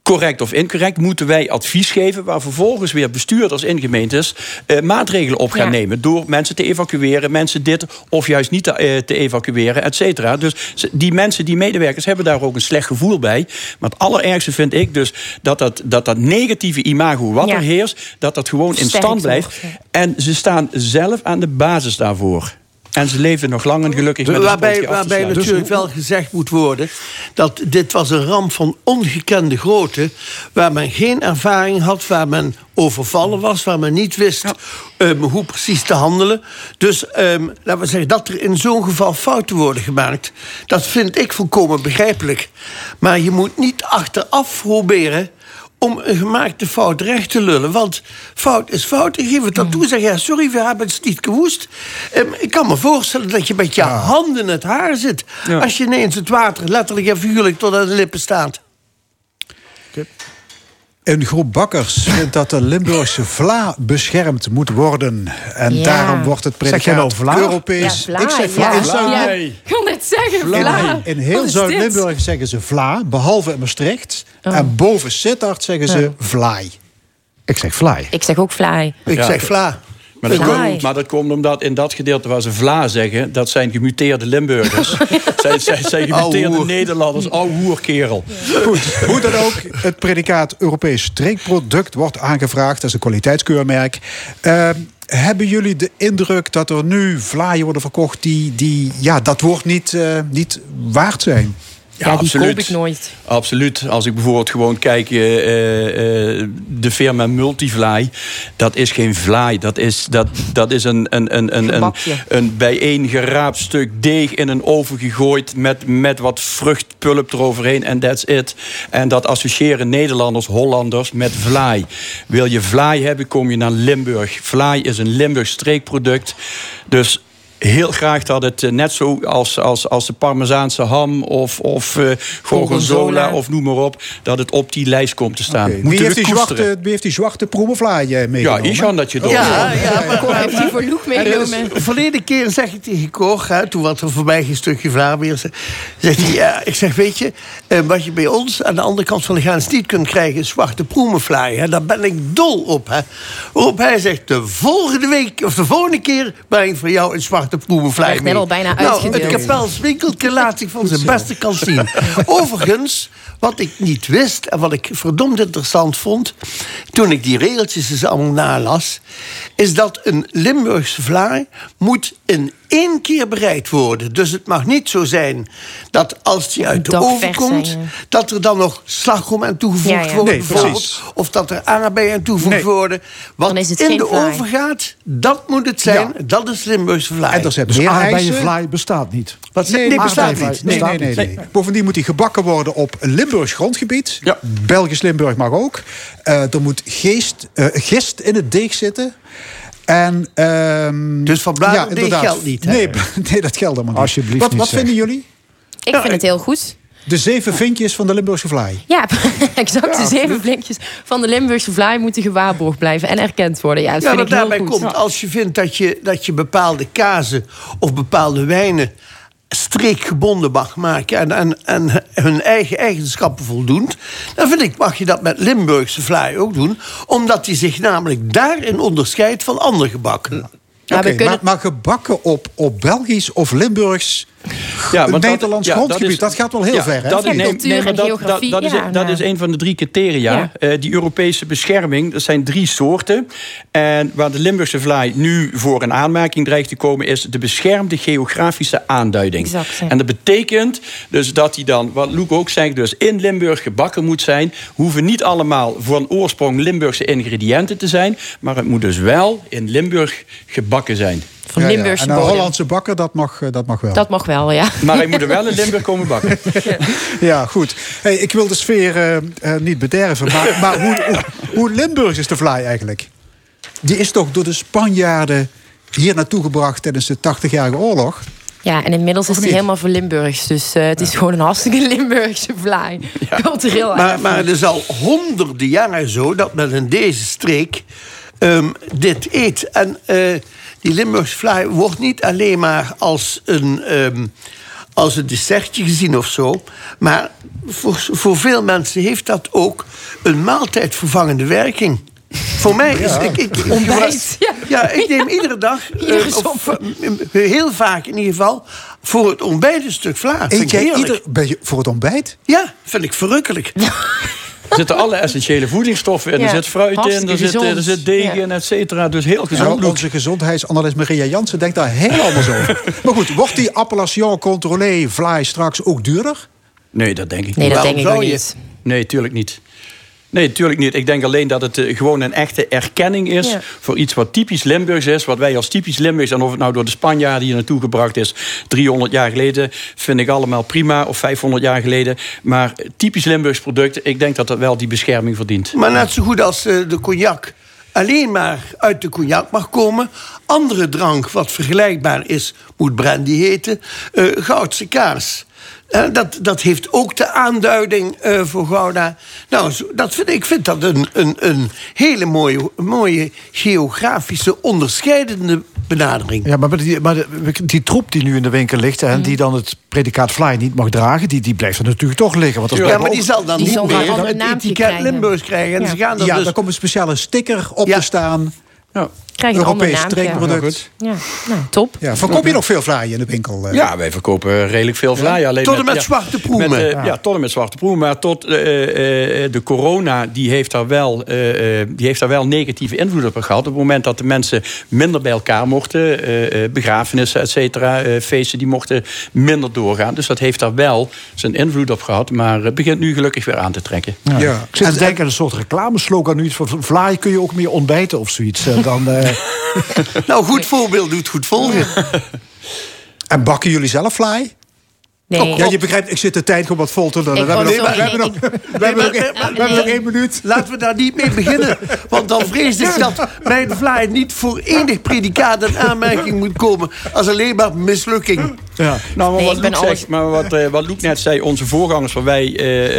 correct of incorrect, moeten wij advies geven waar vervolgens weer bestuurders in gemeentes eh, maatregelen op gaan Ja. nemen. Door mensen te evacueren, mensen dit of juist niet te, eh, te evacueren, et cetera. Dus die mensen, die medewerkers, hebben daar ook een slecht gevoel bij. Maar het allerergste vind ik dus dat dat, dat, dat negatieve imago wat Ja. er heerst, dat dat gewoon in stand blijft. En ze staan zelf aan de basis daarvoor. En ze leefden nog lang en gelukkig met waarbij natuurlijk wel gezegd moet worden dat dit was een ramp van ongekende grootte, waar men geen ervaring had, waar men overvallen was, waar men niet wist ehm, hoe precies te handelen. Dus ehm, laten we zeggen dat er in zo'n geval fouten worden gemaakt, dat vind ik volkomen begrijpelijk. Maar je moet niet achteraf proberen om een gemaakte fout recht te lullen. Want fout is fout. Ik geef het dan toe. Zeg ja, sorry, we hebben het niet gewoest. Ehm, ik kan me voorstellen dat je met je handen in het haar zit. Als je ineens het water letterlijk en figuurlijk tot aan de lippen staat. Een groep bakkers vindt dat de Limburgse vla beschermd moet worden. En Ja. daarom wordt het Zeg jij predicaat nou vla? Europees... Ja, vla, ik zeg vla. ja. In Ja. Ik kan net zeggen, vla. In Wat heel Zuid-Limburg zeggen ze vla, behalve in Maastricht. Oh. En boven Sittard zeggen ze Ja. vlaai. Ik zeg fly. Ik zeg ook fly. Ik Ja. zeg vla. Maar dat, Vlaai. komt, maar dat komt omdat in dat gedeelte waar ze vla zeggen... dat zijn gemuteerde Limburgers. zijn, zijn, zijn gemuteerde Ouwe. Nederlanders. Ouwe hoerkerel. Goed, hoe dan ook, het predicaat Europees streekproduct wordt aangevraagd. Dat is een kwaliteitskeurmerk. Eh, hebben jullie de indruk dat er nu vlaaien worden verkocht... die, die ja, dat woord niet, eh, niet waard zijn? Ja, die koop ik nooit. Absoluut. Als ik bijvoorbeeld gewoon kijk, eh, eh, de firma Multivlaai, dat is geen vlaai. Dat is, dat, dat is een, een, een, een, een, een bijeengeraapt stuk deeg in een oven gegooid met, met wat vruchtpulp eroverheen en that's it. En dat associëren Nederlanders, Hollanders met vlaai. Wil je vlaai hebben, kom je naar Limburg. Vlaai is een Limburg streekproduct. Dus heel graag dat het eh, net zo als, als, als de Parmezaanse ham of, of eh gorgonzola of noem maar op, dat het op die lijst komt te staan. Moeten Wie, heeft die zwarte, wie heeft die zwarte proemenvlaai eh, Ja, meegenomen? Ishan dat je door. Ja, ja, maar Cor heeft die voor Loeg meegenomen. De verleden keer zeg ik tegen Cor, hè, toen wat er voorbij ging, een stukje Vlaanderen, zegt hij, ja, ik zeg, weet je, eh, wat je bij ons aan de andere kant van de grens niet kunt krijgen, is zwarte proemenvlaai. Hè. Daar ben ik dol op. Hè. Waarop hij zegt, de volgende week, of de volgende keer, breng ik voor jou een zwarte Werd net mee. al bijna nou, uitgedeeld. het Kapels winkeltje laat zich van zijn beste kant zien. Overigens, wat ik niet wist en wat ik verdomd interessant vond... toen ik die regeltjes eens allemaal nalas... is dat een Limburgse vlaai moet in één keer bereid worden. Dus het mag niet zo zijn dat als die uit de oven komt... zijn, ja. dat er dan nog slagroom aan toegevoegd Ja, ja. wordt. Nee, bijvoorbeeld. Of dat er aardbeien aan toegevoegd Nee. worden. Wat Dan is het in de vlaai. oven gaat, dat moet het zijn. Ja. Dat is Limburgse vlaai. En er zijn Dus meer eisen. aardbeienvlaai bestaat niet. Wat Nee, nee, bestaat niet. Nee, Nee, nee, nee, nee. Bovendien moet die gebakken worden op Limburgs grondgebied. Ja. Belgisch Limburg mag ook. Eh, er moet geest, eh, gist in het deeg zitten. En, ehm, Dus van Bladeren deeg inderdaad. geldt niet, hè? Nee, nee, dat geldt helemaal niet. Alsjeblieft Wat, niet wat vinden jullie? Ik vind het heel goed. De zeven vinkjes van de Limburgse vlaai. Ja, exact. de zeven blinkjes van de Limburgse vlaai moeten gewaarborgd blijven en erkend worden. Ja, dat Ja, vind wat ik heel daarbij goed. komt, als je vindt dat je, dat je bepaalde kazen of bepaalde wijnen streekgebonden mag maken en, en, en hun eigen eigenschappen voldoend, dan vind ik mag je dat met Limburgse vlaai ook doen, omdat die zich namelijk daarin onderscheidt van andere gebakken. Ja, kunnen... maar, maar gebakken op, op Belgisch of Limburgs Ja, want dat- Nederlands ja, dat grondgebied, is- dat, gaat wel heel Ja, ver. Hè? Dat, Ja, nee, cultuur nee, maar en dat, dat, dat, is, dat nou. is een van de drie criteria. Ja. Eh, die Europese bescherming, dat zijn drie soorten. En waar de Limburgse vlaai nu voor een aanmerking dreigt te komen... is de beschermde geografische aanduiding. Exact. En dat betekent dus dat die dan, wat Loek ook zegt... dus in Limburg gebakken moet zijn. Hoeven niet allemaal van oorsprong Limburgse ingrediënten te zijn... maar het moet dus wel in Limburg gebakken zijn. Van Ja, ja. Limburgse En een bodem. Hollandse bakker, dat mag, eh, dat mag wel. Dat mag wel, ja. Maar hij moet er wel in Limburg komen bakken. Ja, goed. Hey, ik wil de sfeer eh, eh, niet bederven, maar, maar hoe, hoe, hoe Limburgs is de vlaai eigenlijk? Die is toch door de Spanjaarden hier naartoe gebracht tijdens de 80-jarige oorlog? Ja, en inmiddels is het niet? helemaal voor Limburgs. Dus eh, het is gewoon een hartstikke Limburgse vlaai. Cultureel Maar, maar het is al honderden jaren zo dat men in deze streek ehm, dit eet. En eh, die Limburgse vlaai wordt niet alleen maar als een, ehm, als een dessertje gezien of zo. Maar voor, voor veel mensen heeft dat ook een maaltijdvervangende werking. Voor mij is Ja. ik, ik, ik- Ontbijt, ja. ja, ik neem iedere dag, eh, of, heel vaak in ieder geval, voor het ontbijt een stuk vla. Eet jij ieder, ben je voor het ontbijt? Ja, vind ik verrukkelijk. Er zitten alle essentiële voedingsstoffen in. Ja, Er zit fruit in, er zit, er zit deeg in, et cetera. Dus heel gezond. Onze gezondheidsanalist Maria Jansen denkt daar heel anders over. Maar goed, wordt die appellation contrôlée vlaai straks ook duurder? Nee, dat denk ik Nee, niet. dat denk ik ook niet. Nee, tuurlijk niet. Nee, tuurlijk niet. Ik denk alleen dat het eh, gewoon een echte erkenning is Ja. voor iets wat typisch Limburgs is. Wat wij als typisch Limburgs, en of het nou door de Spanjaarden hier naartoe gebracht is, 300 jaar geleden, vind ik allemaal prima. Of 500 jaar geleden. Maar typisch Limburgs product, ik denk dat dat wel die bescherming verdient. Maar net zo goed als eh, de cognac alleen maar uit de cognac mag komen. Andere drank wat vergelijkbaar is, moet brandy heten. eh, Goudse kaars. Eh, dat, dat heeft ook de aanduiding eh, voor Gouda. Nou, dat vind, ik vind dat een, een, een hele mooie, mooie geografische onderscheidende benadering. Ja, maar die, maar die troep die nu in de winkel ligt... en die dan het predicaat fly niet mag dragen... die, die blijft er natuurlijk toch liggen. Want Ja, maar die zal dan Die niet meer het etiket krijgen. Limburgs krijgen. En Ja. ze gaan dan Ja, dus... daar komt een speciale sticker op te staan. Ja. Krijg je Europees streekproduct. Ja, nou, top. Ja, verkoop je nog veel vlaai in de winkel? eh? Ja, wij verkopen redelijk veel vlaai. Alleen Tot en met ja, zwarte proemen. met, eh, Ja. ja. tot en met zwarte proemen. Maar tot eh, eh, de corona, die heeft, daar wel, eh, eh, die heeft daar wel negatieve invloed op gehad. Op het moment dat de mensen minder bij elkaar mochten. eh, eh, begrafenissen, et cetera. eh, feesten, die mochten minder doorgaan. Dus dat heeft daar wel zijn invloed op gehad. Maar het begint nu gelukkig weer aan te trekken. Ja. Ja. Ik zit te denken aan een soort reclameslogan nu. Iets van vlaai kun je ook meer ontbijten of zoiets. Dan, Nou, goed voorbeeld doet goed volgen. En bakken jullie zelf vlaai? Nee. Ja, je begrijpt, ik zit de tijd gewoon wat vol te lullen. We hebben nog- we hebben nog- we hebben nog één- we hebben nog één minuut. Laten we daar niet mee beginnen. Want dan vrees ik dat mijn vlaai niet voor enig predicaat in aanmerking moet komen. Als alleen maar mislukking. ja. Nou, maar Nee, wat, ik ben Loek alles- zegt, maar wat, eh, wat Loek net zei, onze voorgangers waar wij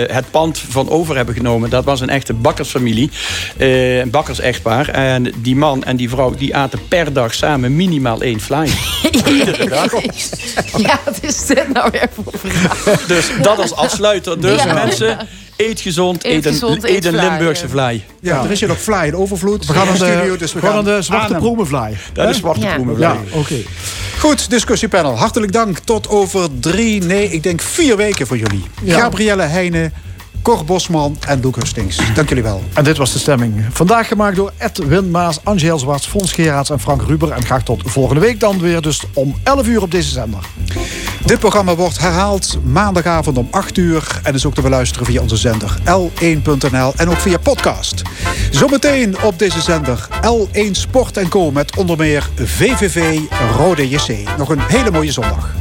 eh, het pand van over hebben genomen, dat was een echte bakkersfamilie, eh, een bakkersechtpaar. En die man en die vrouw die aten per dag samen minimaal één fly. Ja, wat is dit nou weer? Dus dat als afsluiter. Dus Ja. mensen, eet gezond, Eet eet, een, gezond, eet eet een fly, Limburgse ja. fly. Ja, er is hier nog vlaai in overvloed. We gaan in aan de studio, dus we gaan de zwarte proemenvlaai. Dat is zwarte Ja. proemen. Ja, oké. Goed, discussiepanel. Hartelijk dank. Tot over drie, nee, ik denk vier weken voor jullie. Ja. Gabrielle Heijnen, Cor Bosman en Doek Hustings. Dank jullie wel. En dit was de stemming. Vandaag gemaakt door Edwin Maas, Angel Zwarts, Fons Geraerts en Frank Ruber. En graag tot volgende week dan weer, dus om 11 uur op deze zender. Dit programma wordt herhaald maandagavond om 8 uur. En is ook te beluisteren via onze zender L1.nl en ook via podcast. Zometeen op deze zender L1 Sport Co. Met onder meer VVV Rode JC. Nog een hele mooie zondag.